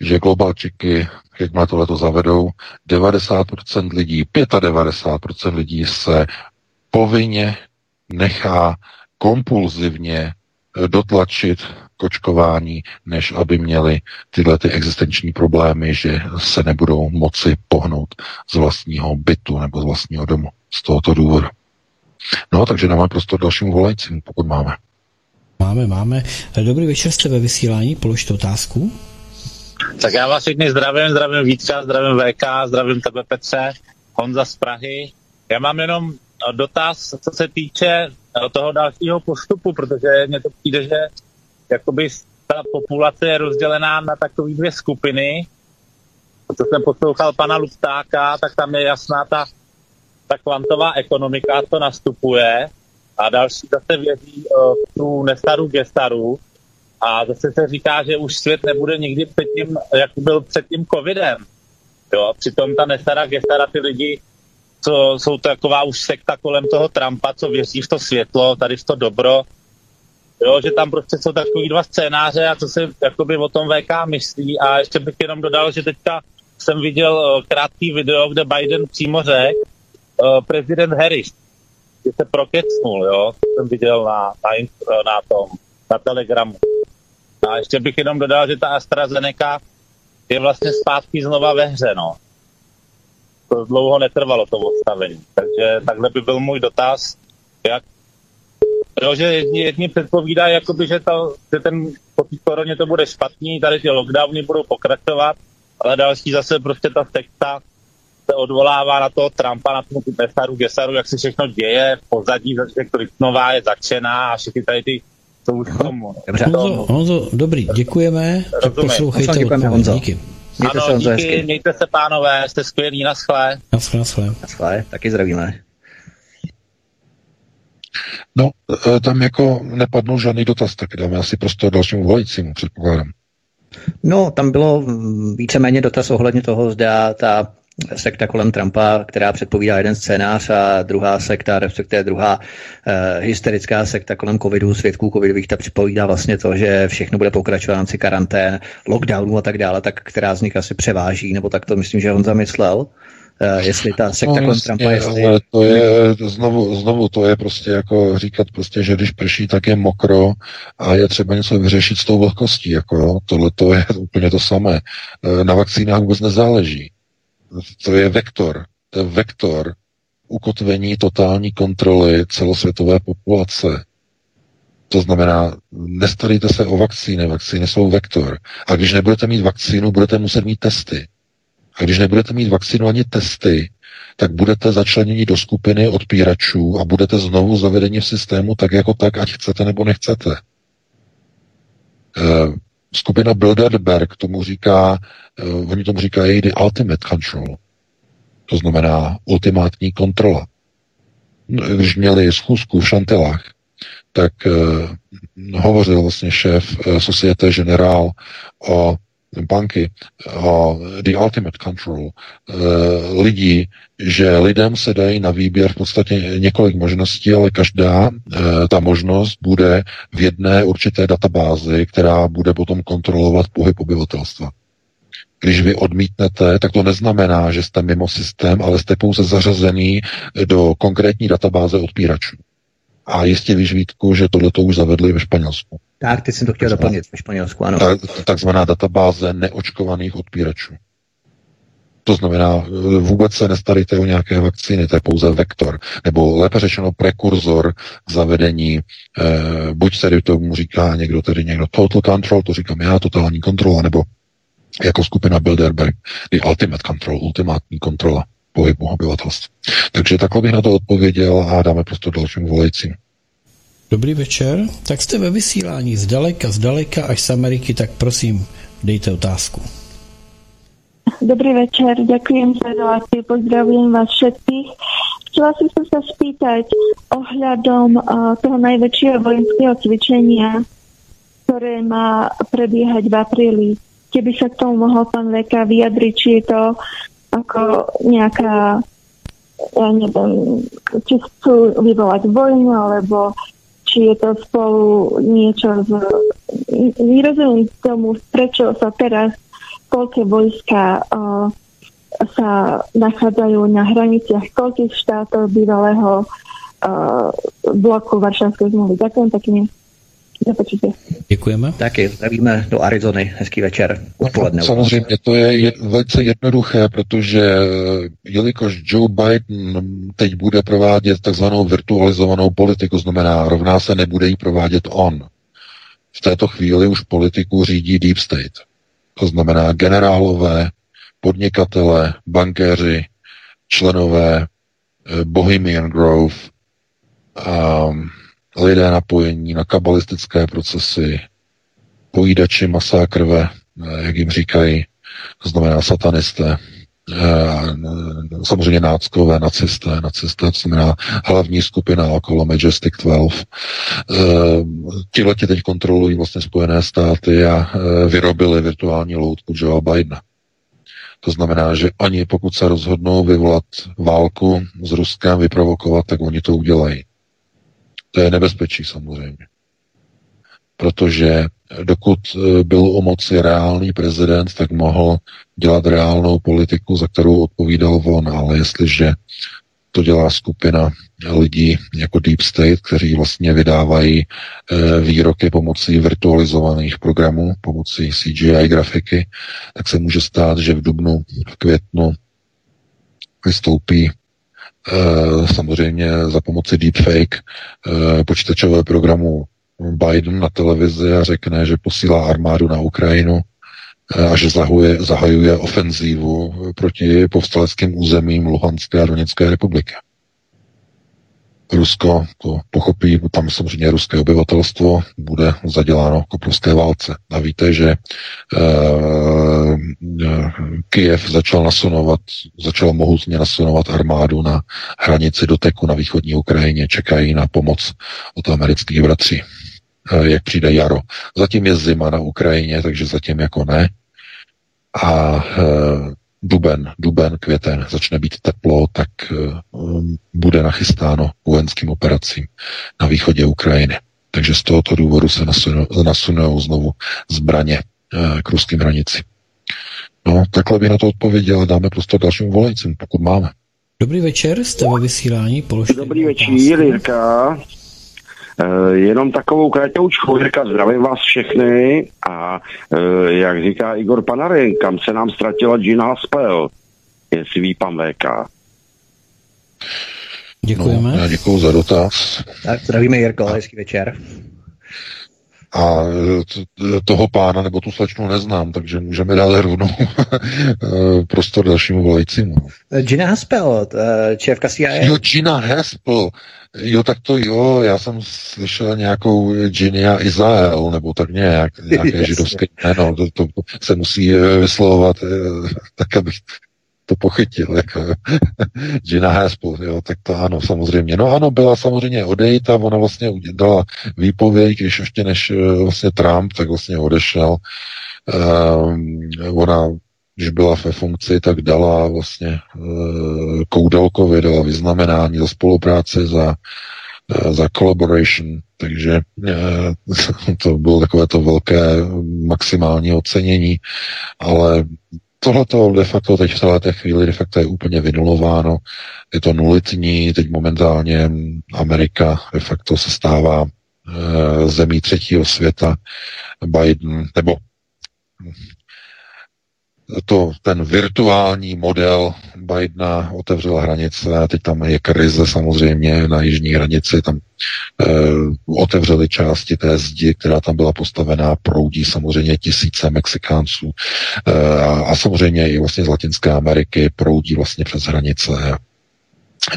že globalčiky, jakmile tohleto zavedou, 90% lidí, 95% lidí se povinně nechá kompulzivně dotlačit kočkování, než aby měli tyhle ty existenční problémy, že se nebudou moci pohnout z vlastního bytu nebo z vlastního domu. Z tohoto důvodu. No, takže dáme prostor dalšímu volajícímu, pokud máme. Máme, máme. Dobrý večer, jste ve vysílání, položte otázku. Tak já vás všechny zdravím, zdravím Vítka, zdravím VK, zdravím tebe Petře, Honza z Prahy. Já mám jenom dotaz, co se týče toho dalšího postupu, protože mně to přijde, že jakoby ta populace je rozdělená na takové dvě skupiny. Co jsem poslouchal pana Luftáka, tak tam je jasná ta, ta kvantová ekonomika, co nastupuje a další zase věří uh, tu nestaru gestaru. A zase se říká, že už svět nebude nikdy předtím, jak byl před tím covidem. Jo, přitom ta nestara gestara, ty lidi, co jsou taková už sekta kolem toho Trumpa, co věří v to světlo, tady v to dobro, jo, že tam prostě jsou takový dva scénáře a co si jakoby o tom VK myslí. A ještě bych jenom dodal, že teďka jsem viděl uh, krátký video, kde Biden přímo řekl, uh, prezident Harris, že se prokecnul, jo, to jsem viděl na, na, na tom, na Telegramu. A ještě bych jenom dodal, že ta AstraZeneca je vlastně zpátky znova ve hře, no. To dlouho netrvalo to odstavení. Takže takhle by byl můj dotaz, jak Jo, že jedni, jedni předpovídají, jakoby, že, to, že ten, po té koroně to bude špatný, tady ty lockdowny budou pokračovat, ale další zase prostě ta sekta se odvolává na toho Trumpa, na tomu Nesaru, Gesaru, jak se všechno děje, v pozadí, že Klitnová je začená a všechny tady ty jsou už k tomu. Dobře. Honzo, Honzo, dobrý, děkujeme. Tak poslouchejte děkujeme, Honzo. Díky. Mějte ano, se, díky, mějte se pánové, jste skvělí, naschle. Naschle, naschle. Naschle, taky zdravíme. No, e, tam jako nepadnul žádný dotaz, tak dáme asi prostor dalšímu volajícímu, předpokládám. No, tam bylo víceméně dotaz ohledně toho, zda ta sekta kolem Trumpa, která předpovídá jeden scénář a druhá sekta, respektive druhá uh, hysterická sekta kolem covidu, svědků covidových, ta předpovídá vlastně to, že všechno bude pokračovat na karantén, lockdownu a tak dále, tak která z nich asi převáží, nebo tak to myslím, že on zamyslel. Uh, jestli ta sekta no, kolem Trumpa, jestli... Ale to je, znovu, znovu to je prostě jako říkat prostě, že když prší, tak je mokro a je třeba něco vyřešit s tou vlhkostí, jako jo. Tohle to je úplně to samé. Eh, na vakcínách vůbec nezáleží to je vektor. To je vektor ukotvení totální kontroly celosvětové populace. To znamená, nestarejte se o vakcíny, vakcíny jsou vektor. A když nebudete mít vakcínu, budete muset mít testy. A když nebudete mít vakcínu ani testy, tak budete začleněni do skupiny odpíračů a budete znovu zavedeni v systému tak jako tak, ať chcete nebo nechcete. Skupina Bilderberg tomu říká, uh, oni tomu říkají the ultimate control. To znamená ultimátní kontrola. No, když měli schůzku v Šantelách, tak uh, hovořil vlastně šéf uh, Societe Generál o banky o the ultimate control uh, lidí, že lidem se dají na výběr v podstatě několik možností, ale každá uh, ta možnost bude v jedné určité databázi, která bude potom kontrolovat pohyb obyvatelstva. Když vy odmítnete, tak to neznamená, že jste mimo systém, ale jste pouze zařazený do konkrétní databáze odpíračů. A jistě víš, Vítku, že tohle to už zavedli ve Španělsku. Tak, teď jsem to chtěl doplnit ve Španělsku, ano. Tak, takzvaná databáze neočkovaných odpíračů. To znamená, vůbec se nestarejte o nějaké vakcíny, to je pouze vektor, nebo lépe řečeno prekurzor zavedení, eh, buď tedy tomu říká někdo, tedy někdo total control, to říkám já, totální kontrola, nebo jako skupina Bilderberg, the ultimate control, ultimátní kontrola pohybu obyvatelstva. Takže takhle bych na to odpověděl a dáme prostě dalším volajícím. Dobrý večer, tak jste ve vysílání zdaleka, zdaleka až z Ameriky, tak prosím, dejte otázku. Dobrý večer, ďakujem za reláciu, pozdravujem vás všetkých. Chcela som sa spýtať ohľadom uh, toho najväčšieho vojenského cvičenia, ktoré má prebiehať v apríli. Keby sa k tomu mohol pán Veka vyjadriť, či je to ako nejaká ja neviem, či chcú vyvolať vojnu, alebo či je to spolu niečo z... Nerozumiem tomu, prečo sa teraz koľké vojska uh, sa nachádzajú na hraniciach koľkých štátov bývalého uh, bloku Varšavskej zmluvy. Ďakujem pekne. Děkujeme. Taky zdravíme do Arizony. Hezký večer. Odpoledne. Samozřejmě, to je jed, velice jednoduché, protože eh, jelikož Joe Biden teď bude provádět takzvanou virtualizovanou politiku, znamená rovná se nebude jí provádět on. V této chvíli už politiku řídí Deep State. To znamená generálové, podnikatele, bankéři, členové eh, Bohemian Grove, um, lidé napojení na kabalistické procesy, pojídači masa krve, jak jim říkají, to znamená satanisté, samozřejmě náckové, nacisté, nacisté, to znamená hlavní skupina okolo Majestic 12. Tihle teď kontrolují vlastně Spojené státy a vyrobili virtuální loutku Joe Bidena. To znamená, že ani pokud se rozhodnou vyvolat válku s Ruskem, vyprovokovat, tak oni to udělají. To je nebezpečí samozřejmě. Protože dokud eh, byl u moci reálný prezident, tak mohl dělat reálnou politiku, za kterou odpovídal on, ale jestliže to dělá skupina lidí jako Deep State, kteří vlastně vydávají e, výroky pomocí virtualizovaných programů, pomocí CGI grafiky, tak se může stát, že v dubnu, v květnu vystoupí samozřejmě za pomoci deepfake e, počítačové programu Biden na televizi a řekne, že posílá armádu na Ukrajinu a že zahuje, zahajuje ofenzívu proti povstaleckým územím Luhanské a Doněcké republiky. Rusko to pochopí, tam samozřejmě ruské obyvatelstvo bude zaděláno k obrovské válce. A víte, že uh, Kyjev začal nasunovat, začal mohutně nasunovat armádu na hranici doteku na východní Ukrajině, čekají na pomoc od amerických bratří, uh, jak přijde jaro. Zatím je zima na Ukrajině, takže zatím jako ne. A uh, duben, duben, květen začne být teplo, tak um, bude nachystáno vojenským operacím na východě Ukrajiny. Takže z tohoto důvodu se nasunou, nasunou znovu zbraně uh, k ruským hranicím. No, takhle by na to odpověděl, dáme prostě dalším volajícím, pokud máme. Dobrý večer, jste ve vysílání, položte Dobrý večer, Jirka. Eh, jenom takovou kratoučku, Jirka, zdravím vás všechny a eh, jak říká Igor Panarin, kam se nám ztratila Gina Haspel, jestli ví pan VK. Děkujeme. No, děkuji za dotaz. Tak zdravíme Jirko, hezký večer. A toho pána nebo tu slečnu neznám, takže můžeme dát rovnou prostor dalšímu volajícímu. Gina Haspel, šéfka CIA. Jo, Gina Haspel. Jo, tak to jo, já jsem slyšel nějakou Ginia Izael, nebo tak nějak, nějaké židovské jméno, to, to, se musí vyslovovat tak, abych to pochytil, jako Gina Haspel, jo, tak to ano, samozřejmě. No ano, byla samozřejmě odejít a ona vlastně dala výpověď, když ještě než eh, vlastně Trump, tak vlastně odešel. Um, ona když byla ve funkci, tak dala vlastně uh, Koudelkovi, dala vyznamenání za spolupráci, za, uh, za collaboration, takže uh, to bylo takové to velké maximální ocenění, ale tohle to de facto teď v celé té chvíli de facto je úplně vynulováno. Je to nulitní, teď momentálně Amerika de facto se stává e, zemí třetího světa. Biden, nebo to, ten virtuální model Bidena otevřel hranice, teď tam je krize samozřejmě na jižní hranici, tam e, otevřeli části té zdi, která tam byla postavená, proudí samozřejmě tisíce Mexikánců e, a, a samozřejmě i vlastně z Latinské Ameriky proudí vlastně přes hranice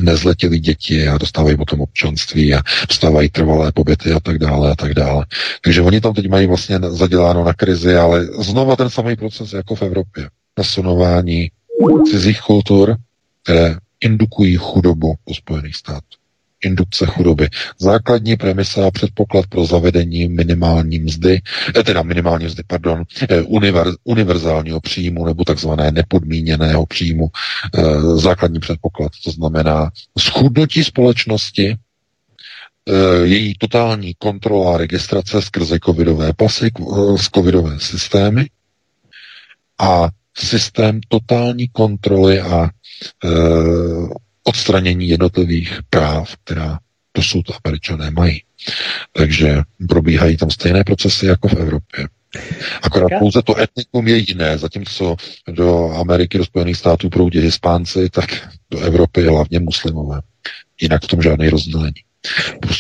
nezletělí děti a dostávají potom občanství a dostávají trvalé pobyty a tak dále a tak dále. Takže oni tam teď mají vlastně zaděláno na krizi, ale znova ten samý proces jako v Evropě. Nasunování cizích kultur, které indukují chudobu do Spojených států indukce chudoby. Základní premisa a předpoklad pro zavedení minimální mzdy, eh, teda minimální mzdy, pardon, eh, univer, univerzálního příjmu nebo takzvané nepodmíněného příjmu, eh, základní předpoklad, to znamená schudnutí společnosti, její totální kontrola a registrace skrze covidové pasy, z covidové systémy a systém totální kontroly a odstranění jednotlivých práv, která dosud američané mají. Takže probíhají tam stejné procesy jako v Evropě. Akorát pouze to etnikum je jiné, zatímco do Ameriky, do Spojených států proudí hispánci, tak do Evropy je hlavně muslimové. Jinak v tom žádný rozdíl není.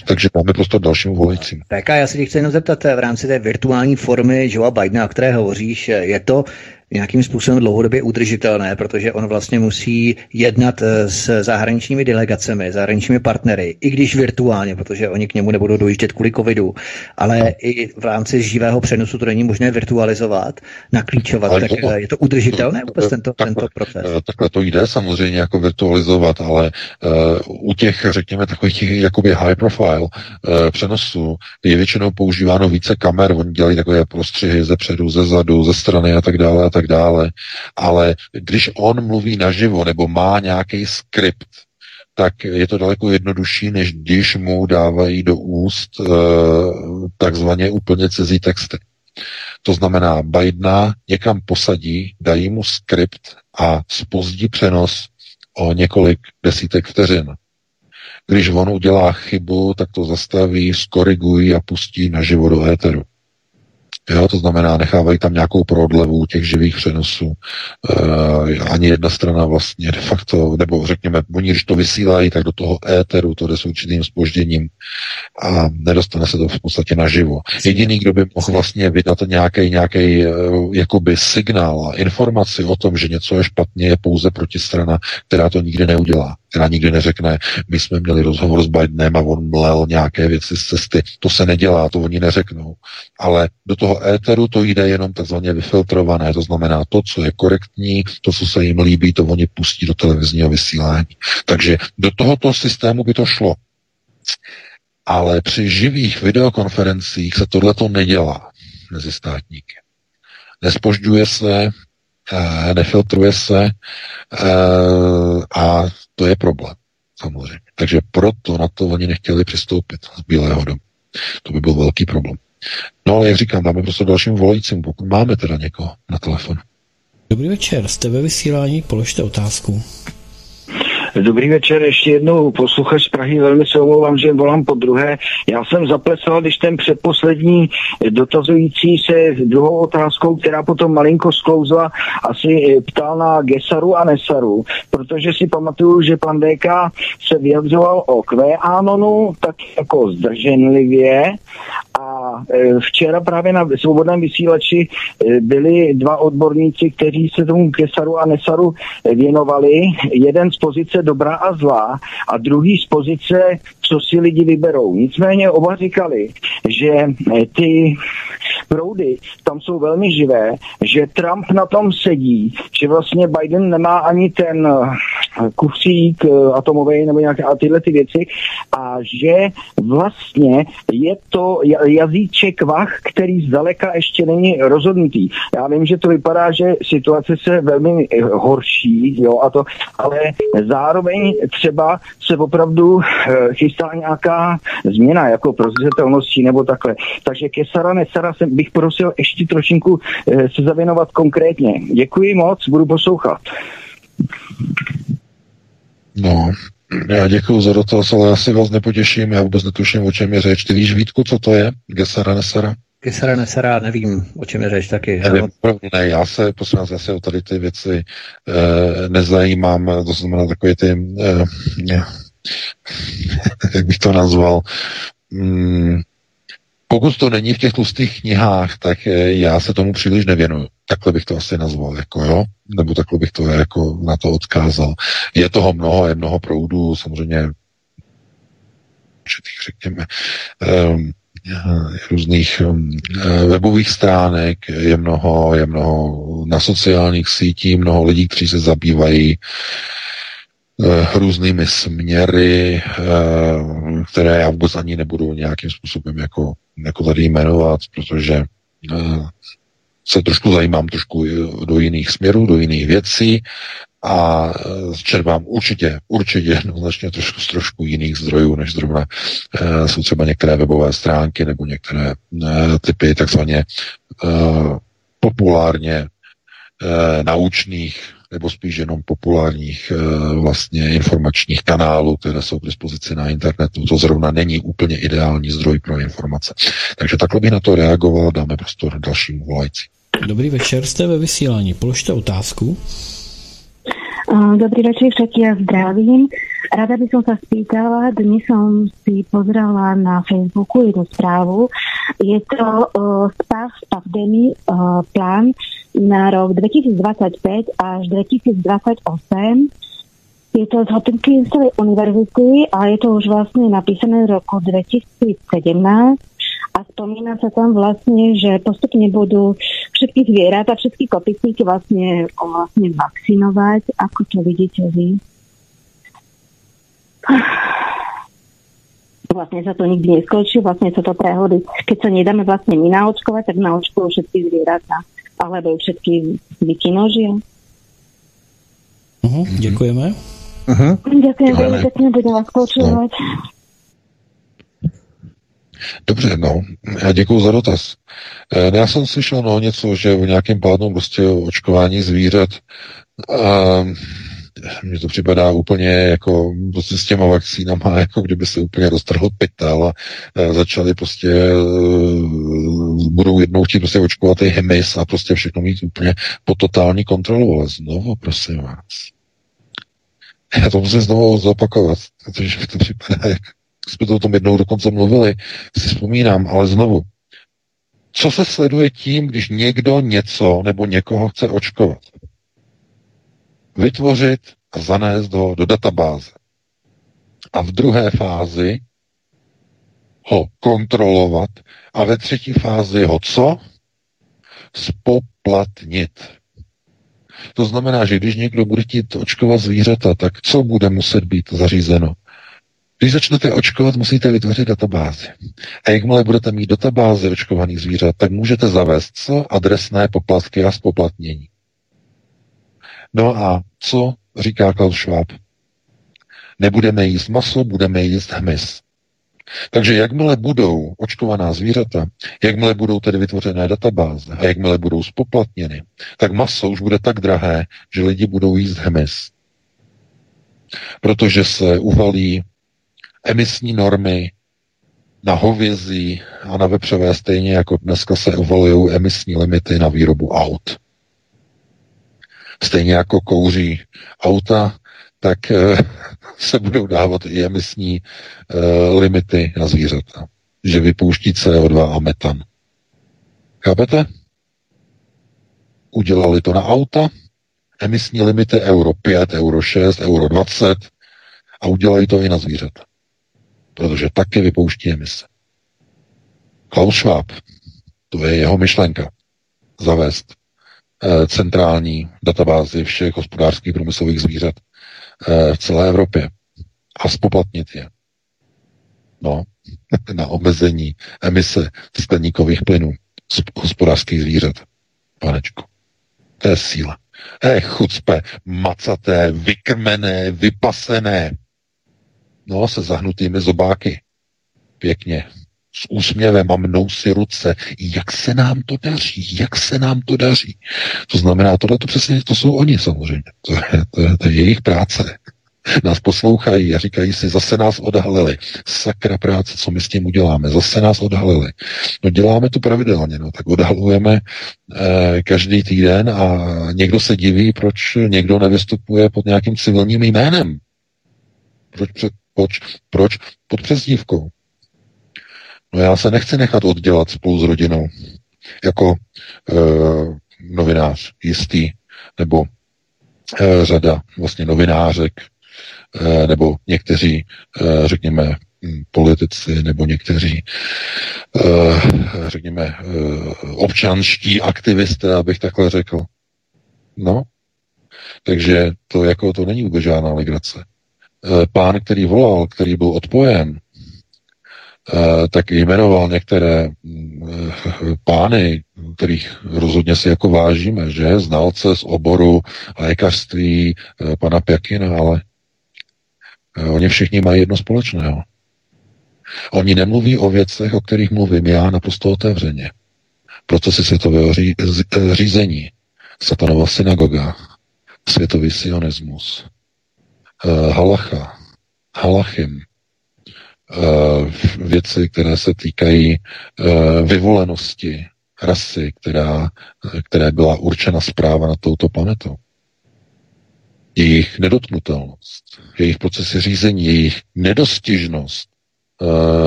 Takže máme prostě dalšímu volajícím. PK, já se tě chci jenom zeptat, v rámci té virtuální formy Joea Bidena, o které hovoříš, je to nějakým způsobem dlouhodobě udržitelné, protože on vlastně musí jednat eh, s zahraničními delegacemi, zahraničními partnery, i když virtuálně, protože oni k němu nebudou dojíždět kvůli covidu, ale i v rámci živého přenosu to není možné virtualizovat, naklíčovat, ale tak to, je to udržitelné vůbec tento, takhle, tento proces? Takhle to jde samozřejmě jako virtualizovat, ale uh, u těch, řekněme, takových těch jakoby high profile uh, přenosů je většinou používáno více kamer, oni dělají takové prostřihy ze předu, ze zadu, ze strany a tak dále a tak dále. Ale když on mluví naživo nebo má nějaký skript, tak je to daleko jednodušší, než když mu dávají do úst e, takzvaně úplně cizí texty. To znamená, Bidena někam posadí, dají mu skript a spozdí přenos o několik desítek vteřin. Když on udělá chybu, tak to zastaví, skorigují a pustí na živo do éteru. Jo, to znamená, nechávají tam nějakou prodlevu těch živých přenosů. E, ani jedna strana vlastně de facto, nebo řekněme, oni když to vysílají, tak do toho éteru to jde s určitým spožděním a nedostane se to v podstatě naživo. Jediný, kdo by mohl vlastně vydat nějaký, nějaký e, jakoby signál a informaci o tom, že něco je špatně, je pouze protistrana, která to nikdy neudělá která nikdy neřekne, my jsme měli rozhovor s Bidenem a on mlel nějaké věci z cesty. To se nedělá, to oni neřeknou. Ale do toho éteru to jde jenom takzvaně vyfiltrované, to znamená to, co je korektní, to, co se jim líbí, to oni pustí do televizního vysílání. Takže do tohoto systému by to šlo. Ale při živých videokonferencích se tohle to nedělá mezi státníky. Nespožďuje se, nefiltruje se a to je problém, samozřejmě. Takže proto na to oni nechtěli přistoupit z Bílého domu. To by byl velký problém. No ale jak říkám, dáme prostě dalším volajícím, pokud máme teda někoho na telefonu. Dobrý večer, jste ve vysílání, položte otázku. Dobrý večer, ještě jednou posluchač z Prahy, velmi se omlouvám, že volám po druhé. Já jsem zaplesal, když ten předposlední dotazující se druhou otázkou, která potom malinko sklouzla, asi ptal na Gesaru a Nesaru, protože si pamatuju, že pan DK se vyjadřoval o QAnonu tak jako zdrženlivě a e, včera právě na svobodném vysílači e, byli dva odborníci, kteří se tomu Kesaru a Nesaru věnovali. Jeden z pozice dobrá a zlá a druhý z pozice, co si lidi vyberou. Nicméně oba říkali, že e, ty proudy tam jsou velmi živé, že Trump na tom sedí, že vlastně Biden nemá ani ten kufřík atomový nebo nějaké a tyhle ty věci a že vlastně je to jazyček vach, který zdaleka ještě není rozhodnutý. Já vím, že to vypadá, že situace se velmi eh, horší, jo, a to, ale zároveň třeba se opravdu eh, chystá nějaká změna, jako prozřetelností nebo takhle. Takže Kesara Nesara jsem bych prosil ještě trošinku eh, se zavěnovat konkrétně. Děkuji moc, budu poslouchat. No, já děkuji za dotaz, ale já si vás nepotěším, já vůbec netuším, o čem je řeč. Ty víš, Vítku, co to je? Gesara Nesara? Gesara Nesara, nevím, o čem je řeč taky. Nevím, ne, já se, prosím vás, já se o tady ty věci e, nezajímám, to znamená takové ty, e, jak bych to nazval, mm, pokud to není v těch tlustých knihách, tak eh, já se tomu příliš nevěnuju. Takhle bych to asi nazval, jako jo, nebo takhle bych to jako na to odkázal. Je toho mnoho, je mnoho proudů, samozřejmě určitých, řekněme, um, různých um, webových stránek, je mnoho, je mnoho na sociálních sítích, mnoho lidí, kteří se zabývají Eh, různými směry, eh, které já vůbec ani nebudu nějakým způsobem jako, jako tady jmenovat, protože eh, se trošku zajímám trošku do jiných směrů, do jiných věcí a čerpám určitě, určitě jednoznačně trošku z trošku jiných zdrojů, než zrovna jsou třeba některé webové stránky nebo některé typy takzvaně populárně naučných nebo spíš jenom populárních eh, vlastně informačních kanálů, které jsou k dispozici na internetu. To zrovna není úplně ideální zdroj pro informace. Takže takhle bych na to reagoval, dáme prostor dalšímu volající. Dobrý večer, jste ve vysílání. Položte otázku. Dobrý večer všetky, ja zdravím. Rada by som sa spýtala, dnes som si pozrela na Facebooku jednu správu. Je to uh, stav Stavdeny uh, plán na rok 2025 až 2028. Je to z Hopkinsovej univerzity a je to už vlastne napísané v roku 2017 a spomína sa tam vlastne, že postupne budú všetky zvieratá, všetky kopisníky vlastne, vlastne vakcinovať. Ako to vidíte vy? Vlastne sa to nikdy neskončí, vlastne sa to prehodí. Keď sa nedáme vlastne my naočkovať, tak naočkujú všetky zvieratá alebo všetky vykinožia. Uh-huh, ďakujeme. Uh-huh. Ďakujem veľmi pekne, budem vás počúvať. No. Dobře, no, já děkuji za dotaz. E, já jsem slyšel no, něco, že v nějakém plánu prostě očkování zvířat a mně to připadá úplně jako prostě s těma vakcínama, jako kdyby se úplně roztrhl pytel a e, začali prostě e, budou jednou chtít prostě očkovat i hemis a prostě všechno mít úplně pod totální kontrolu, ale znovu, prosím vás. Já to musím znovu zopakovat, protože mi to připadá jak jsme to o tom jednou dokonce mluvili, si vzpomínám, ale znovu, co se sleduje tím, když někdo něco nebo někoho chce očkovat? Vytvořit a zanést ho do databáze. A v druhé fázi ho kontrolovat a ve třetí fázi ho co? Spoplatnit. To znamená, že když někdo bude chtít očkovat zvířata, tak co bude muset být zařízeno? Když začnete očkovat, musíte vytvořit databázi. A jakmile budete mít databázi očkovaných zvířat, tak můžete zavést co? Adresné poplatky a spoplatnění. No a co říká Klaus Schwab? Nebudeme jíst maso, budeme jíst hmyz. Takže jakmile budou očkovaná zvířata, jakmile budou tedy vytvořené databáze a jakmile budou spoplatněny, tak maso už bude tak drahé, že lidi budou jíst hmyz. Protože se uvalí emisní normy na hovězí a na vepřové stejně jako dneska se uvalují emisní limity na výrobu aut. Stejně jako kouří auta, tak e, se budou dávat i emisní e, limity na zvířata, že vypouští CO2 a metan. Chápete? Udělali to na auta, emisní limity euro 5, euro 6, euro 20 a udělají to i na zvířata protože taky vypouští emise. Klaus Schwab, to je jeho myšlenka, zavést eh, centrální databázi všech hospodářských průmyslových zvířat eh, v celé Evropě a spoplatnit je. No, na omezení emise skleníkových plynů z hospodářských zvířat. Panečku. To je síla. Je chucpe, macaté, vykrmené, vypasené, No, se zahnutými zobáky. Pěkně. S úsměvem a mnou si ruce. Jak se nám to daří? Jak se nám to daří? To znamená, tohle to přesně, to jsou oni samozřejmě. To je, to je, to je jejich práce. Nás poslouchají a říkají si, zase nás odhalili. Sakra práce, co my s tím uděláme? Zase nás odhalili. No děláme to pravidelně, no tak odhalujeme eh, každý týden a někdo se diví, proč někdo nevystupuje pod nějakým civilním jménem. Proč před proč? Proč? Pod přezdívkou. No já se nechci nechat oddělat spolu s rodinou jako e, novinář jistý, nebo e, řada vlastně novinářek, e, nebo někteří, e, řekněme, politici nebo někteří, řekněme, občanští aktivisté, abych takhle řekl. No, takže to jako to není vůbec žádná legrace. Eh, pán, který volal, který byl odpojen, eh, tak jmenoval některé eh, pány, kterých rozhodně si jako vážíme, že? Znalce z oboru lékařství, pana Pěkina, ale oni všichni mají jedno společného. Oni nemluví o věcech, o kterých mluvím já naprosto otevřeně. Procesy světového řízení, satanova synagoga, světový sionismus, halacha, halachim, uh, věci, které se týkají uh, vyvolenosti rasy, která, které byla určena zpráva na touto planetou. jejich nedotknutelnost, jejich procesy řízení, jejich nedostižnost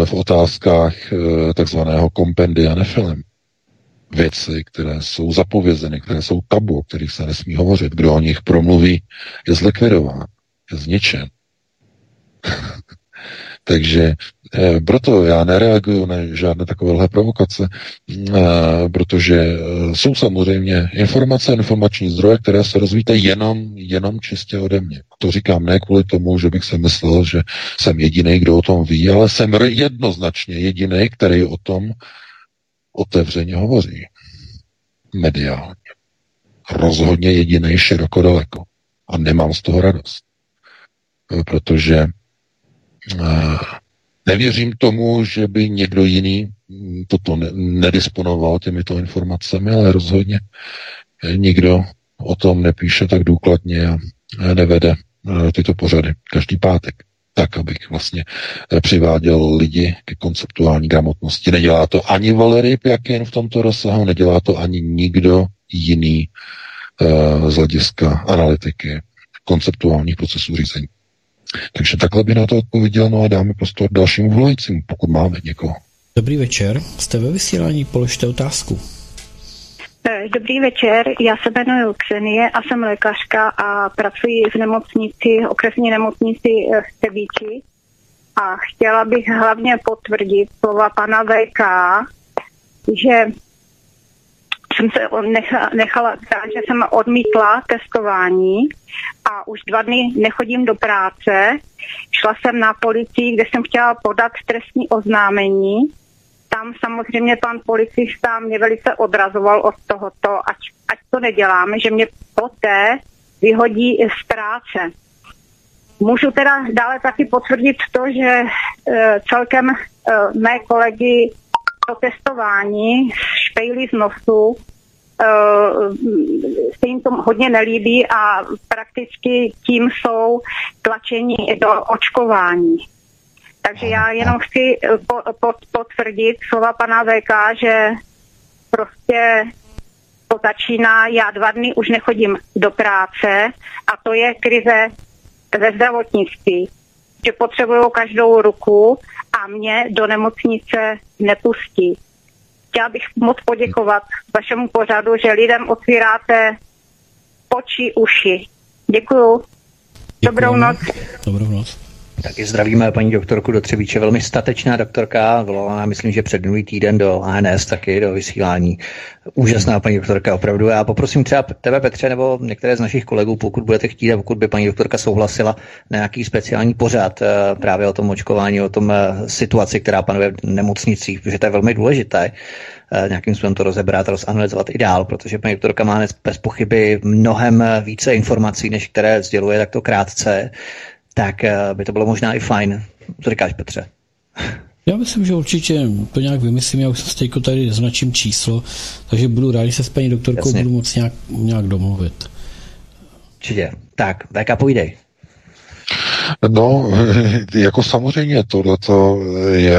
v otázkách takzvaného kompendia nefilem věci, které jsou zapovězeny, které jsou tabu, o kterých se nesmí hovořit. Kdo o nich promluví, je zlikvidován, zničen. Takže e, proto já nereaguju na žádné takovéhle provokace, e, protože e, jsou samozřejmě informace informační zdroje, které se rozvíte jenom, jenom čistě ode mě. To říkám ne kvůli tomu, že bych se myslel, že jsem jediný, kdo o tom ví, ale jsem jednoznačně jediný, který o tom otevřeně hovoří. Mediálně. Rozhodně jediný široko daleko. A nemám z toho radost. Protože eh, nevěřím tomu, že by někdo jiný toto nedisponoval těmito informacemi, ale rozhodně nikdo o tom nepíše tak důkladně a nevede eh, tyto pořady každý pátek tak, abych vlastně eh, přiváděl lidi ke konceptuální gramotnosti. Nedělá to ani Valery Pjakin v tomto rozsahu, nedělá to ani nikdo jiný z hlediska analytiky konceptuálních procesů řízení. Takže takhle by na to odpověděl, no a dáme prostor dalšímu volajícímu, pokud máme někoho. Dobrý večer, jste ve vysílání, položte otázku. Eh, dobrý večer, já se jmenuji Ksenie a jsem lékařka a pracuji v nemocnici, okresní nemocnici eh, v Tebíči a chtěla bych hlavně potvrdit slova pana VK, že jsem se nechala, že jsem odmítla testování a už dva dny nechodím do práce. Šla jsem na policii, kde jsem chtěla podat trestní oznámení tam samozřejmě pan policista mě velice odrazoval od tohoto, ať, ať to neděláme, že mě poté vyhodí z práce. Můžu teda dále taky potvrdit to, že e, celkem e, mé kolegy to testování špejly z nosu, se jim to hodně nelíbí a prakticky tím jsou tlačení do očkování. Takže já jenom chci eh, potvrdit slova pana VK, že prostě to začíná, já dva dny už nechodím do práce a to je krize ve zdravotnictví, že potřebují každou ruku a mě do nemocnice nepustí. Chtěla bych moc poděkovat vašemu pořadu, že lidem otvíráte oči, uši. Děkuju. Dobrou noc. Dobrou noc. Taky zdravíme paní doktorku do Třebíče, velmi statečná doktorka, volala myslím, že před minulý týden do ANS taky, do vysílání. Úžasná paní doktorka, opravdu. Já poprosím třeba tebe, Petře, nebo některé z našich kolegů, pokud budete chtít a pokud by paní doktorka souhlasila na nějaký speciální pořad eh, právě o tom očkování, o tom eh, situaci, která panuje v nemocnicích, protože to je velmi důležité eh, nějakým způsobem to rozebrat, rozanalizovat i dál, protože paní doktorka má bez pochyby mnohem více informací, než které sděluje takto krátce tak eh, by to bylo možná i fajn. Co říkáš, Petře? Já myslím, že určitě to nějak vymyslím, já už jsem stejko tady značím číslo, takže budu rád, že se s paní doktorkou Jasně. budu moc nějak, nějak domluvit. Určitě. Tak, VK, pojdej. No, jako samozřejmě tohleto je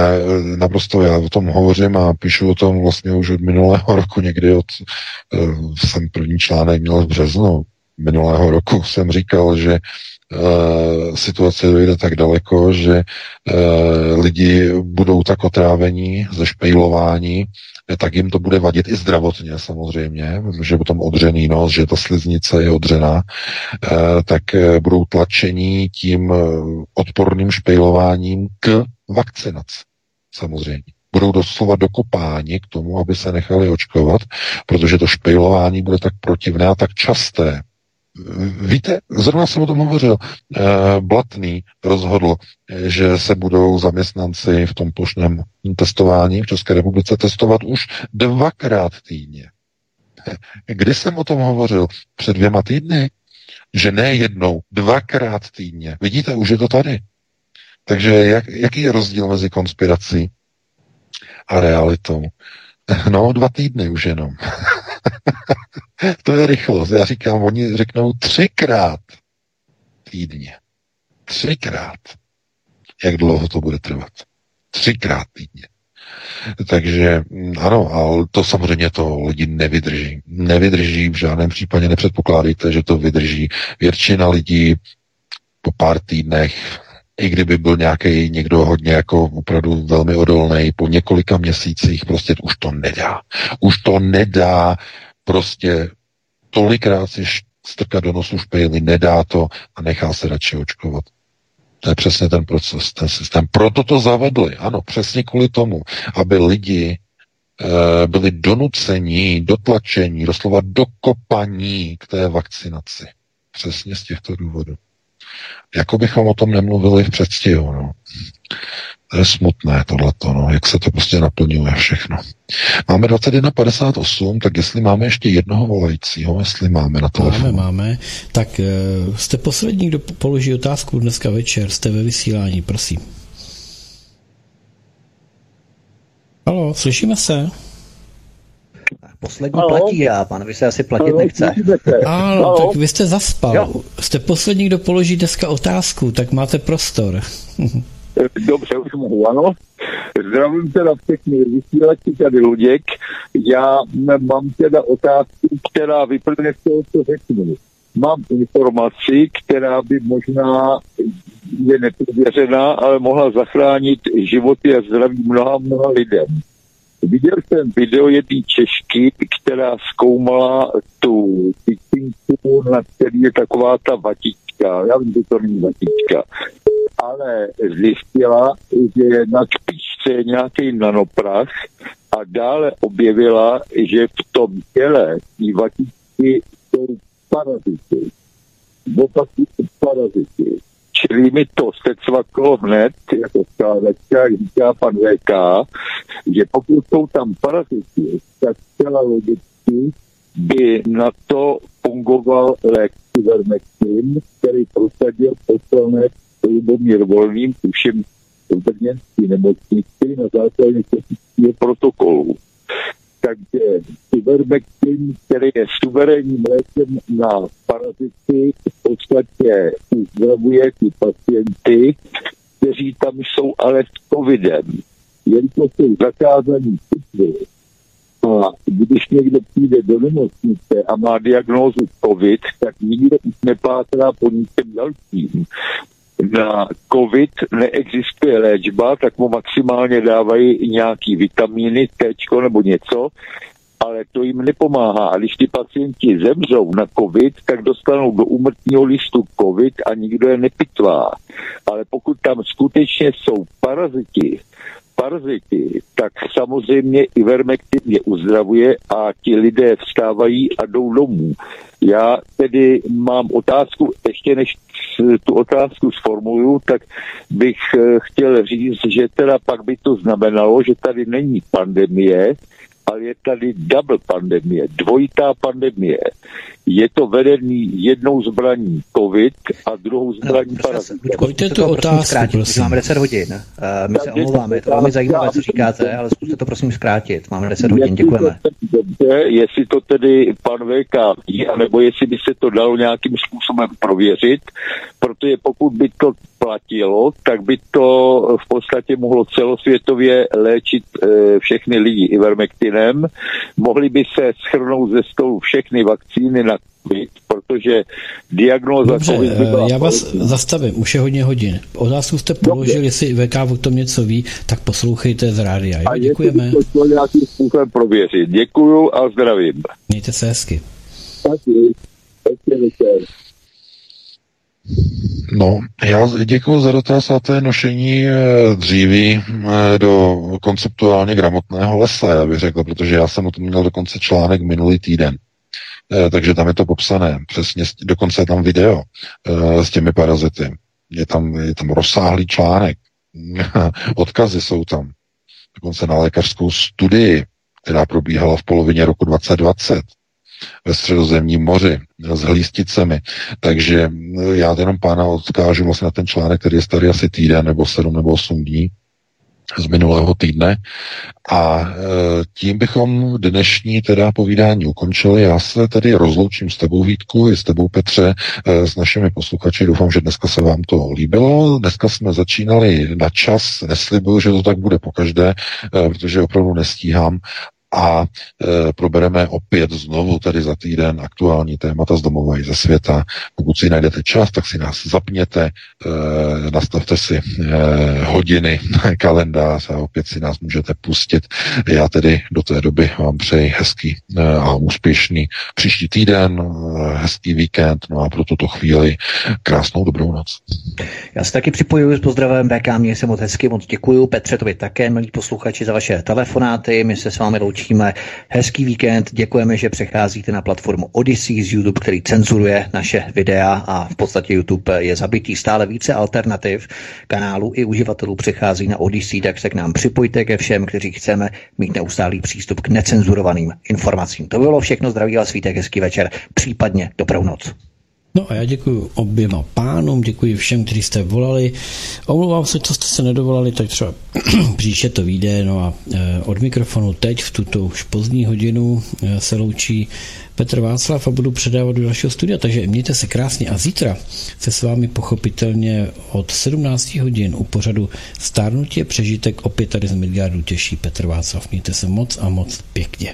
naprosto, já o tom hovořím a píšu o tom vlastně už od minulého roku, někdy od, eh, jsem první článek měl v březnu minulého roku, jsem říkal, že situace dojde tak daleko, že uh, lidi budou tak otrávení ze špejlování, tak jim to bude vadit i zdravotně samozřejmě, že potom odřený nos, že ta sliznice je odřená, tak budou tlačení tím odporným špejlováním k vakcinaci samozřejmě. Budou doslova dokopáni k tomu, aby se nechali očkovat, protože to špejlování bude tak protivné a tak časté, Víte, zrovna jsem o tom hovořil. Eh, Blatný rozhodl, že se budou zaměstnanci v tom plošném testování v České republice testovat už dvakrát týdně. Kdy jsem o tom hovořil? Před dvěma týdny? Že ne jednou, dvakrát týdně. Vidíte, už je to tady. Takže jak, jaký je rozdíl mezi konspirací a realitou? No, dva týdny už jenom. to je rychlost. Já říkám, oni řeknou třikrát týdně. Třikrát. Jak dlouho to bude trvat? Třikrát týdně. Takže ano, ale to samozřejmě to lidi nevydrží. Nevydrží, v žádném případě nepředpokládejte, že to vydrží. Většina lidí po pár týdnech, i kdyby byl nějaký někdo hodně jako opravdu velmi odolný, po několika měsících prostě už to nedá. Už to nedá prostě tolikrát si strkat do nosu špejly, nedá to a nechá se radši očkovat. To je přesně ten proces, ten systém. Proto to zavedli, ano, přesně kvůli tomu, aby lidi e, byli donuceni, dotlačení, doslova dokopaní k té vakcinaci. Přesně z těchto důvodů. Jako bychom o tom nemluvili v předstihu. No. To je smutné tohleto, no, jak se to prostě naplňuje všechno. Máme 21.58, tak jestli máme ještě jednoho volajícího, jestli máme na telefonu. Máme, máme. Tak uh, jste poslední, kdo položí otázku dneska večer, jste ve vysílání, prosím. Halo, slyšíme se? Poslední Halo? platí a pan vy se asi platit Halo, nechce. Ano, tak vy jste zaspal. Jo. Jste poslední, kdo položí dneska otázku, tak máte prostor. Dobře, už mohu, ano. Zdravím teda všechny vysílači tady Luděk. Já mám teda otázku, která vyplne z toho, co řeknu. Mám informaci, která by možná je neprověřená, ale mohla zachránit životy a zdraví mnoha, mnoha lidem. Viděl jsem video jedné Češky, která zkoumala tu tyčinku, na který je taková ta vatička. Já vím, že to není vatička ale zjistila, že na kpičce je nějaký nanoprach a dále objevila, že v tom těle vatičky jsou parazity. Opak parazity. Čili mi to se cvaklo hned, jako skládačka, říká pan VK, že pokud jsou tam parazity, tak zcela logicky by na to fungoval lék Ivermectin, který prosadil poslanec Lubomír Volným, tuším v brněnské nemocnici na základě technického protokolu. Takže Ivermectin, který je suverénním lékem na parazity, v podstatě uzdravuje ty pacienty, kteří tam jsou ale s covidem. Jelikož jsou zakázaní cykly, a když někdo přijde do nemocnice a má diagnózu COVID, tak nikdo už nepátrá po ničem dalším na COVID neexistuje léčba, tak mu maximálně dávají nějaký vitamíny, tečko nebo něco, ale to jim nepomáhá. A když ty pacienti zemřou na COVID, tak dostanou do úmrtního listu COVID a nikdo je nepitvá. Ale pokud tam skutečně jsou paraziti, parazity, tak samozřejmě Ivermectin je uzdravuje a ti lidé vstávají a jdou domů. Já tedy mám otázku, ještě než tu otázku sformuluju, tak bych eh, chtěl říct, že teda pak by to znamenalo, že tady není pandemie, ale je tady double pandemie, dvojitá pandemie. Je to vedený jednou zbraní COVID a druhou zbraní no, parazit. Pojďte tu otázku, zkrátit, prosím. Máme 10 hodin. Uh, my se omlouváme, je to velmi zajímavé, co říkáte, ale zkuste to prosím zkrátit. Máme 10 hodin, děkujeme. Dobře, jestli to tedy pan VK ví, anebo jestli by se to dalo nějakým způsobem prověřit, protože pokud by to platilo, tak by to v podstatě mohlo celosvětově léčit e, všechny lidi ivermectinem. Mohli by se schrnout ze stolu všechny vakcíny na COVID, protože diagnóza Dobře, COVID by byla... já vás policí. zastavím, už je hodně hodin. Otázku jste položil, Dobře. jestli VK o tom něco ví, tak poslouchejte z rádia. Jo? A Děkujeme. to nějakým způsobem prověřit. Děkuju a zdravím. Mějte se hezky. Taky. Hezky No, já děkuji za dotaz a to je nošení eh, dříví eh, do konceptuálně gramotného lesa, já bych řekl, protože já jsem o tom měl dokonce článek minulý týden. Eh, takže tam je to popsané, přesně, dokonce je tam video s těmi parazity. Je tam, je tam rozsáhlý článek, odkazy jsou tam, dokonce na lékařskou studii, která probíhala v polovině roku 2020 ve středozemním moři s hlísticemi. Takže já jenom pána odkážu vlastně na ten článek, který je starý asi týden nebo sedm nebo osm dní. Z minulého týdne. A e, tím bychom dnešní teda povídání ukončili. Já se tedy rozloučím s tebou Vítku i s tebou Petře, e, s našimi posluchači. Doufám, že dneska se vám to líbilo. Dneska jsme začínali na čas. Neslibuju, že to tak bude pokaždé, e, protože opravdu nestíhám a e, probereme opět znovu tady za týden aktuální témata z domova i ze světa. Pokud si najdete čas, tak si nás zapněte, e, nastavte si e, hodiny, kalendář a opět si nás můžete pustit. Já tedy do té doby vám přeji hezký e, a úspěšný příští týden, e, hezký víkend, no a pro tuto chvíli krásnou dobrou noc. Já se taky připojuji s pozdravem BK, mě se moc hezky, moc děkuju. Petře, to také, milí posluchači, za vaše telefonáty. My se s vámi loučíme loučíme. Hezký víkend, děkujeme, že přecházíte na platformu Odyssey z YouTube, který cenzuruje naše videa a v podstatě YouTube je zabitý stále více alternativ kanálů i uživatelů přechází na Odyssey, tak se k nám připojte ke všem, kteří chceme mít neustálý přístup k necenzurovaným informacím. To bylo všechno, zdraví vás svítek, hezký večer, případně dobrou noc. No a já děkuji oběma pánům, děkuji všem, kteří jste volali. Omlouvám se, co jste se nedovolali, tak třeba příště to vyjde. No a e, od mikrofonu teď v tuto už pozdní hodinu e, se loučí Petr Václav a budu předávat do dalšího studia, takže mějte se krásně a zítra se s vámi pochopitelně od 17 hodin u pořadu Stárnutí přežitek opět tady z Midgardu těší Petr Václav. Mějte se moc a moc pěkně.